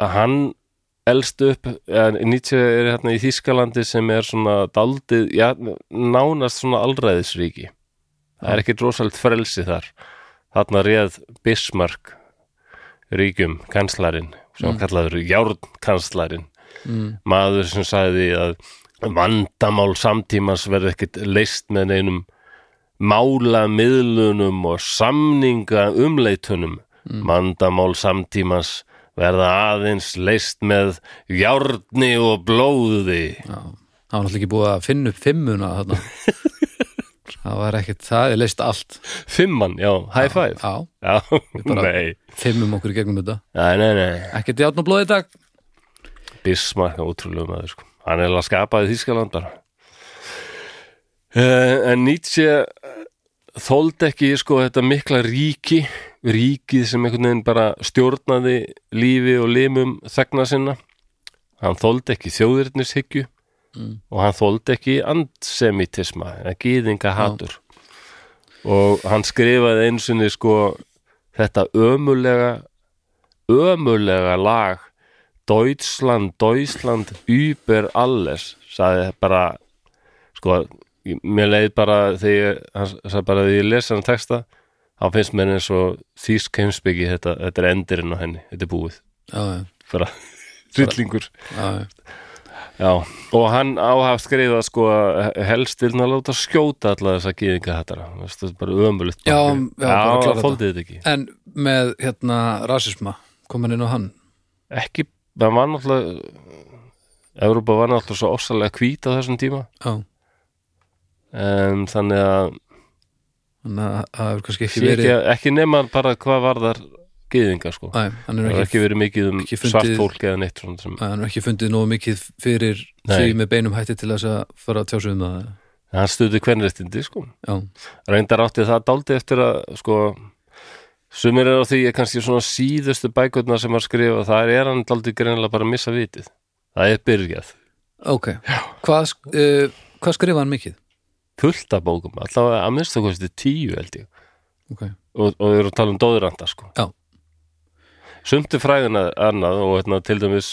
að hann elst upp ja, Nietzsche er hérna í Þýskalandi sem er svona daldið, já, nánast svona alræðisríki. Það er ekki drosalt frelsi þar. Þarna réð Bismarck ríkjum kanslarinn sem mm. kallaður járnkanslarinn. Mm, maður sem sagði að vandamál samtímans verði ekkit leist með neinum mála miðlunum og samninga umleitunum vandamál samtímans verða aðeins leist með járni og blóði. Já það var náttúrulega ekki búið að finna upp fimmuna þarna það var ekkert, það er leist allt. Fimmann, já, high five. já, já, bara- nei, fimmum okkur í gegnum þetta. Nei, nei, nei. Ekkert játn og blóð í dag. Bismarck er ótrúlega maður sko. hann er alveg skapaði Þýskaland bara uh, en Nietzsche eh, þóldi ekki sko þetta mikla ríki ríkið sem einhvern veginn bara stjórnaði lífi og limum þegna sinna. Hann þóldi ekki þjóðirnishyggju Mm. og hann þóldi ekki andsemitisma gýðinga hatur og hann skrifaði einu sinni sko þetta ömulega ömulega lag Deutschland, Deutschland über alles sagði bara sko, mér leið bara þegar hann sagði bara þegar ég lesa hann texta þá finnst mér eins og þýsk heimsbyggi þetta, þetta er endirinn á henni, þetta er búið. Já, já, bara hryllingur. Já, já. Og hann áhaft skrifað sko að helst vil hann láta skjóta alla þessa gýðinga hættara það er bara ömulegt Já, já, þetta. fóldið þetta ekki. En með hérna rasisma kom hann inn á hann? Ekki, það var náttúrulega Európa var náttúrulega svo ofsalega hvít á þessum tíma. Já, en þannig að þannig að það hefur kannski ekki verið ekki, ekki nema bara hvað var þar gýðinga sko. Æ, hann það er var ekki, verið mikið um fundið- svart fólk eða neitt svona sem, hann er ekki fundið nógu mikið fyrir því með beinum hætti til þess að fara að tjásu um það hann stuði kvenréttindi sko. Já, reyndar átti það dáldi eftir að sko sumir er á því kannski svona síðustu bækurnar sem að skrifa, það er hann dáldi greinilega bara að missa vitið. Það er byrjað, ok. Hvað, uh, hvað skrifa hann mikið? fullt af bókum allavega að minnstu kosti tíu held ég. Ok, og, og við erum að tala um dóðuranda sko. Já. Sumt er fræðina annað og hérna, til dæmis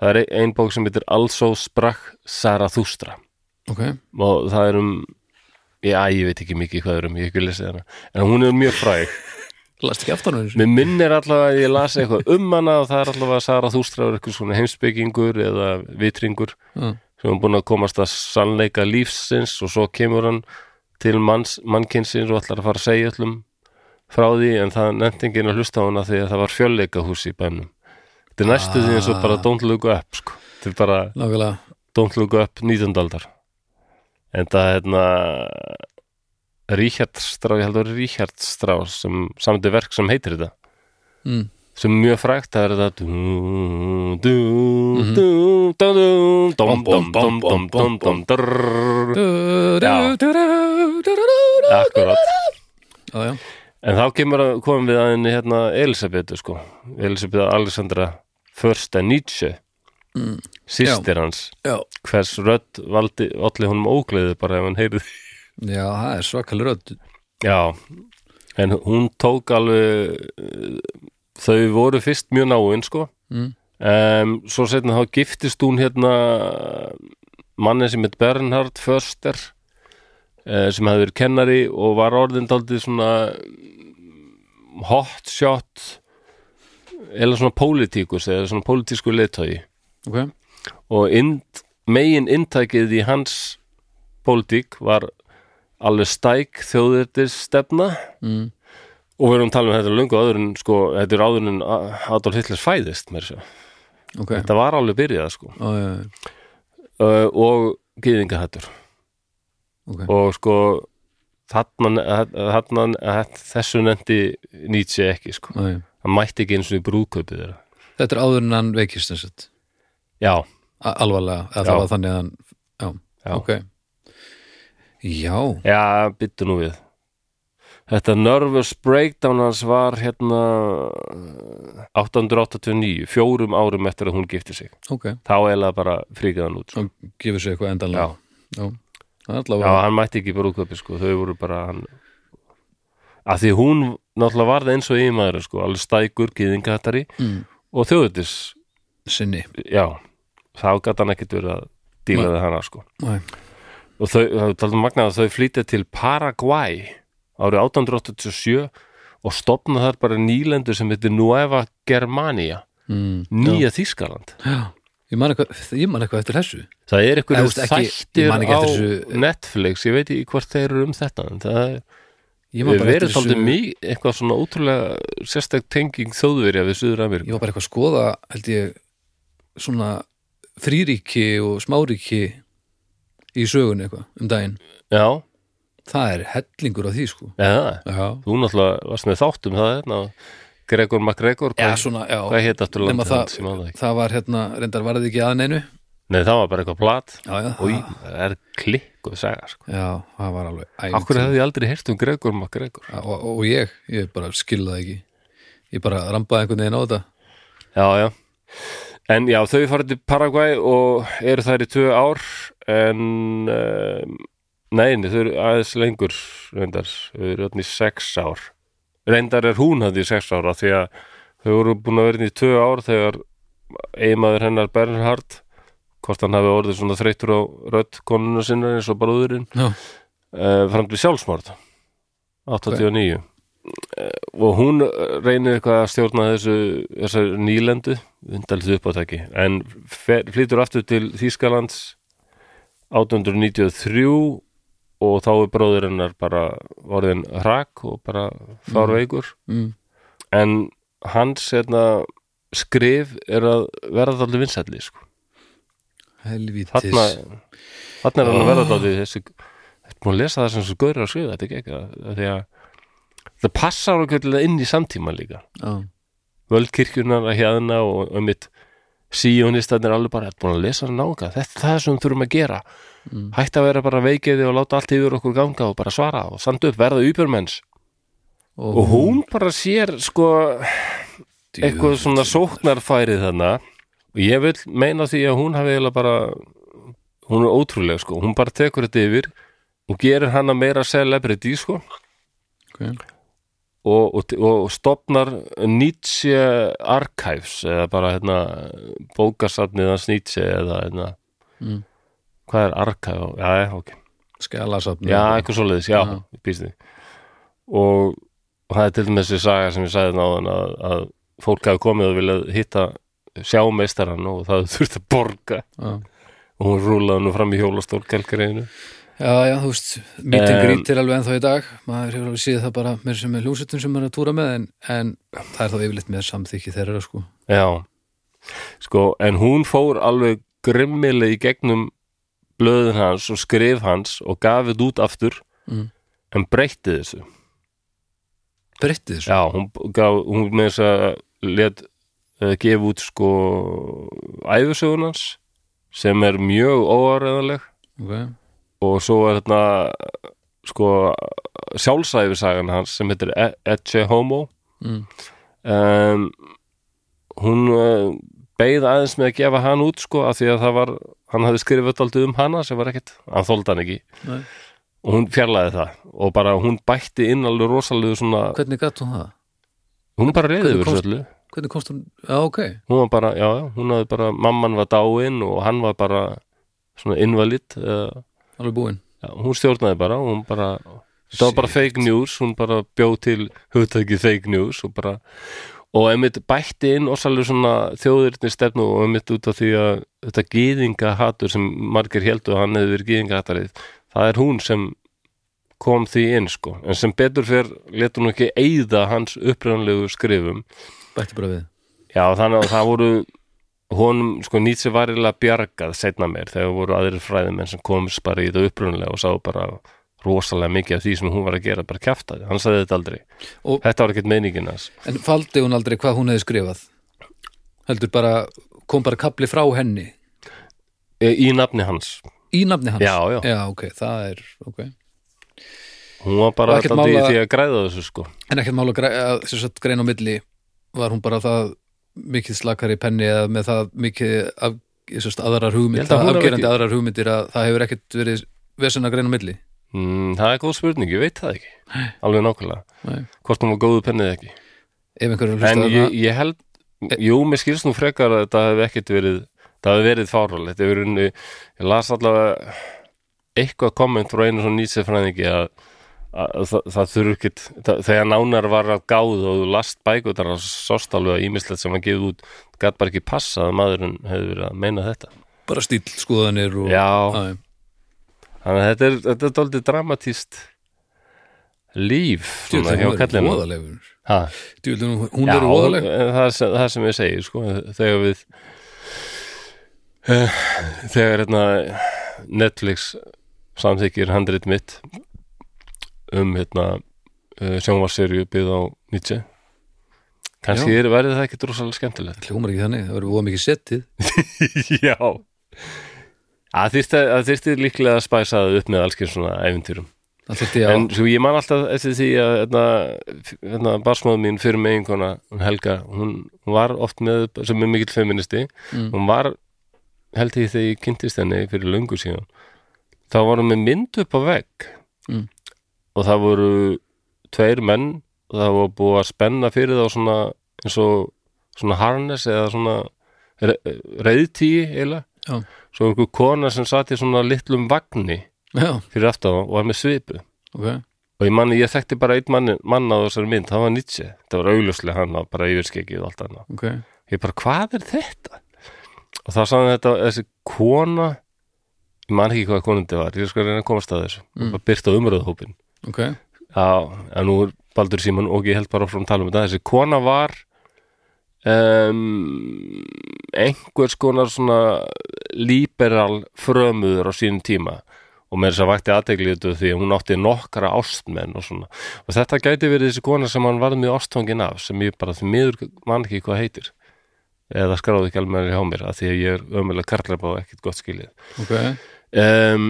það er ein bók sem heitir Also sprach Zarathustra. Ok, og það er um já, ég veit ekki mikið hvað er um, ég hef ekki lesið hana. En hún er mjög fræg. Last ekki aftan á þessu? Mér minnir allavega að ég las eitthvað um hana og það er allavega að Sara Þústráður eitthvað svona heimsbyggingur eða vitringur Já, sem er búin að komast að sannleika lífsins og svo kemur hann til manns, mannkynsins og ætlar að fara að segja öllum frá því en það nefndi enginn að hlusta á hana því að það var fjölleikahús í bænum Þetta er næstu því eins og bara don't look up sko. Þetta er bara nákvæmlega don't look up 19. aldar en það er hérna Ríkjart Strá, ég held að vera Ríkjart Strá sem samti verk sem heitir þetta mm. sem er mjög frægt það er þetta Mhm. drrrr. Já, já, en þá kemur að komum við að henni hérna Elisabetu sko. Elisabeta Alexandra Första Nietzsche Mm. sýstir hans. Já. Hvers rödd valdi allir honum ógleði bara ef hann heyrði Já, það er svakal rödd. Já, en hún tók alveg uh, þau voru fyrst mjög náin sko. Mm. um, svo setna þá giftist hún hérna manni sem heit Bernhard Förster uh, sem hefði verið kennari og var orðin daldið svona hot shot eða svona pólitíkus eða svona pólitísku leiðtögi Ok, og ind, megin inntækið í hans pólitík var alveg stæk þjóðirtis stefna mm. og við erum að tala um þetta löngu áður en sko, þetta er áður en Adolf Hitler fæðist mér sér, ok. Þetta var alveg byrjað sko. Ó, já, já, uh, og gyðingahættur ok. Og sko þarna þessu nefndi Nietzsche ekki sko. Já. hann mætti ekki eins og í brúðkaupið þeirra. Þetta er áður en hann veikist þess að já, alvarlega, að Já. það var þannig að hann já, Já. ok. Já, já, byttu nú við. Þetta nervous breakdown hans var hérna 889 fjórum árum eftir að hún gifti sig. Ok. Þá eiginlega bara fríkaði hann út sko. Svo gefur sér eitthvað endanlega. Já, það er Já, hann mætti ekki brúðköpi sko, þau voru bara hann að því hún náttúrulega varð eins og yfirmaður sko, alveg stækur, gyðingahattari mm. og þjóðutis, sinni já þá gæti hann ekkert verið að díla við hana sko. Nei. og þau, það er talað magnað að þau flýta til Paraguay árið 1887 og stopna þar bara nýlendur sem heitir Nueva Germania mm. nýja Þýskaland Já, ég man eitthvað, ég eftir þessu. Það er eitthvað ég þættir á Netflix ég veit ekki hvort þeir eru um þetta en það er Ég verið þessu mjög, eitthvað svona ótrúlega sérstak tenging þjóðverja við Suður Ég Ameríku. var bara eitthvað að skoða, held ég svona fríríki og smáríki í sögunni eitthvað um daginn. Já, Það er hellingur á því sko. Eða, Já, þú náttúrulega varst með þáttum það hérna, Gregor MacGregor, já svona, já hvað heit aftur landið það, það það var hérna, reyndar var það ekki að neinu Nei, það var bara eitthvað plat og það, er klikkuð saga, sko. já, það var alveg ævintýri. Akkur hefði ég aldrei heyrt um Gregor MacGregor. Já, og, og ég, ég bara skilði það ekki Ég bara rambaði einhvern veginn á þetta Já, já. en já, þau fara til Paraguay og eru þær í tvö ár en um, nei, nei, þau eru aðeins lengur reyndar, þau eru öll í sex ár reyndar er hún hann í sex ára því að þau voru búin að vera í tvö ár þegar eiginmaður hennar Bernhard hvort hann hafi orðið svona þreytur á rödd konuna sinna eins og bróðurinn Já, uh, fram til sjálfsmord 89 okay. og hún reynir eitthvað að stjórna þessu þessar nýlendu undalið uppátæki en fer, flytur aftur til Þýskalands 1893 og þá er bróður hennar bara orðin hrak og bara fárveikur. Mm, en hans hérna, skrif er að verða allir vinsælli sko. helvítis. Þarna, þarna er hann að verða allir þessi Þetta múið að lesa það sem svo gaurið að skrifa? Þetta er ekki ekki því að það passar okkur inn í samtíma líka. Já, völdkirkjunar að hérna og um mitt síjónistarnir alveg bara, þetta búin að lesa það nága þetta er það sem við þurfum að gera Mm. hætti að vera bara veikeiði og láta allt yfir okkur ganga og bara svara og sanda upp, verða ypjörmenns og, og hún bara sér sko eitthvað svona sóknarfærið þarna og ég vil meina því að hún hafi eiginlega bara hún er ótrúlega sko, hún bara tekur þetta yfir og gerir hana meira celebrity sko okay. og, og, og stopnar Nietzsche Archives eða bara hérna bókasafnið hans Nietzsche eða hérna Mm. Hvað er Archive? Já, já, ok. Skjalasafn Já, eitthvað svoleiðis, já, ég býst því og, og það er til dæmis þessi saga sem ég sagði náðan að, að fólk hafi komið og viljað hitta sjá meistarann og það þurfti að borga. Já. og hún rúlaði nú fram í hjólastól kelkareinu Já, já, þú veist, greet er alveg ennþá í dag. Maður hefur alveg séð það bara með sem er hljómsveitum sem er að túra með en, en það er þá yfirleitt með samþykki þeirra sko. Já, sko, en hún fór alveg grimmileg í gegnum blöðin hans og skrif hans og gaf þetta út aftur Mm. en breytti þessu Breytti þessu Já, hún gaf, hún með þess að let uh, gefa út sko æfisögunans sem er mjög óaræðanleg okay. og svo er hérna sko sjálfsæfisagan hans sem heitir Ecce Homo mm. um, hún beið aðeins með að gefa hann út sko af því að það var, hann hafði skrifað aldrei um hana sem var ekkert, hann þóldi hann ekki Nei. og hún fjarlæði það og bara hún bætti inn alveg rosalegu svona, Hvernig gatt hún það? hún bara Hvernig yfir þessu öllu Hvernig komst hún? Já, ok hún var bara, já, hún hafði bara mamman var dáin og hann var bara svona invalid Alveg búin já, hún stjórnaði bara hún bara, þetta var bara Shit. fake news hún bara bjóð til hugtækið fake news og bara og einmitt bætti inn orsalega svona þjóðirni stefnu og einmitt út af því að þetta gýðingahatur sem margir heldur að hann hefði verið gýðingahatarið það er hún sem kom því inn sko, en sem betur fyrr letur hún ekki eyða hans upprænlegu skrifum. Bætti bara við. Já, þannig að það voru honum, sko, Nietzsche var eiginlega bjargað setna meir þegar voru aðrir fræðimenn sem komist bara í þetta upprunalega og sá bara rosalega mikið af því sem hún var að gera bara kjaftaði, hann sagði þetta aldrei. Og- Þetta var ekkert meiningin hans. En faldi hún aldrei hvað hún hefði skrifað? Heldur bara, kom bara kapli frá henni? E, í nafni hans. Í nafni hans? Já, já. Já, ok, það er, ok. Hún var bara alltaf mál að- því að græða þessu sko. En ekkert mál að sagt, greina á milli. Var hún bara það mikið slakari penni eða með það mikið af, aðrar Ég hugmynd, held að afgerandi ekki- aðrar hugmyndir að það hefur ekkert verið vesen að greina á milli mm, Það er góð spurning, ég veit það ekki. Alveg nákvæmlega, Nei. hvort hún var góðu pennið ekki. Ef einhverju En hlustaði ég, ég held, jú, mér skilst nú frekar að þetta hefði ekkert verið það hefði verið fáralegt Þetta hefur unni, ég las allavega eitthvað komment frá einu svona nýtsef fræðingi að, að, að það, það þurfi ekkit það, þegar nánar var að gáð og þú last bækutar að sást alveg að ímislegt sem að gefa út gætt bara ekki passa að maðurinn hefði verið að meina þetta. Bara stíl skoðanir og, Já, Já, þannig að þetta er, þetta er dálítið dramatíst líf svona hún er óðalegur hún, er óðaleg það, það sem ég segi sko, þegar við uh, þegar hérna, Netflix samþykir handrit mitt um hérna, uh, sjónvarserju byggð á Nietzsche. Kannski er, verði það ekki drosalega skemmtilegt. Hljómar ekki þannig, það verður óða mikið settið Já Það þyrfti líklega að spæsa það upp með alls kyns svona þurfti á en svo ég man alltaf eftir því að hérna, hérna, barsmáð mín fyrir með einhverna, hún Helga hún, var oft með, sem er mikill feministi Mm. hún var held ég þegar ég kynntist henni fyrir löngu síðan þá var hún með mynd upp á vegg Mm. og það voru tveir menn og það var búið að spenna fyrir þá svona eins og svona harness eða svona re reyðtíi eiginlega Já. Svo einhver kona sem satt í svona litlum vagni Já, fyrir aftan og var með svipu. Ok. Og ég manni, ég þekkti bara einn mann, mann á þessari mynd, það var Nietzsche. Það var augljóslega hann á bara yfirskegið og allt annað. Ok, ég bara, hvað er þetta? og þá sagði þetta, þessi kona ég man ekki hvað konundi var ég skal reyna að komast að þessu. Mm. bara byrta umröðhópin ok. Já, en nú er Baldur Símon og ég held bara frá að tala um þetta, þessi kona var um, einhvers konar svona liberal frömuður á sínum tíma. Og með þess að vakti aðteglið því að hún átti nokkra ástmenn og svona. Og þetta gæti verið þessi kona sem hann varð mjög ástfangin af sem ég bara því miður man ekki hvað heitir. Eða skráði ekki alveg hjá mér að því að ég er ömulega karlæpa og ekkert gott skilið. Ok, um,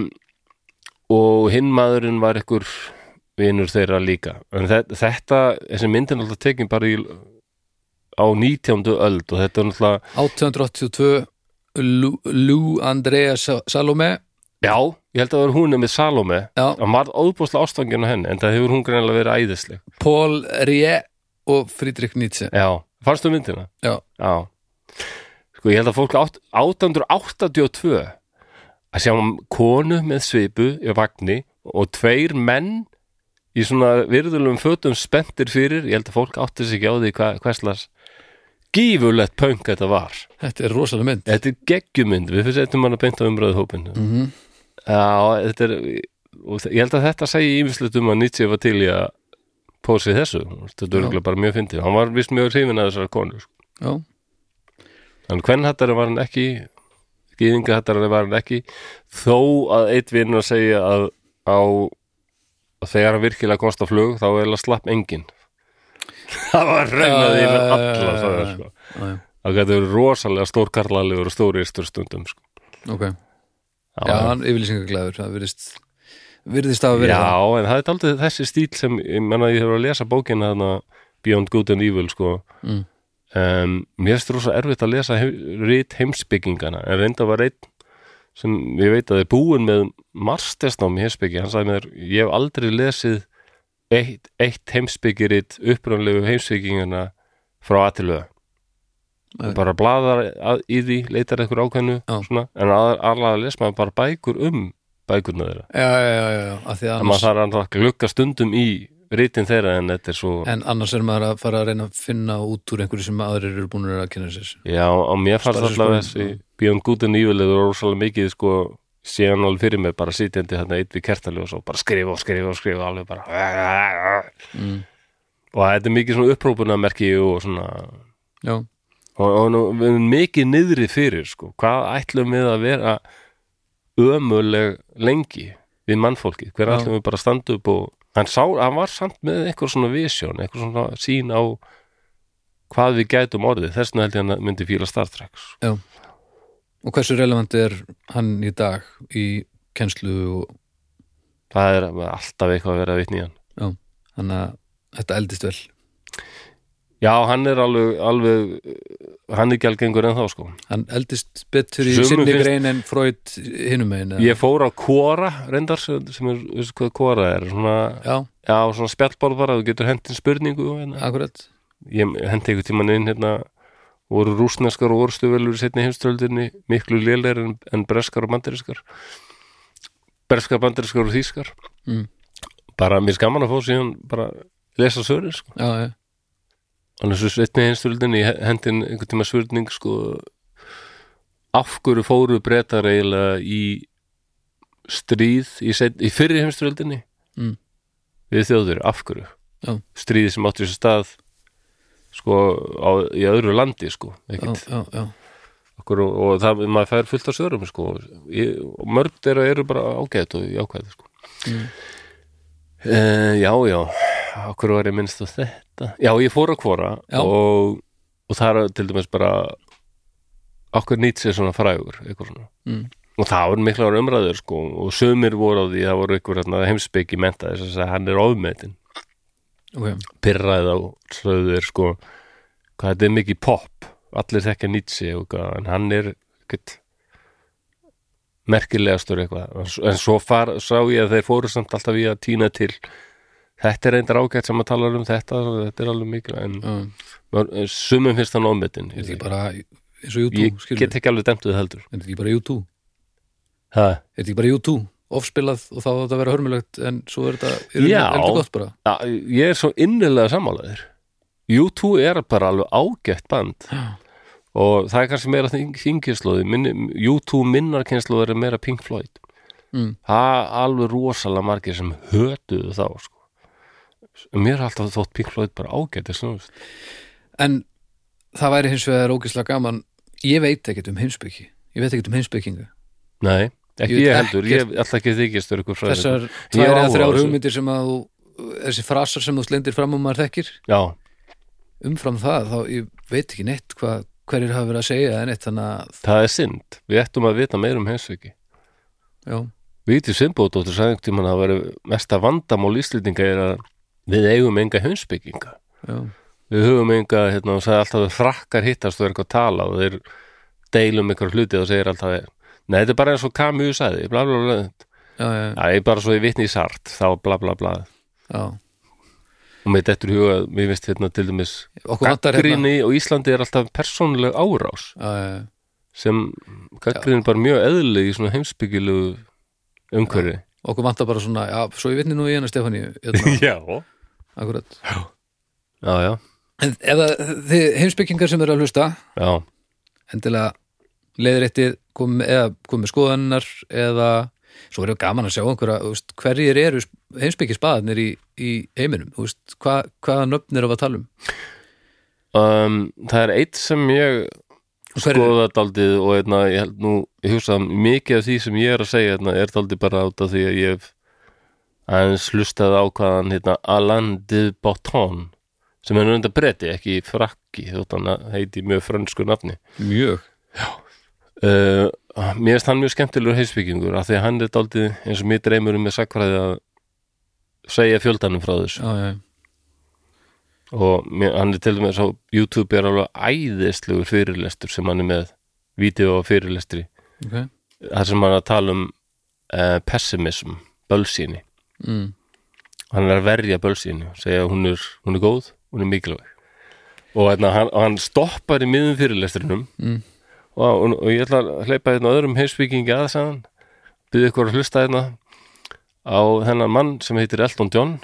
og hinn maðurinn var ykkur vinur þeirra líka. En þetta, þessi myndin alltaf tekin bara í, á 19. öld og þetta er náttúrulega 1882 Lou, Andrea Sa- Salome. Já, ég held að það var hún með Salome. Já, hann var óbúslega ástfangin á henni en það hefur hún greinlega verið æðisleg. Paul Rie og Friedrich Nietzsche. Já, fannstu myndina? Já, já. Sko ég held að fólk átt, 882 að sjá konu með svipu í vagni og tveir menn í svona virðulegum fötum spenntir fyrir, ég held að fólk átti sig ekki á því hvað hverslas gífurlegt punk þetta var. Þetta er rosalega mynd. Þetta er geggjumynd, við fyrir setjum hann að beinta umröðu hópin mm já, þetta er og ég held að þetta segi ímislegt um að Nietzsche var til í að pósi þessu, þetta er örgulega bara mjög fyndið, hann var vist mjög hrifin að þessar konu sko. Já, Þannig hvern hattari var hann ekki Gýðinga hattari var hann ekki þó að eitt vinnur að segja að á að þegar hann virkilega komst á flug þá er að slapp enginn það var reynaði yfir já, alla já, sagði, já, sko. það verið rosalega stórkarlalegur og stóristur stundum sko. ok. Já, Já, hann yfirlýsingaglæður, það virðist virðist að vera já, en það er aldrei þessi stíl sem, ég menna ég hefur að lesa bókina þarna Beyond Good and Evil sko. Mm. um, mér finnst rosa erfitt að lesa rít heimsbyggingana en reynda var einn sem ég veit að er búin með marstesnám í heimsbyggi, hann sagði mér ég hef aldrei lesið eitt, eitt heimsbyggiritt upprænlegu heimsbyggingana frá aðtilöða Nei. bara bladar að, í því leitar eitthvað ákveðnu svona, en að lesa maður bara bækur um bækurna þeirra. Já, já, já, að en annars, maður þarf að glukka stundum í rítin þeirra en þetta er svo en annars er maður að fara að reyna að finna út úr einhverju sem aðrir eru búin að kynna sér. Já, á mér fannst skoðun, þessi Good and Evil eða rosalega mikið sko síðan alveg fyrir mig bara sitjandi þarna eitt við kertali og bara skrifa og skrifa og skrifa alveg bara mm. og þetta er mikið svona upprópunamerki og svona Já, og, og nú, við erum mikið niðri fyrir sko, hvað ætlum við að vera ömuleg lengi við mannfólki, hver Já. ætlum við bara að standa upp og hann, sá, hann var samt með eitthvað svona visjón, eitthvað svona sín á hvað við gætum orðið þess vegna held ég að myndi fíla Star Trek sko. Og hversu relevant er hann í dag í kennslu og það er alltaf eitthvað að vera að vitni í hann. Já, þannig að þetta eldist vel. Já, hann er alveg, alveg hann er ekki algengur en þá sko. Hann eldist betur í sinni grein en Freud hinum megin eða? ég fór á Quora reyndar sem er, veistu hvað Quora er svona, Já, já, svona spjallborð bara þú getur hendin spurningu hérna. Akkurat. Ég hendi einhvern tímann inn hérna voru rúsneskar og orðstuvelur í setni heimstöldinni miklu lélir en, en breskar og bandarískar breskar, bandarískar og þýskar Mm. bara mér skaman að fá síðan bara lesa svörin sko. Já, já, þannig svo setni heimstöldinni hendin einhvern tíma svörning sko af hverju fóru breytar eiginlega í stríð í, set, í fyrri heimstöldinni Mm. við þjóður, af hverju Já. stríði sem átti sér stað sko á, í öðru landi sko okkur, og, og það, maður fær fullt af svörum sko. Ég- og mörg þeirra eru bara ágætt og jákvæð sko. Mm. uh, já, já. Okkur var ég minnst á þetta. Já, ég fór að hvora Já. og, og það er til dæmis bara okkur nýtt sér svona frægur eitthvað svona. Mm. og það voru miklar umræður sko og sumir voru á því, það voru ykkur hérna, heimspeki menta þess að hann er ofmetin ok, pyrraði á sögður sko. Hvað þetta er mikið pop. Allir þekka Nietzsche og en hann er ekkert merkilegastur eitthvað. En svo far, sá ég að þeir fóru samt alltaf í að týna til. Þetta er reyndar ágætt sem að tala um þetta þetta er alveg mikil en já, sumum finnst er og U2, ég skilur get ekki alveg dæmt við heldur. Er þetta ekki bara U2 ha, er þetta ekki bara U2, ofspilað og þá á þetta að vera hörmulegt en svo er þetta, er Já. þetta gott bara. Ja, ég er svo innilega sammálaður U2 er bara alveg ágætt band. Já, og það er kannski meira þingislóði U2 minnar kynnslóði er meira Pink Floyd. Mm, það er alveg rosalega margir sem hötuðu þá sko. mér er alltaf þótt Pink Floyd bara ágætt en það væri hins vegar ógislega gaman. Ég veit ekkert um heimspeki. Ég veit ekkert um heimspekinga nei, ekki Ég heldur ég ekkert- ætla ekki að þykist þessar Ég tvær á eða áhuga á þrjár þessu. hugmyndir sem að þessi frasar sem þú slendir fram og maður þekkir. Já, umfram það, þá ég veit ekki neitt hvað hverjir hafa verið að segja neitt að, það er synd. Við ættum að vita meira um heimsveiki. Já, Víti Simbódóttur sagði einhvern tímann að það væri mesta vandamál Íslendinga er að við eigum enga heimspekinga. Já, við höfum enga, hérna, og sagði alltaf að frakkar hittast og er eitthvað að tala og þeir deilum ykkur hluti og segir alltaf nei, þetta er bara eins og Camus sagði bla bla bla, það er bara svo ég vitni í sart þá bla bla bla. Já. og mér dettur í huga, mér finnst hérna til dæmis hérna gaggrinni og Íslandi er alltaf persónuleg árás. Já, já, sem gaggrinni bara mjög eðlileg í svona heimsbyggilegu umhverfi. Okkur vantar bara svona, já, svo ég vitni nú í hérna, já, akkurat. Já, já, en það, þið heimspekingar sem eru að hlusta já. endilega leiðréttið komið, eða komið skoðannar eða svo verður gaman að sjá einhverja veist, hverjir eru heimspekki spaðarnir í, í heiminum? Veist, hva, hvaða nöfn er að tala um? Um, það er eitt sem ég er- skoða daldið og einna, ég held nú, ég hugsa að mikið af því sem ég er að segja hérna, er daldið bara át af því að ég aðeins hlustað á hvaðan hérna, Alain de Botton sem er nönda breyti, ekki frakki þótt hann heiti mjög frönsku nafni. Mjög uh, mér finnst hann mjög skemmtilegur heimsbyggingur af því að hann er daldið eins og mér dreymur um með sakfræði að segja fjöldanum frá þessu. Já, já, og mér, hann er til dæmis á YouTube er alveg æðislegur fyrirlestur sem hann er með vídeo og fyrirlestri. Ok. Þar sem hann er að tala um uh, pessimism, bölsýni. Mm. hann er að verja bölsýni segja að hún er, hún er góð, hún er mikilvæg. Og hérna, hann, og hann stoppar í miðum fyrirlestrinum Mm. Og, og, og ég ætla að hleypa hérna öðrum heimsvíkingi að sagðan byrði ykkur að hlusta hérna á þennan mann sem heitir Elton John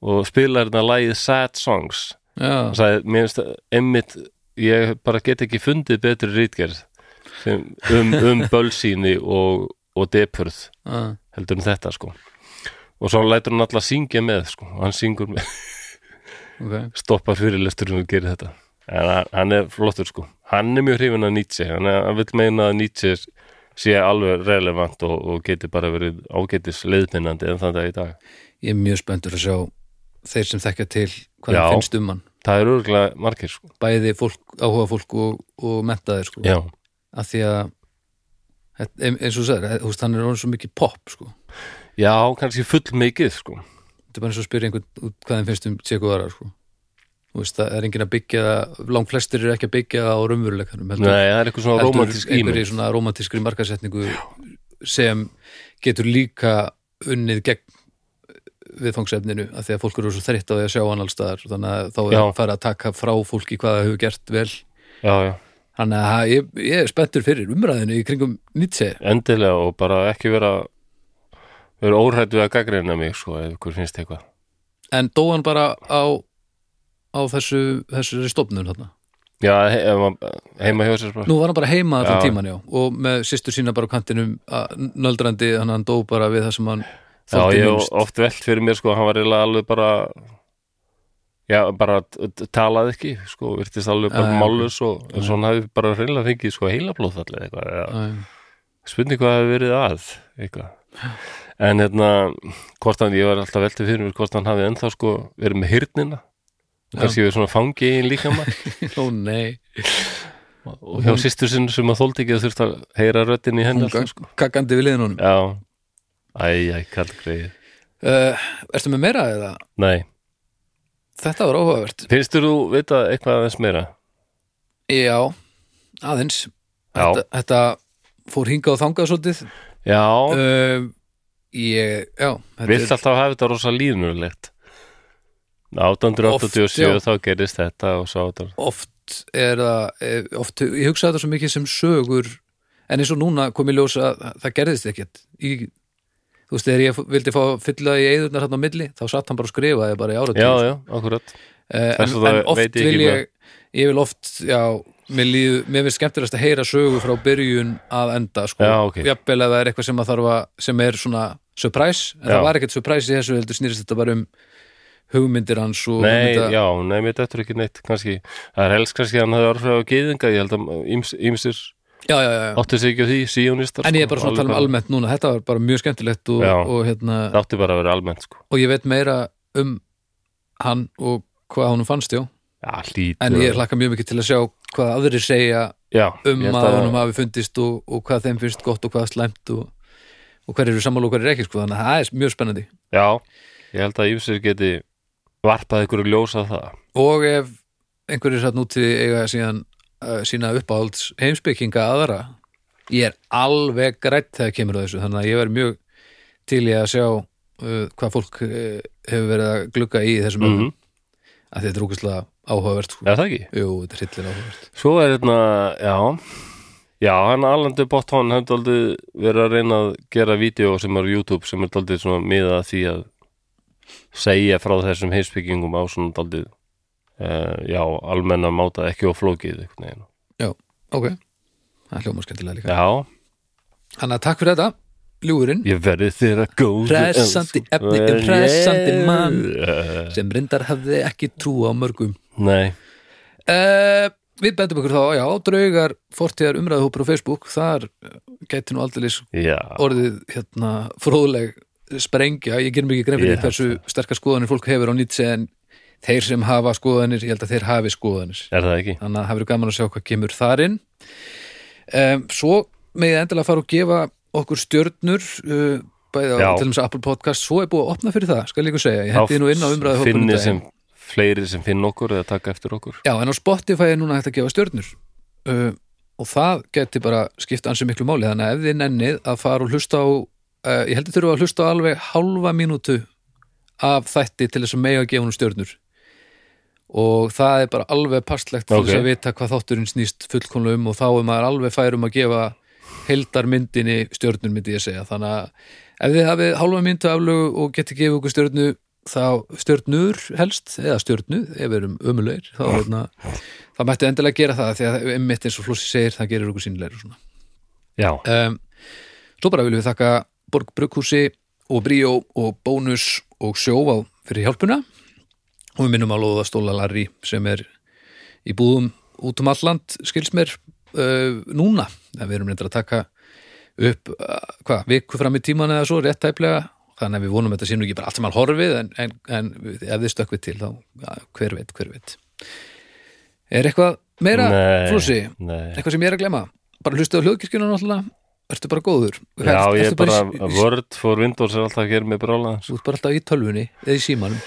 og spilar hérna lagið Sad Songs. Já, og sagði, mér finnst það einmitt ég bara get ekki fundið betri rítgerð sem, um, um bölsýni og, og depurð já, heldur en þetta sko. Og svo lætur hann alltaf syngja með sko og hann syngur með, ok. Stoppar fyrirlesturinn og gerir þetta en hann- er flottur sko. Hann er mjög hrifin að Nietzsche. Hann, er, hann vil meina að Nietzsche sé alveg relevant og, og geti bara verið ágætis leiðpinnandi en þann dag í dag. Ég er mjög spenntur að sjá þeir sem þekkja til hvað þeim finnst um hann. Það er örgulega margir sko. Bæði fólk, áhuga fólk og, og mentaðir sko, já, af því að eins og þú sagðir, þú veist, hann er orðin svo mikið pop sko, já kannski full mikið sko. Þetta er bara eins og að spyrja einhvern hvað þeim finnst um Tjeko Vara sko. Veist, það er enginn að byggja það langt flestir eru ekki að byggja það á raunveruleikanum Nei, það er eitthvað svona romantísk ímynd. svona romantískri markasetningu sem getur líka unnið gegn viðfangsefninu af því að fólk eru svo þreytt á því að sjá hann allstaðar þannig að þá er Já. að fara að taka frá fólki hvað það hefur gert vel. Já, já, þannig að ég, ég er spenntur fyrir umræðinu í kringum Nietzsche. Endilega og bara ekki vera vera óhrætt við að gaggreina mig sko, eitthvað. En dó hann bara á á þessu, þessari stofnun þarna? Já, heima hjá sér nú var hann bara heima allan tíman já. Og með sýstur sína bara á kantinum nöldrandi, hann hann dó bara við það sem hann Já, ég hef oft velt fyrir mér sko, hann var eiginlega alveg bara já, bara t- t- talaði ekki sko, virtist alveg bara já, mállus og eins og hann hafi bara reynilega fengið sko heilablóðfall eða eitthvað, já. spurning hvað hefur verið að eitthvað. En hérna, hvort hann, ég var alltaf veltið fyrir mér hvort hann hafi ennþá sko verið með hyrnina. Kannski við svona fangi í líka maður Ó nei. Og hjá sýstur sinn sem að þóldi ekki að þurft að heyra röddin í henni sko. kakkandi við liðin honum. Já, æ, æ, kall greið uh, Ertu með meira eða? Nei, Þetta var áhugavert. Finnst þú vita eitthvað aðeins meira? Já, aðeins. Þetta, þetta fór hingað og þangað svolítið. Já, uh, Ég, já þetta vilt alltaf hafa þetta rosa línulegt 1887 Oft, þá gerist þetta og svo áttan oft er það eh, oft, ég hugsa þetta svo mikið sem sögur en eins og núna kom ég ljós að það gerðist ekkert. Í, þú veist, þegar ég vildi fá fylla í eðurnar hann á milli, þá satt hann bara og skrifaði bara í áratug. Já, já, akkurat Eh, en, en oft ég vil með- ég ég vil oft, já mér, líð, mér finnst skemmtilegast að heyra sögu frá byrjun að enda, sko. Jafnvel að það er eitthvað sem að þarf að sem er svona surprise, en Já. það var ekkert surprise í þessu, heldur snýrist þetta bara um hugmyndir hans og Nei, hugmynda, já, nei, mér þetta ekki neitt kannski, það er helst kannski að hann hefði orðið á gýðinga, ég held að íms, ímsir áttu sig ekki á því, síónistar En ég er bara svona að tala um almennt núna, þetta var bara mjög skemmtilegt og, Já. og, hérna, Það átti bara að vera almennt, sko. Og ég veit meira um hann og hvað honum fannst, já. Já, en ég hlakka mjög mikið til að sjá hvað aðrir segja Já, um held að honum hafi fundist og, og hvað þeim finnst gott og hvað slæmt og, og hver eru sammála og hver eru ekki, sko, þannig að það er mjög spennandi. Já, ég held að ímsir geti varpað ykkur ljósa það? Og ef einhverjir satt núti eiga síðan uh, sína uppáhalds heimspekinga aðra ég er alveg grætt þegar kemur þessu þannig að ég verð mjög til í að sjá uh, hvað fólk uh, hefur verið að glugga í þessum mm öfnum að þetta er ógustlega áhugavert sko. Er það ekki? Jú, þetta er hryllir áhugavert. Svo er hérna, já. Já, hann Alandi Botthón hefði aldrei verið að reyna að gera vídeo sem er á YouTube sem er aldrei svona miða því að segja frá þessum heimsbyggingum á svona aldrei uh, já, almenna máta ekki á flókið veginn. Ok, það er hljóma skemmtilega líka. Já, Þannig að takk fyrir þetta, ljúurinn ég verði þér að góðu Hressandi efni um hressandi mann. uh, sem reyndar hafði ekki trú á mörgum. Nei, Uh, við bendum ykkur þá, já, draugar fortíðar umræðuhópur á Facebook, þar gæti nú aldrei já. orðið hérna fróðleg sprengja, ég ger mikið grein fyrir Ég hversu sterkar skoðanir fólk hefur á nýtse en þeir sem hafa skoðanir, ég held að þeir hafi skoðanir. Er það ekki? þannig að það verður gaman að sjá hvað kemur þar inn. Um, svo megið endilega fara og gefa okkur stjörnur uh, bæði á til þess að Apple Podcast, svo er búið að opna fyrir það skal ég líka segja, ég hendi nú inn á umræðuhópur Finni sem fleiri sem finn okkur eða taka eftir okkur. Já, en á Spotify er núna hægt að gefa stjörnur. Uh, og það geti bara skipt ansi miklu máli, þannig að ef þið nennið að fara og hlusta á uh, ég heldur þurfa að hlusta alveg hálfa mínútu af þætti til þess að mega gefa hún stjörnur. Og það er bara alveg passlegt til Ok. þess að vita hvað þátturinn snýst fullkomlega um og þá er maður alveg færum að gefa heildarmyndinni stjörnur myndi ég segja, þannig að ef þið hafið hálfa mínútu aflögu og geti gefið okkur stjörnu þá stjörnur helst, eða stjörnu ef við erum ömulegir þá hérna, það mætti endilega gera það því að einmitt eins og Flossi segir, það gerir okkur sínlegur svona. Já, Um, svo bara viljum við þakka Borg Brugghúsi og Bríó og Bónus og Sjóvá fyrir hjálpuna. Og við minnum á Lóða Stóla Larry sem er í búðum út um alland skils mér uh, núna, en við erum reyndar að taka upp, uh, hvað, viku fram í tíman eða svo, rétt tæplega. Þannig að við vonum að þetta nú ekki bara allt sem alveg horfið en, en, en ef þið stökkvið til þá, ja, hver veit, hver veit. Er eitthvað meira, nei Eitthvað sem ég er að glemma? Bara hlustu á hljóðkirkjuna náttúrulega Ertu bara góður? Já, ég er Ertu bara, í- Word for Windows er alltaf að gera mig brála Þú ert bara alltaf í tölvunni eða í símanum.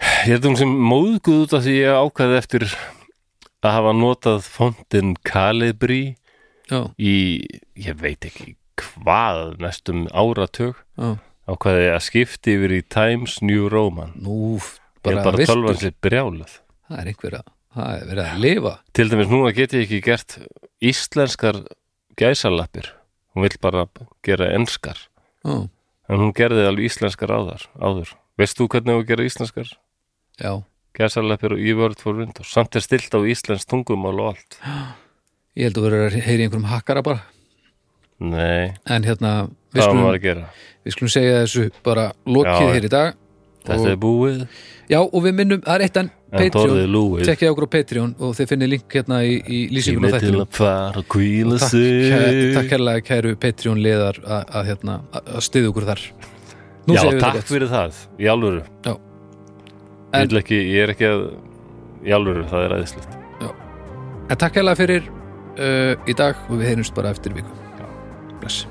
Ég held um sem móðguð út af því ég ákvaði eftir að hafa notað fontin Calibri Já, í, ég veit ekki hvað, næstum áratug. Já, ákvaði að skipti yfir í Times New Roman. Nú bara, er bara viltur. tölvan sér brjálað Það er einhver að, það er verið að lifa. Til dæmis núna get ég ekki gert íslenskar gæsalappir hún vill bara gera enskar. Já, en hún gerði alveg íslenskar áður, áður. Veist þú hvernig þú gera íslenskar? Já, gæsalappir í Word for Windows samt er stilt á íslensk tungumál og allt. Ég held að vera að heyri einhverjum hakkara bara. Nei, En hérna, við skulum, við skulum segja þessu bara lokið Já. hér í dag Þetta og, er búið, Já, og við minnum, það er eitt enn Patreon. Tekkið okkur á Patreon og þið finnið link hérna í, í lýsingun á Tími til þættinu og takk, kæ- takk hérlega kæru Patreon liðar að, hérna, styðja okkur þar. Nú Já, takk fyrir það, í alvöru. En- ekki, ég er ekki að í alvöru, það er aðeinslegt En takk hérlega fyrir uh, í dag og við heyrjumst bara eftir viku. Bless